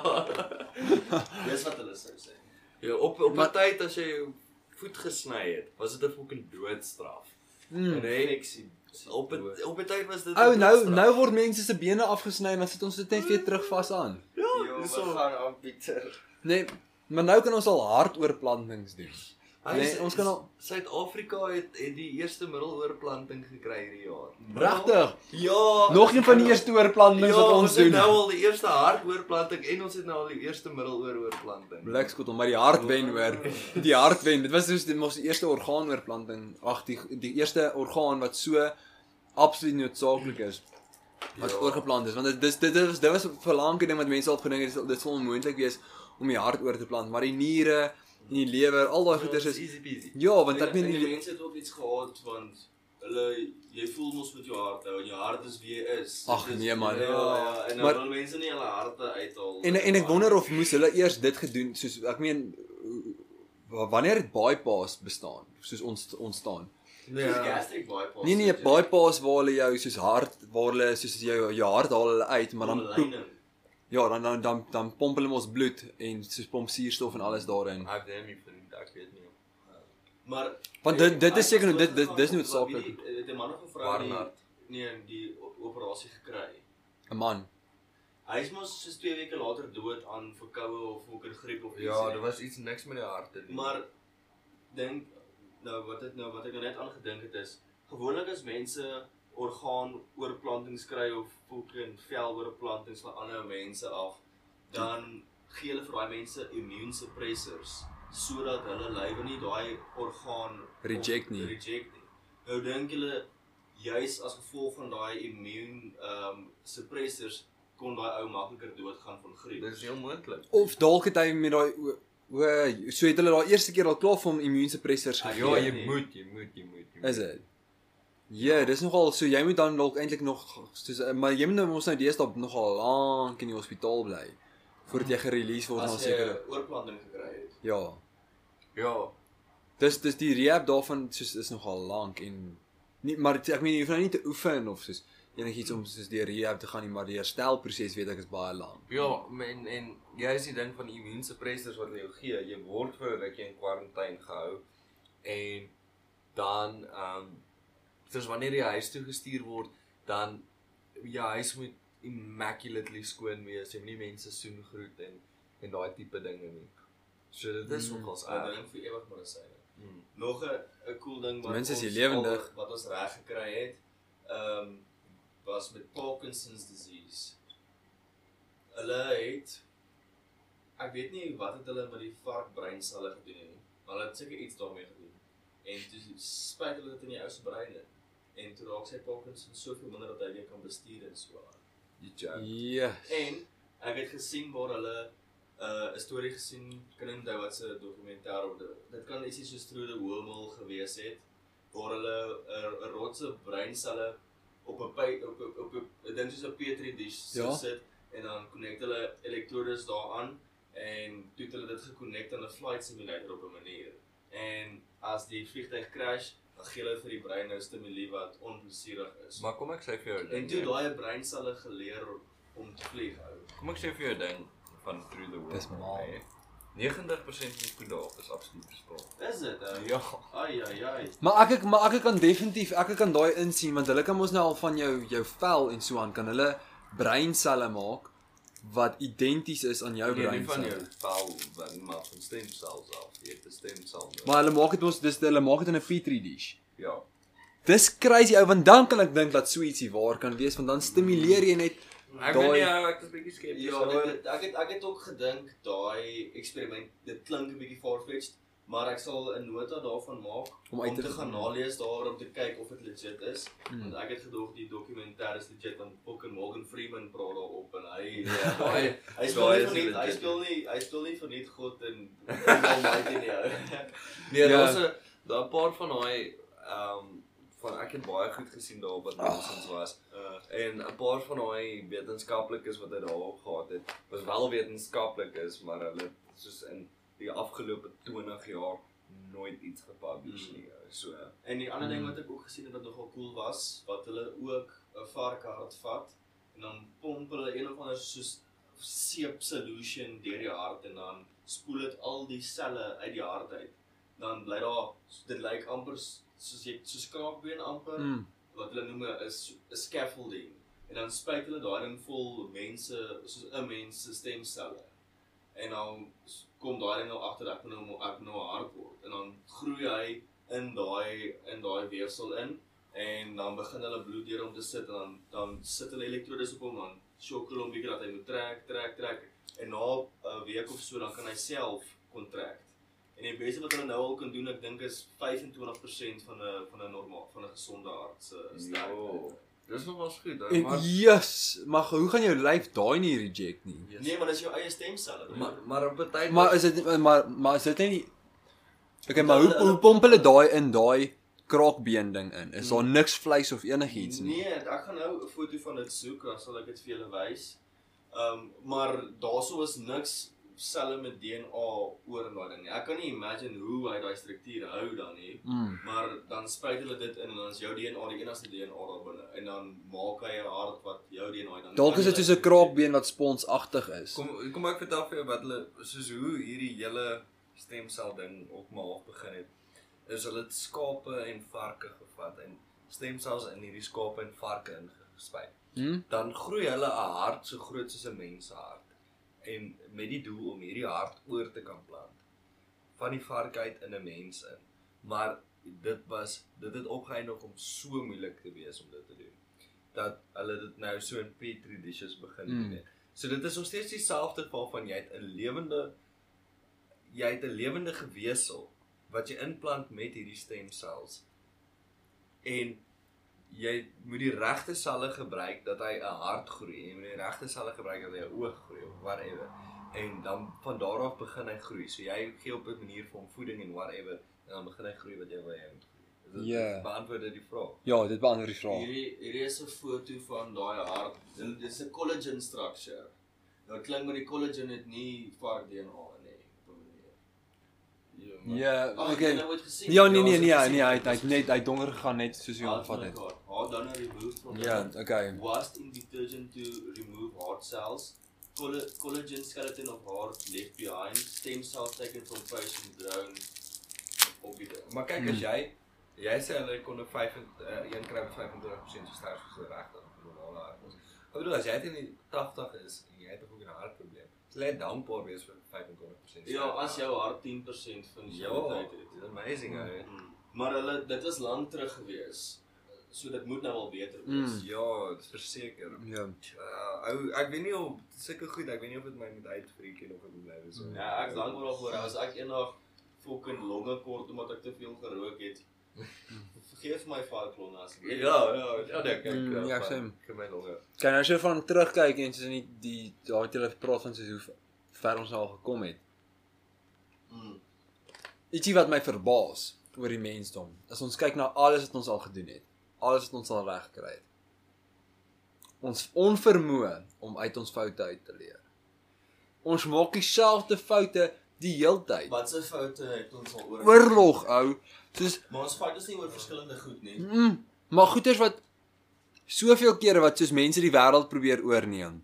Dis wat hulle sou sê. Ja, op op 'n tyd as jy jou voet gesny het, was dit 'n fucking doodstraf. mm, Nee, Infeksie. op 'n op 'n tyd was dit ou 'n nou nou word mense se bene afgesny en dan sit ons dit net weer terug vas aan. Ja, dis so. gaan aan Pieter? Nee, maar nou kan ons al hartoorplantings doen. Hy Nee, ons kan al- Suid-Afrika het het die eerste middeloorplanting gekry hierdie jaar. Regtig? Ja. Nog een van die eerste oorplantings ja, wat ons ons het doen. nou al die eerste hartoorplanting en ons het nou al die eerste middelooroorplanting. Blikskottel, maar die hart wen hoor. Die hart wen. Dit was soos die mos die eerste orgaanoorplanting. Ag, die die eerste orgaan wat so absoluut noodsaaklik is wat Ja. oorgeplant is want dit dis dit was dit was vir lank ding wat mense al gedink het dit, dit sal onmoontlik wees om die hart oor te plant, maar die niere en die lewer, al daai goeders is easy peasy. ja, want ek En meen die mense het ook iets gehad want hulle jy voel mos met jou hart hou en jou hart is wie jy is. Ag, nee, man. Ja, ja, en dan Maar- wil mense nie hulle harte uithaal. en en ek wonder of moes hulle eers dit gedoen soos ek meen wanneer het bypass bestaan soos ons ontstaan Soos gastric bypass. Nee nee, bypass waar hulle jou soos hart waar hulle soos jou jou hart haal hulle uit, maar dan. Ja, dan dan dan dan pomp hulle mos bloed en soos pomp suurstof en alles daarin. Ek weet nie vriend, ek weet nie. Maar Want dit- dit is seker- dit- dit- dis noodsaaklik. die- Het 'n man of 'n vrou die Barnard. nee, die o- operasie gekry. 'n Man. Hy is mos soos 2 weke later dood aan verkoue of ook 'n griep of iets. Ja, nie. daar was iets niks met die hart te doen. Maar dink nou wat het nou wat ek nou net aan gedink het is gewoonlik as mense orgaan oorplantings kry of fucking vel oorplantings van ander mense af dan gee hulle vir daai mense immuunsuppressors sodat hulle lywe nie daai orgaan Reject nie. reject nie. Nou dink julle juis as gevolg van daai immuun ehm um, suppressors kon daai ou makliker doodgaan van griep. Dit is heel moontlik. Of dalk het hy met daai o so het hulle daai eerste keer al klaar vir hom immuunsuppressors Ah, gegee. Ja, jy nee. moet, jy moet, jy moet. jy moet. Is dit? Ja, dis nogal so jy moet dan dalk eintlik nog soos maar jy moet nou mos nou deesdae nogal lank in die hospitaal bly voordat jy gerelease word na sekere oorplanting gekry het. ja. Ja. Dis dis die rehab daarvan soos is nogal lank en nie maar ek meen jy hoef nou nie te oefen of soos enigiets om soos deur rehab te gaan nie, maar die herstelproses weet ek is baie lank. Ja, en en jy is die ding van die immuunsuppressors wat hulle jou gee. Jy word vir 'n rukkie in kwarantyne gehou en dan ehm um, soos wanneer jy huis toe gestuur word, dan ja, huis moet immaculately skoon wees. Jy moenie mense soen groet en en daai tipe dinge nie. So dit is Mm. nogals erg. dink vir ewig medisyne. Mm. Nog 'n 'n cool ding wat Mense is lewendig. wat ons reg gekry het, ehm um, was met Parkinson's disease. Hulle het ek weet nie wat het hulle met die varkbreinselle gedoen nie, maar hulle het seker iets daarmee gedoen. En toe spuit hulle dit in die ou se brein in. En toe raak sy Parkinson soveel minder dat hy weer kan bestuur en so aan. Joke. Yes. En ek het gesien waar hulle uh, 'n storie gesien, kan onthou wat se dokumentêr op dit. Kan ietsie soos Through the Wormhole gewees het waar hulle 'n 'n rotse breinselle op 'n op 'n op 'n 'n ding soos 'n petri dish Ja. sit en dan connect hulle elektrodes daaraan en toe het hulle dit geconnect aan 'n flight simulator op 'n manier. En as die vliegtyg crash, gee hulle vir die brein nou stimulie wat onplesierig is. Maar kom ek sê vir jou en toe nee. daai breinselle geleer om te vlieg hou. Kom ek sê vir jou ding van Through the World. Dis mal. 90% van die koeie daar is absoluut verspaar. Is dit? ou? Ja. Ai ai ai. Maar ek ek maar ek kan definitief ek kan daai insien want hulle kan mos nou al van jou jou vel en so aan kan hulle breinselle maak wat identies is aan jou Nee, nie van jou vel wat maar van stemsels af. Jy het 'n stemsel. Maar hulle maak dit mos dis hulle maak dit in 'n petri dish. ja. Dis crazy ou want dan kan ek dink dat so ietsie waar kan wees want dan stimuleer jy net Ek weet nie hoe ek is bietjie skepties Ja, het, ek het ek het ook gedink daai eksperiment dit klink 'n bietjie far-fetched, maar ek sal 'n nota daarvan maak Om om, te te gaan nalees daaroor om te kyk of dit legit is. Hmm. Want ek het gedoog die dokumentêr is legit want fucking Morgan Freeman praat daarop en hy Ja, hy hy speel nie is net hy speel nie hy speel nie vir net God en Almighty nie. ou. Nee, Ja. daar's 'n daar 'n paar van daai ehm um, van ek het baie goed gesien daarop wat nonsens was. Uh, En 'n paar van daai wetenskaplikes wat hy daarop gehad het, was wel wetenskaplikes, maar hulle soos in die afgelope 20 jaar nooit iets gepublish Hmm. nie. So En die ander ding Hmm. wat ek ook gesien het wat nogal cool was, wat hulle ook 'n varkhart vat en dan pomp hulle een of ander soos seep solution deur die hart en dan spoel dit al die selle uit die hart uit. Dan bly daar dit lyk amper soos jy soos kraakbeen amper mm, wat hulle noem is 'n scaffolding. En dan spuit hulle daai ding vol mense soos 'n mens se stemselle. En dan kom daai ding nou agter ek moet nou ek nou 'n hart word en dan groei hy in daai in daai weefsel in en dan begin hulle bloed deur hom te sit en dan dan sit hulle elektrodes op hom dan shock hulle hom bietjie dat hy moet trek, trek, trek en na 'n week of so dan kan hy self contract. En die beste wat hulle nou al kan doen, ek dink is 25% van 'n van 'n normaal van 'n gesonde hart se sterkte. Dis nog wel goed, hè, maar yes, maar hoe gaan jou lyf daai nie reject nie? Yes. Nee, maar dis jou eie stemselle. broer. maar maar op 'n tyd Maar is dit maar maar is dit nie Okay, maar hoe hoe pomp hulle daai in daai kraakbeen ding in? Is daar niks vleis of enigiets nie? Nee, ek gaan nou 'n foto van dit soek, dan sal ek dit vir julle wys. Ehm um, maar daarso is niks selle met DNA oor in daai ding nie. Ek kan nie imagine hoe hy daai struktuur hou dan nie. Mm. Maar dan spuit hulle dit in en dan is jou DNA die enigste DNA daar binne en dan maak hy 'n hart wat jou DNA dan Dalk is dit soos 'n kraakbeen wat sponsagtig is. Kom kom ek vertel vir jou wat hulle soos hoe hierdie hele stemsel ding op half begin het. Is hulle het skape en varke gevat en stemsels in hierdie skape en varke ingespuit. Hm? Dan groei hulle 'n hart so groot soos 'n mens se hart en met die doel om hierdie hart oor te kan plant van die vark uit in 'n mens in. Maar dit was dit het opgeëindig om so moeilik te wees om dit te doen dat hulle dit nou so in petri dishes begin doen Mm. So dit is nog steeds dieselfde waarvan jy het 'n lewende jy het 'n lewende gewesel wat jy inplant met hierdie stemsels. En jy moet die regte selle gebruik dat hy 'n hart groei. Jy moet die regte selle gebruik dat hy 'n oog groei of whatever. En dan van daar af begin hy groei. So jy gee op 'n manier vir hom voeding en whatever en dan begin hy groei wat jy wil hê hy moet groei. Dit Ja. beantwoord dit die vraag? Ja, dit beantwoord die vraag. Hierdie hierdie is 'n foto van daai hart. Dit dit is 'n collagen structure. Nou klink maar die collagen het nie vark DNA in. Ja. Ja, ek het okay. Ja, nee nee nee, nee, hy het hy het net hy donker gegaan net soos hy hom van het. Mekaar. Hard dan nou removed from Ja, okay. washed in detergent to remove heart cells. Colla- collagen skeleton of heart left behind. Stem cells taken from patient grown op die. Maar kyk Hmm. as jy Jy sê hulle kon 'n 5 uh, een kry met 25% so sterk soos regtig normale hartmus. Ek bedoel as jy dit in die 80 is en jy het ook 'n hartprobleem. Jy lê dankbaar wees vir 25%. Ja, as jou hart 10% van die ja, dit het. is amazing ou. Mm. Maar hulle dit was lank terug gewees. So dit moet nou al beter wees. Mm. Ja, verseker. Ja. Uh, ou ek weet nie of sulke goed, ek weet nie of dit my moet uitfreak en of ek moet bly so. Ja, ek's dankbaar daarvoor. As ek eendag fucking longe kort omdat ek te veel gerook het. Vergeef my vat klonne asseblief. Ja, ja, ja, dink ek. Mm, ja, same. Ek my longe. Kan as jy van terugkyk en soos in die het jy gepraat van soos hoe ver ons al gekom het. Mm. Ietsie wat my verbaas oor die mensdom, as ons kyk na alles wat ons al gedoen het, alles wat ons al reg gekry het. Ons onvermoë om uit ons foute uit te leer. Ons maak dieselfde foute die heeltyd. Wat se foute het ons al oor? Oorlog ou, soos Maar ons fout is nie oor verskillende goed nie. mm, maar goeters wat soveel kere wat soos mense die wêreld probeer oorneem.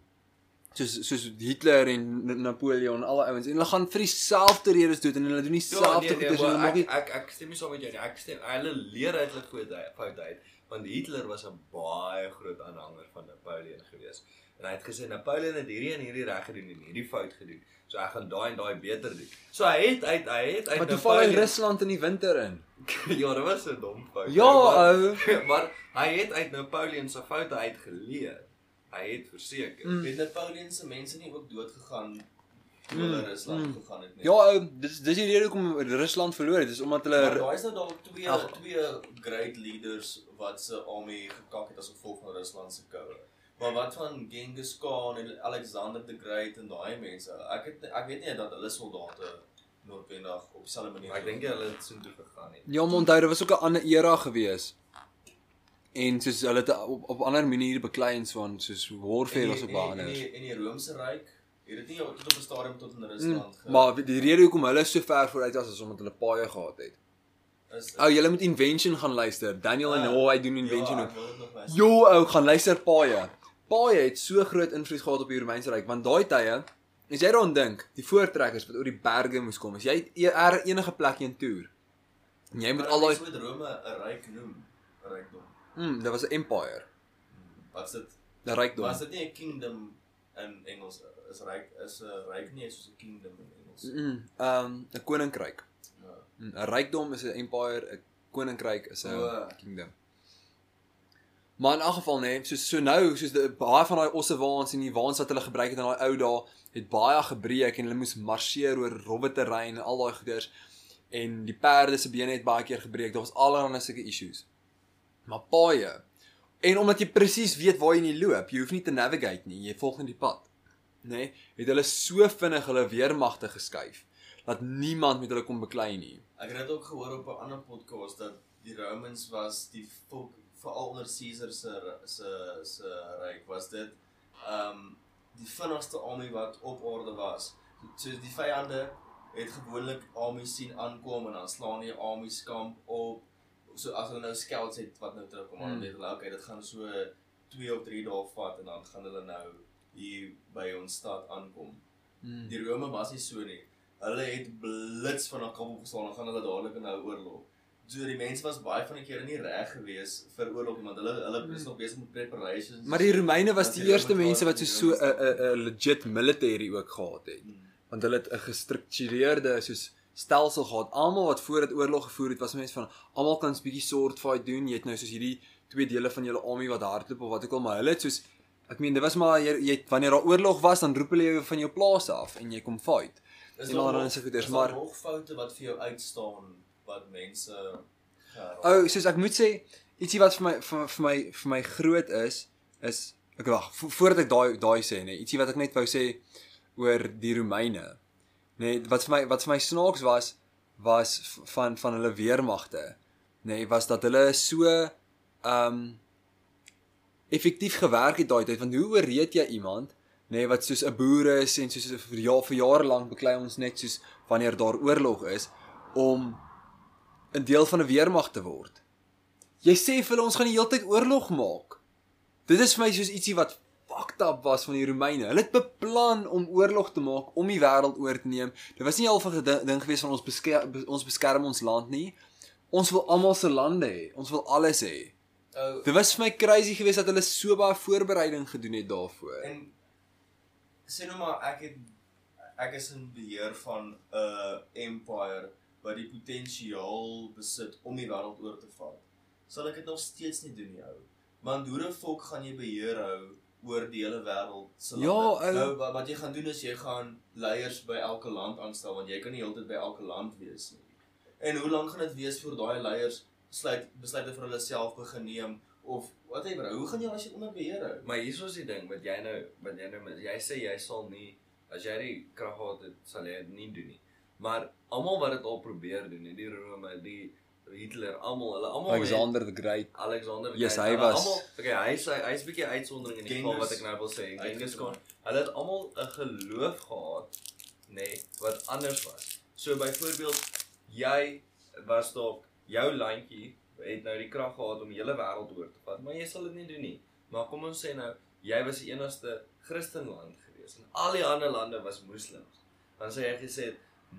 Soos soos Hitler en Napoleon, alle ouens en hulle gaan vir dieselfde redes dood en hulle doen dieselfde nee, nee, goeders en hulle maak ek, nie ek ek stem nie saam met jou nie. Ek stem hulle leer uit hulle foute foute uit want Hitler was 'n baie groot aanhanger van Napoleon gewees. En hy het gesê Napoleon het hierdie en hierdie reg gedoen en hierdie fout gedoen. So ek gaan daai en daai beter doen. So hy het uit hy het uit Maar toe val hy Rusland in die winter in. ja, dit was 'n dom fout. Ja, maar, ou. maar hy het uit Napoleon se foute uit geleer. Hy het verseker. Mm. Het Napoleon se mense nie ook dood gegaan toe Mm, hulle Rusland mm. gegaan het nie? Ja, ou, dis dis die rede hoekom Rusland verloor het, dis omdat Maar hulle daar is nou dalk twee Ag. twee great leaders wat se army gekak het as gevolg van Rusland se koue. Maar wat van Genghis Khan en Alexander the Great en daai mense? Ek het ek weet nie dat hulle soldate noodwendig op dieselfde manier Maar ek dink hulle het soontoe gegaan nie. Ja, maar onthou, dit was ook 'n ander era gewees. En soos hulle het op op ander maniere beklei en so aan, soos warfare was op in baie die, anders. in die Romeinse ryk het dit nie tot op 'n stadium tot in Rusland Mm, Maar die rede hoekom hulle so ver vooruit was is omdat hulle paaie gehad het. is Ou, jy moet Invention gaan luister. Daniel en Ah, Ho, hy doen Invention ja, ook. Jo, ou, gaan luister paaie. Paaie het so groot invloed gehad op die Romeinse ryk want daai tye, as jy daaraan dink, die voortrekkers wat oor die berge moes kom, as jy e- er- enige plek heen toer. En jy moet al daai moet Rome 'n ryk noem, 'n rykdom. mm, dit was 'n empire, Wat's dit? 'n rykdom. Was dit nie 'n kingdom in Engels is ryk is 'n ryk nie soos 'n kingdom in Engels. Mm, um 'n koninkryk. Ja. 'n Rykdom is 'n empire, 'n koninkryk is 'n O. kingdom. Maar in elk geval nee, soos so nou, soos die baie van daai osse waans en die waans wat hulle gebruik het in daai ou dae, het baie gebreek en hulle moes marseer oor rowwe terrein en al daai goeders en die perde se bene het baie keer gebreek. Daar was allerlei sulke issues. Maar paaie. En omdat jy presies weet waar jy nie loop, jy hoef nie te navigate nie, jy volg net die pad. Nê? Nee, het hulle so vinnig hulle weermagte geskuif dat niemand met hulle kon beklei nie. Ek het dit ook gehoor op 'n ander podcast dat die Romans was die volk veral onder Caesar se se se ryk was dit ehm um, die vinnigste army wat op orde was. So die vyande het gewoonlik armies sien aankom en dan slaan die armies kamp op. So as hulle nou scouts het wat nou terugkom, dan Hmm. weet hulle okay, dit gaan so 2 of 3 dae vat en dan gaan hulle nou hier by ons stad aankom. Hmm. Die Rome was nie so nie. Hulle het blits van 'n kamp opgeslaan en gaan hulle dadelik in 'n oorlog. So die mense was baie van die kere nie reg gewees vir oorlog nie, want hulle hulle is nog besig met preparations. Maar die Romeine was die hulle eerste mense wat so die so 'n Rome 'n 'n legit military ook gehad het. Hmm. Want hulle het 'n gestruktureerde soos stelsel gehad. Almal wat voor dit oorlog gevoer het, was mense van almal kan 'n bietjie sword fight doen. Jy het nou soos hierdie twee dele van julle army wat hardloop of wat ook al, maar hulle het soos ek meen dit was maar jy, jy wanneer daar oorlog was, dan roep hulle jou van jou plaas af en jy kom fight. Is daar nog- sulke goeders, maar- nog foute wat vir jou uitstaan wat mense geraak? Ou, oh, soos ek moet sê, ietsie wat vir my vir, vir my vir my groot is, is ek wag, vo, voordat ek daai daai sê, nee, ietsie wat ek net wou sê oor die Romeine. Nee, wat vir my wat vir my snaaks was was van van hulle weermagte. Nee, was dat hulle so ehm um, effektief gewerk het daai tyd want hoe oorreed jy iemand nê nee, wat soos 'n boer is en soos vir jaar vir jare lank beklei ons net soos wanneer daar oorlog is om 'n deel van 'n weermag te word. Jy sê vir hulle ons gaan die hele tyd oorlog maak. Dit is vir my soos ietsie wat fucked up was van die Romeine. Hulle het beplan om oorlog te maak om die wêreld oor te neem. Dit was nie al 'n ding gewees van ons beskerm ons beskerm ons land nie. ons wil almal se lande hê. Ons wil alles hê. Ou Dit was vir my crazy geweest dat hulle so baie voorbereiding gedoen het daarvoor. En sê nou maar ek het ek is in beheer van 'n uh, empire wat die potensiaal besit om die wêreld oor te vat. Sal ek dit nog steeds nie doen nie ou. Want hoe 'n volk gaan jy beheer hou oor die hele wêreld se Ja, lande? ou. nou wat, wat jy gaan doen is jy gaan leiers by elke land aanstel want jy kan nie heeltyd by elke land wees nie. En hoe lank gaan dit wees voor daai leiers besluit besluite vir hulle self begin neem of whatever. Hoe gaan jy as jy onder beheer hou? Maar hier is die ding wat jy nou wat jy nou mis. Jy sê jy sal nie as jy die krag gehad het, sal jy dit nie doen nie. Maar almal wat dit al probeer doen, die Rome, die Hitler, almal, hulle almal het- Alexander the Great. Alexander Yes, Grey, hy hulle was- almal okay, hy's hy, hy's 'n bietjie uitsondering in die geval wat ek nou wil sê. Genghis. Khan. Hulle het almal 'n geloof gehad, nê, nee, wat anders was. So byvoorbeeld jy was dalk jou landjie het nou die krag gehad om die hele wêreld oor te vat, maar jy sal dit nie doen nie. Maar kom ons sê nou jy was die enigste Christenland gewees en al die ander lande was moslems. Dan sê jy gesê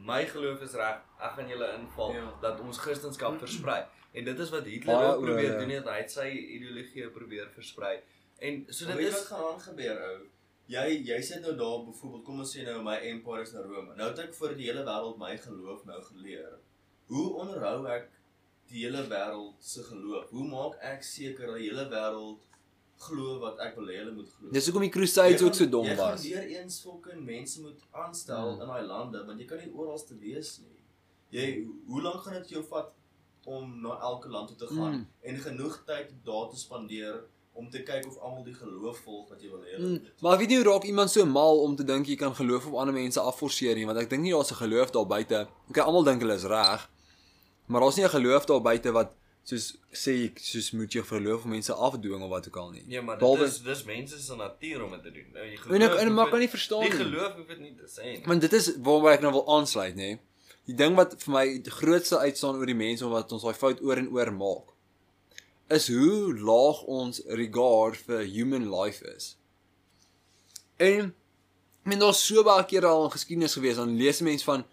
my geloof is reg, ek gaan julle inval Ja. dat ons Christendom versprei. En dit is wat Hitler Baie ook probeer oor, doen het, hy het sy ideologie probeer versprei. En so dit is wat gaan aan gebeur ou. Jy jy sit nou daar byvoorbeeld kom ons sê nou my empire is na Rome. Nou het ek vir die hele wêreld my geloof nou geleer. Hoe onderhou ek die hele wêreld se geloof? Hoe maak ek seker dat die hele wêreld glo wat ek wil hê hulle moet glo? Dis hoekom die Crusades Jy ook so dom Jy was. gaan weer eens fucking mense moet aanstel Hmm. in daai lande want jy kan nie oral te wees nie. Jy hoe lank gaan dit jou vat om na elke land toe te gaan Mm. en genoeg tyd daar te spandeer om te kyk of almal die geloof volg wat jy wil hê. Mm, moet. maar weet nie hoe raak iemand so mal om te dink jy kan geloof op ander mense afforceer nie, want ek dink nie daar's 'n geloof daar buite. Okay, almal dink hulle is reg. Maar daar's nie 'n geloof daar buite wat soos sê soos moet jy geloof om mense afdwing of wat ook al nie. Nee, maar Behalwe- dit is dis mense se natuur om dit te doen. Nou jy En ek en maar kan nie verstaan Die nie. geloof hoef dit nie te sê nie. Want dit is waarby ek nou wil aansluit, nê. Die ding wat vir my die grootste uitstaan oor die mense wat ons daai fout oor en oor maak, is hoe laag ons regard vir human life is. En ek meen daar's so baie kere al in geskiedenis gewees dan lees mense van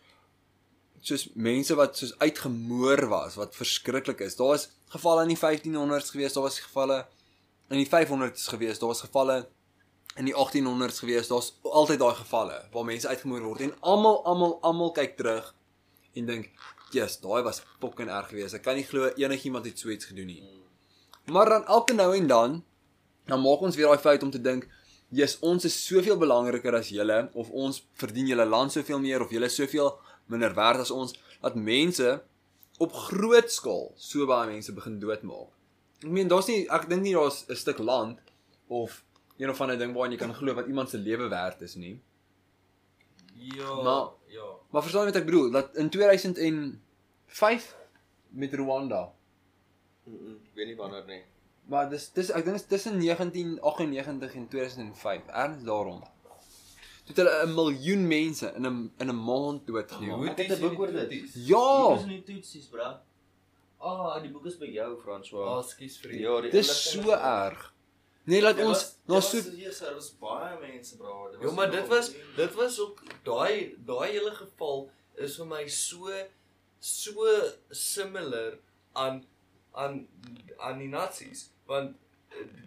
soos mense wat soos uitgemoor was wat verskriklik is. Daar was gevalle in die 1500s gewees, daar was gevalle in die 500s gewees, daar was gevalle in die 1800s gewees. Daar's altyd daai gevalle waar mense uitgemoor word en almal almal almal kyk terug en dink, "Jesus, daai was fucking erg geweest. Ek kan nie glo enigiemand het so iets gedoen nie." Maar dan elke nou en dan dan maak ons weer daai fout om te dink, "Jesus, ons is soveel belangriker as julle of ons verdien julle land soveel meer of julle is soveel minder werd as ons." Dat mense op groot skaal so baie mense begin doodmaak. Ek meen daar's nie ek dink nie daar's 'n stuk land of een of ander ding waarin jy kan glo wat iemand se lewe werd is nie. Ja, Maar- ja. Maar verstaan jy wat ek bedoel? Dat in 2005 met Rwanda. Mm -mm, ek weet nie wanneer nie. Maar dis dis ek dink dit is tussen 1998 en 2005, erns daarom. Toe het hulle 'n miljoen mense in 'n in 'n maand doodgeneem. Ek het 'n boek oor dit. Ja. Dis in die toetsies, bra. Ah, die boek is by jou, François. Ah, skus vir die. Ja, die Dis so is- erg. Nee, laat Dit ons was- na so was hier daar was baie mense bra. Dit Ja, maar dit was dit was ook daai daai hele geval is vir my so so similar aan aan aan die Nazis want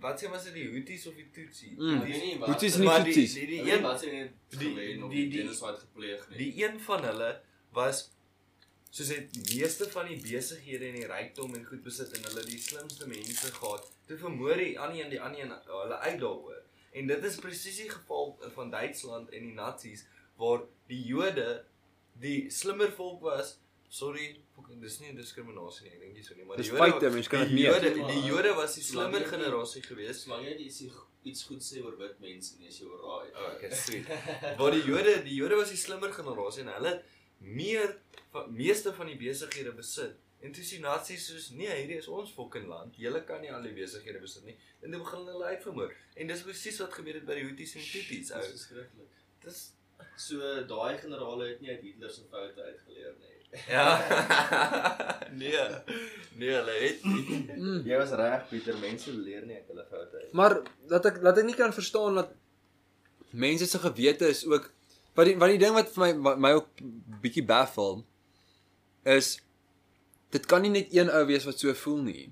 wat sê maar se die Houthis of die Tutsi Mm. die, Hoe is nie maar die Tutsis? die, die, die een wat sê net die- die- die die- genocide gepleeg nie. die een van hulle was soos het die meeste van die besighede en die rykdom en goed besit en hulle die slimste mense gehad toe vermoor die ander een die ander een hulle uit daaroor en dit is presies die geval van Duitsland en die Nazis waar die Jode die slimmer volk was sorry dis nie diskriminasie nie ek dink nie so nie maar die Jode feite, mens kan die dit meet. Jode die Jode was die slimmer jy nie- generasie geweest Solank jy iets iets goed sê oor wit mense nie, is jy alraai. Oh, okay, sweet. Waar die Jode, die Jode was die slimmer generasie en hulle meer van meeste van die besighede besit. En toe sien nasies soos nee, hierdie is ons fucking land. Julle kan nie al die besighede besit nie. En toe begin hulle uitvermoor. En dis presies wat gebeur het by die Houthis en Tutsis. Ou. Dis verskriklik. Dis So daai generale het nie uit Hitler se foute uitgeleer nie. Ja. nee. Nee, hulle het nie. mm. Jy was reg, Pieter, mense leer nie uit hulle foute uit. Maar dat ek dat ek nie kan verstaan dat mense se gewete is ook wat die wat die ding wat vir my wat my ook bietjie baffel is dit kan nie net een ou wees wat so voel nie.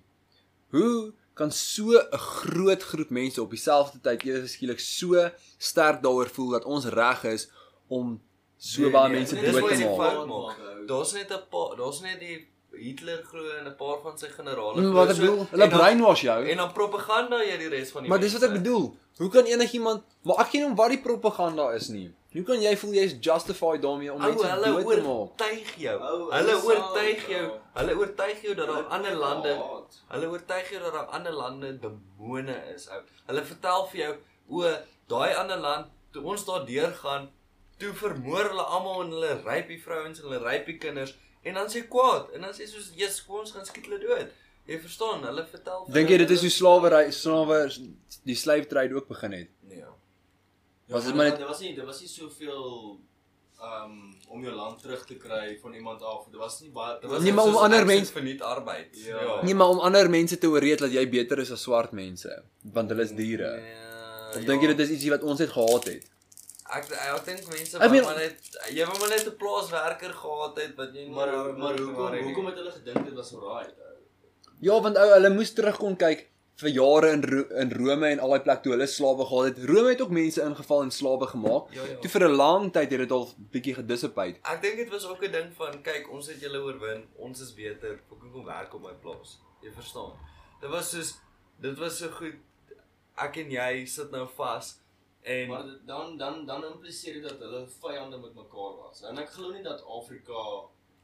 Hoe kan so 'n groot groep mense op dieselfde tyd ewe skielik so sterk daaroor voel dat ons reg is om so Nee, baie nee, mense dis dood te maak? maak. Daar's net 'n paar, daar's net die Hitler glo en 'n paar van sy generale. Mm, Wat ek bedoel, hulle brainwash jou. En dan propaganda jy die res van die Maar dis wat ek bedoel. Hoe kan enigiemand maar ek weet nie wat die propaganda is nie. Hoe kan jy voel jy's justified daarmee om mense hulle dood te maak? oortuig jou. Ou, Hulle hulle oortuig jou. Hulle oortuig jou dat daar Hulle ander lande. Hulle oortuig jou dat daar ander lande demone is, ou. Hulle vertel vir jou, o, daai ander land, toe ons daar deurgaan, toe vermoor hulle almal en hulle ryp die vrouens en hulle ryp die kinders en dan sê kwaad en dan sê soos, "Jesus, kom ons gaan skiet hulle dood." Jy verstaan, hulle vertel Dink jy dit is hoe slawery slawe die slave trade ook begin het? Nee. Was dit Ja, maar net- dit was nie dit was nie soveel um om jou land terug te kry van iemand af. Dit was nie baie Dit was Nee, net maar om ander mense- verniet arbeid. Ja. Nee, maar om ander mense te oreed dat jy beter is as swart mense, want hulle is diere. Nee, Of dink jy dit is ietsie wat ons net gehaat het? Ek ek dink mense Ek wou meen- maar net jy wou maar net 'n plaaswerker gehad het wat jy Maar maar wou hoekom hoekom het hulle gedink dit was alright? Ja, want ou, hulle moes terugkom kyk vir jare in Ro in Rome en al daai plek toe hulle slawe gehad het. Rome het ook mense ingeval en slawe gemaak. Ja, ja. Toe vir 'n lang tyd het dit al bietjie gedissipate. Ek dink dit was ook 'n ding van kyk, ons het julle oorwin, ons is beter. Kom kom werk op my plaas. Jy verstaan. Dit was soos dit was so goed. Ek en jy sit nou vas en Maar dan dan dan impliseer dit dat hulle vyande met mekaar was. En ek glo nie dat Afrika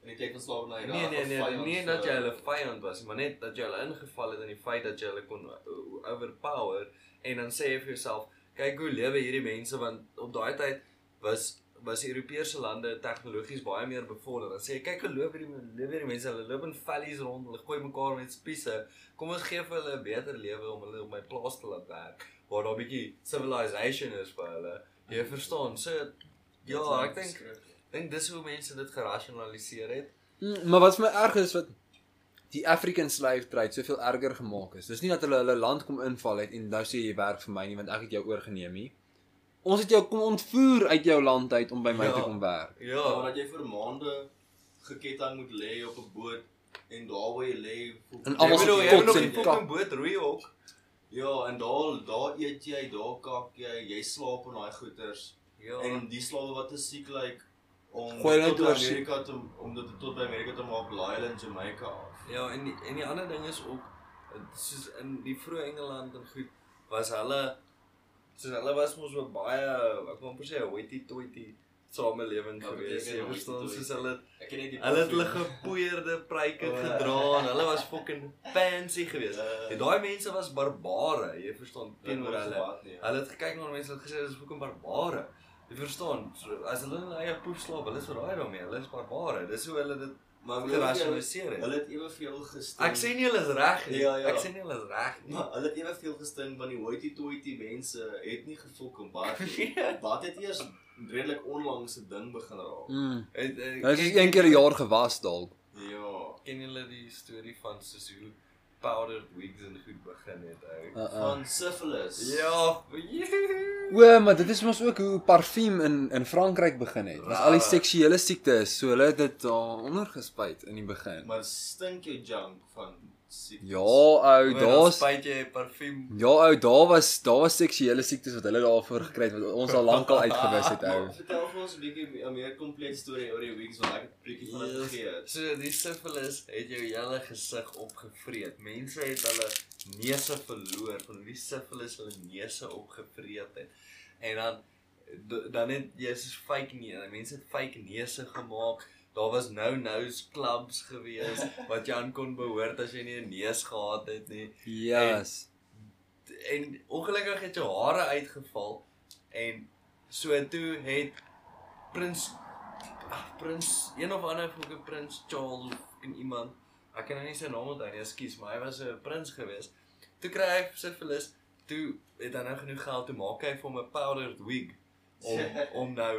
in die tyd van slawerny nee nee nee, vyand nie vir- dat jy hulle vyand was, nie, maar net dat jy hulle ingeval het in die feit dat jy hulle kon o- overpower en dan sê jy vir jouself, kyk hoe lewe hierdie mense want op daai tyd was was Europese lande tegnologies baie meer bevorder. Dan sê jy kyk hoe loop hierdie lewe hierdie mense, hulle loop in valleys rond, hulle gooi mekaar met spiese. Kom ons gee vir hulle 'n beter lewe om hulle op my plaas te laat werk waar daar 'n bietjie civilization is vir hulle. Jy verstaan? So ja, ek dink dink dis hoe mense dit gerasionaliseer het. Mm, maar wat vir my erg is wat die African slave trade soveel erger gemaak is. Dis nie dat hulle hulle land kom inval het en nou sê jy werk vir my nie want ek het jou oorgeneem nie. Ons het jou kom ontvoer uit jou land uit om by my Ja. te kom werk. Ja, Ja, maar dat jy vir maande geketting moet lê op 'n boot en daar waar jy lê En Jy almal se jy moet kots nog en die kak. fucking boot roei ook. Ja, en daar daar eet jy, daar kak jy, jy slaap in daai goeters. Ja. En die slawe wat te siek lyk om Gooi hulle tot oor. Amerika te om dit tot by Amerika te maak, laai hulle in Jamaica af. Ja, en die, en die ander ding is ook soos in die vroeë Engeland en goed was hulle soos hulle was mos ook baie ek wil amper sê hoity-toity samelewing Wat gewees. Jy verstaan soos hulle hulle het hulle gepoeierde pruike Oh, ja. gedra en hulle was fucking fancy geweest. Ja. En daai mense was barbare, jy verstaan, teenoor hulle. wat nie. Hulle het gekyk na mense en het gesê dis fucking barbare. Jy verstaan, so, as hulle hulle eie poep slaap, hulle is verraai daarmee. Hulle is barbare. Dis hoe hulle dit Maar jy, gerasionaliseer het. Hulle het eweveel gestem. Ek sê nie hulle is reg nie. Ja, ja. Ek sê nie hulle is reg nie. maar hulle het eweveel gesting van die hoity-toity mense het nie gefok om baat nie. Ja. Baat het eers redelik onlangs 'n ding begin raak. Mm. Het, eh, Dit is ken- een keer 'n jaar gewas dalk. Ja. Ken julle die storie van hoe powdered wigs en goed begin het ou? Uh, uh. Van syphilis. Ja, O, maar dit is mos ook hoe parfuum in in Frankryk begin het. Was al die seksuele siektes, so hulle het dit daar ondergespuit in die begin. Maar stink jou junk van siektes. Ja, ou, Daar's jy parfuum. Ja, ou, daar was daar was seksuele siektes wat hulle daarvoor gekry het wat ons al lankal uitgewis het, ou. Vertel vir ons 'n bietjie 'n meer komplete storie oor die wigs want ek het 'n bietjie van dit vergeet. So die syphilis het jou hele gesig opgevreet. Mense het hulle neuse verloor van hoe die syphilis hulle neuse opgevreet het. En dan dan het jy soos fake neuse. Mense het fake neuse gemaak. Daar was nou nose clubs gewees wat jy aan kon behoort as jy nie 'n neus gehad het nie. Yes. En ongelukkig het jou hare uitgeval en so toe het prins ag prins een of ander fucking prins Charles of fucking iemand ek kan nou nie sy naam onthou nie, ekskuus, maar hy was 'n prins gewees. Toe kry hy syfilis, toe het hy nou genoeg geld toe maak hy vir hom 'n powdered wig om om nou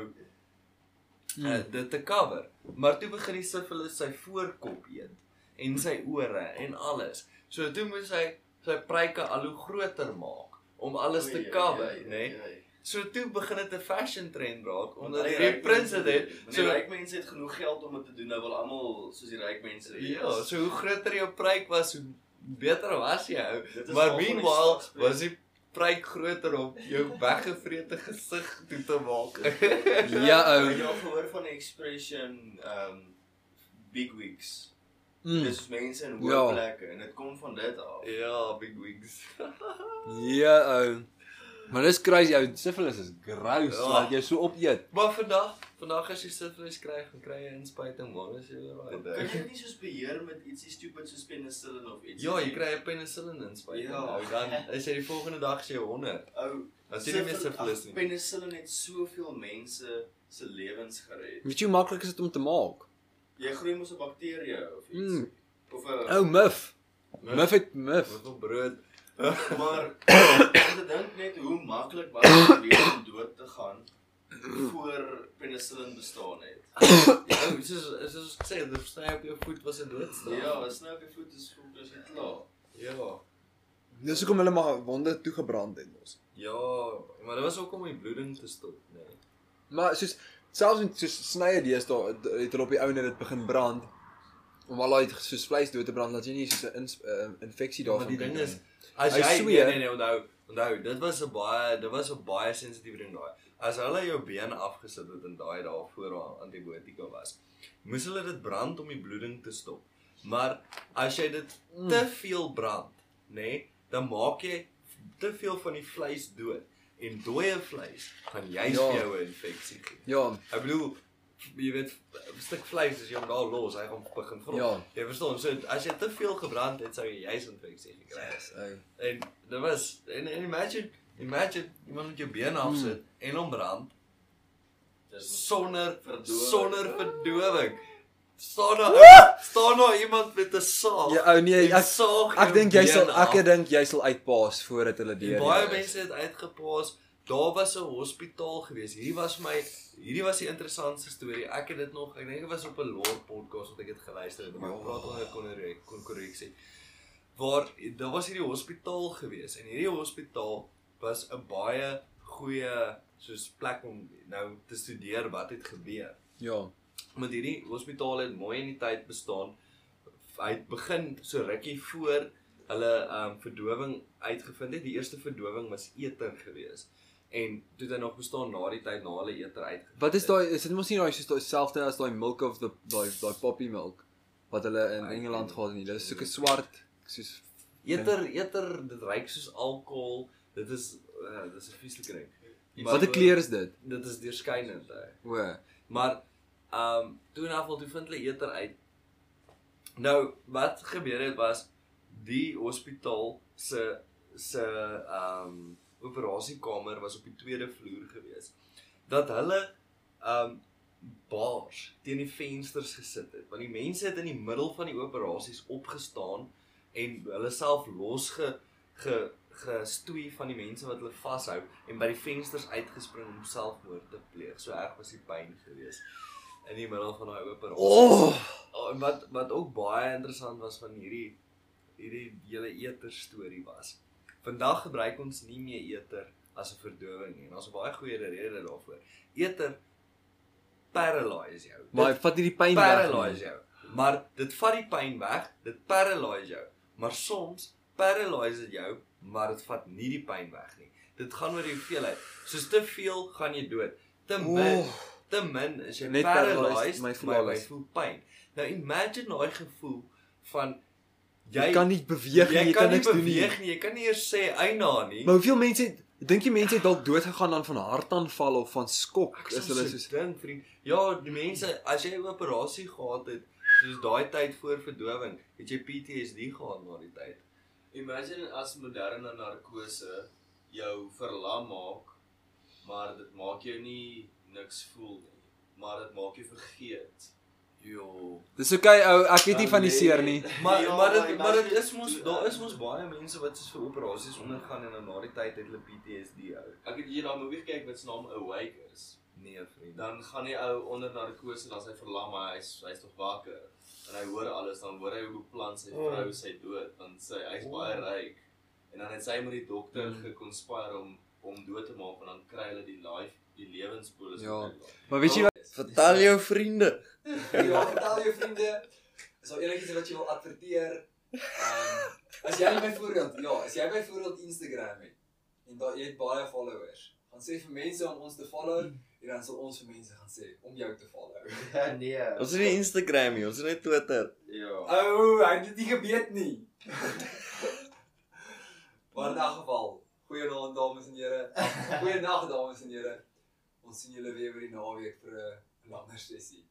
uh, dit te cover. Maar toe begin die syfilis sy voorkop eet en sy ore en alles. So toe moes hy sy pryke al hoe groter maak om alles te cover, nê? Nee? So toe begin dit 'n fashion trend raak omdat die ryk mense doen. So ryk mense het genoeg geld om dit te doen. Nou wil almal soos die ryk mense wees. ja, so hoe groter jou pruik was, hoe beter was jy ou. Dit Maar meanwhile was die pruik groter om jou weggevrete gesig toe te maak. Ja, ou. Het jy al gehoor van die expression um big wigs? Mm. Dis mense in hoë Ja. plekke en dit kom van dit af. ja, big wigs. Ja, ou. Maar dis crazy, ou. Syphilis is gross, Ja. wat jy so opeet. Maar vandag, vandag as jy syfilis kry, gaan kry jy inspuiting, maar is jy Kan alright. jy dit nie soos beheer met ietsie stupid soos penicillin of iets? Ja, jy kry 'n penicillin inspuiting. Ja. Nou dan is jy die volgende dag as jy 100. ou As jy nie meer syfilis ag, nie. Penicillin het soveel mense se lewens gered. Weet jy hoe maklik is dit om te maak? Jy groei mos 'n bakterie of iets. Mm. Of 'n Ou muff. Muff het muff. Wat op brood. Maar ek dink net hoe maklik was dit om dood te gaan voor penicillin bestaan het. Ja, soos soos ek sê, die versny op jou voet was 'n doodstraf. Ja, as nou op die voet is voel dis net klaar. Ja. Dis hoekom hulle maar wonde toegebrand het mos. Ja, maar dit was ook om die bloeding te stop, nee. Maar soos selfs in soos snye deesdae het het hulle op die ouene dit begin brand. Om al daai soos vleis dood te brand dat jy nie soos 'n ins- 'n infeksie daarvan Maar die ding kry is nie. as jy sweer. nee nee nee onthou, onthou, dit was 'n baie dit was 'n baie sensitiewe ding daai. As hulle jou been afgesit het in daai dae voor daar antibiotika was, moes hulle dit brand om die bloeding te stop. Maar as jy dit te veel brand, nê, nee, dan maak jy te veel van die vleis dood. En dooie vleis gaan jy Ja. vir jou 'n infeksie gee. Ja, Ek bedoel jy weet 'n stuk vleis as jy hom daar los, hy gaan begin vrot. Ja. Jy verstaan, so as jy te veel gebrand het, sou jy juis infeksie gekry het. ou. En dit was en, en imagine imagine iemand met jou been afsit Hmm. en hom brand Dis sonder Verdowing. sonder verdowing. Staan daar staan daar iemand met 'n saag. Ja, ou nee, en ek saag ek dink jy sal ek dink jy sal uitpaas voordat hulle deur. baie mense het uitgepaas. Daar was 'n hospitaal gewees. Hierdie was my hierdie was die interessantste storie. Ek het dit nog, ek dink dit was op 'n lore podcast wat ek het geluister het, maar ek praat onder kon kon korreksie. Waar daar was hierdie hospitaal gewees en hierdie hospitaal was 'n baie goeie soos plek om nou te studeer wat het gebeur. Ja. Met hierdie hospitaal het mooi in die tyd bestaan. Hy het begin so rukkie voor hulle ehm um, verdowing uitgevind het. Die eerste verdowing was eter gewees. En toe het nog bestaan na die tyd na hulle eter uitgevind. Wat is daai is dit mos nie daai soos daai selfde as daai milk of the daai daai poppy milk wat hulle in Ek Engeland gehad het nie. Dis soeke swart soos eter eter dit ruik soos alkohol. Dit is uh, dit is 'n vieslike ding. Maar- Watter kleur is dit? Dit is deurskynend hè. O. Maar ehm um, toe in afval toe vind hulle eter uit. Nou wat gebeur het was die hospitaal se se ehm um, operasiekamer was op die tweede vloer gewees. Dat hulle ehm um, baars teen die vensters gesit het. Want die mense het in die middel van die operasies opgestaan en hulle self losge ge gestoei van die mense wat hulle vashou en by die vensters uitgespring om selfmoord te pleeg. So erg was die pyn geweest in die middel van daai operasie. Oh, Oh, en wat wat ook baie interessant was van hierdie hierdie hele eter storie was. Vandag gebruik ons nie meer eter as 'n verdowing nie. En daar's 'n baie goeie rede daarvoor. Eter paralyse jou. maar Dit vat nie die pyn weg. paralyse jou. Maar dit vat die pyn weg, dit paralyse jou. Maar soms paralyse dit jou, maar dit vat nie die pyn weg nie. Dit gaan oor die hoeveelheid. Soos te veel gaan jy dood. Te min, Oh. te min is jy Net paralyzed, my jy voel alles. voel pyn. Nou imagine daai gevoel van Jy kan nie beweeg nie, jy kan niks doen nie. beweeg nie. Jy kan nie eers sê eina nie. Maar hoeveel mense het dink jy mense het dalk dood gegaan dan van hartaanval of van skok? Ek Is hulle so soos dink vriend. Ja, die mense as jy 'n operasie gehad het, soos daai tyd voor verdowing, het jy PTSD gehad na die tyd. Imagine as moderne narkose jou verlam maak, maar dit maak jou nie niks voel nie, maar dit maak jou vergeet. Jo. Dis okay ou, ek het nie van die lê- seer nie. Maar Ja, maar dit maar dit is mos daar is mos baie mense wat soos vir operasies ondergaan en dan na die tyd het hulle PTSD ou. Ek het hier daai movie gekyk met se naam Awake is. Nee vriend. Dan gaan die ou onder narkose dan sy verlam, maar hy's hy's tog wakker. En hy hoor alles, dan hoor hy hoe beplan sy Oh. vrou sy dood, want sy hy's Oh. baie ryk. En dan het sy met die dokter Mm. gekonspireer om om dood te maak want dan kry hulle die life die lewenspolis. Ja. Maar weet jy wat? Vertel jou vriende. Ja, vertel jou vriende, is daar enigiets wat jy wil adverteer? Ehm as jy byvoorbeeld, ja, as jy byvoorbeeld Instagram het en daar jy het baie followers, gaan sê vir mense om ons te follow en dan sal ons vir mense gaan sê om jou te follow. Ja nee. Ons het nie Instagram nie, ons het net Twitter. Ja. Ou, oh, hy het dit nie geweet nie. maar in elk geval, goeienaand dames en here. Goeienaand dames en here. Ons sien julle weer oor die naweek vir 'n langer sessie.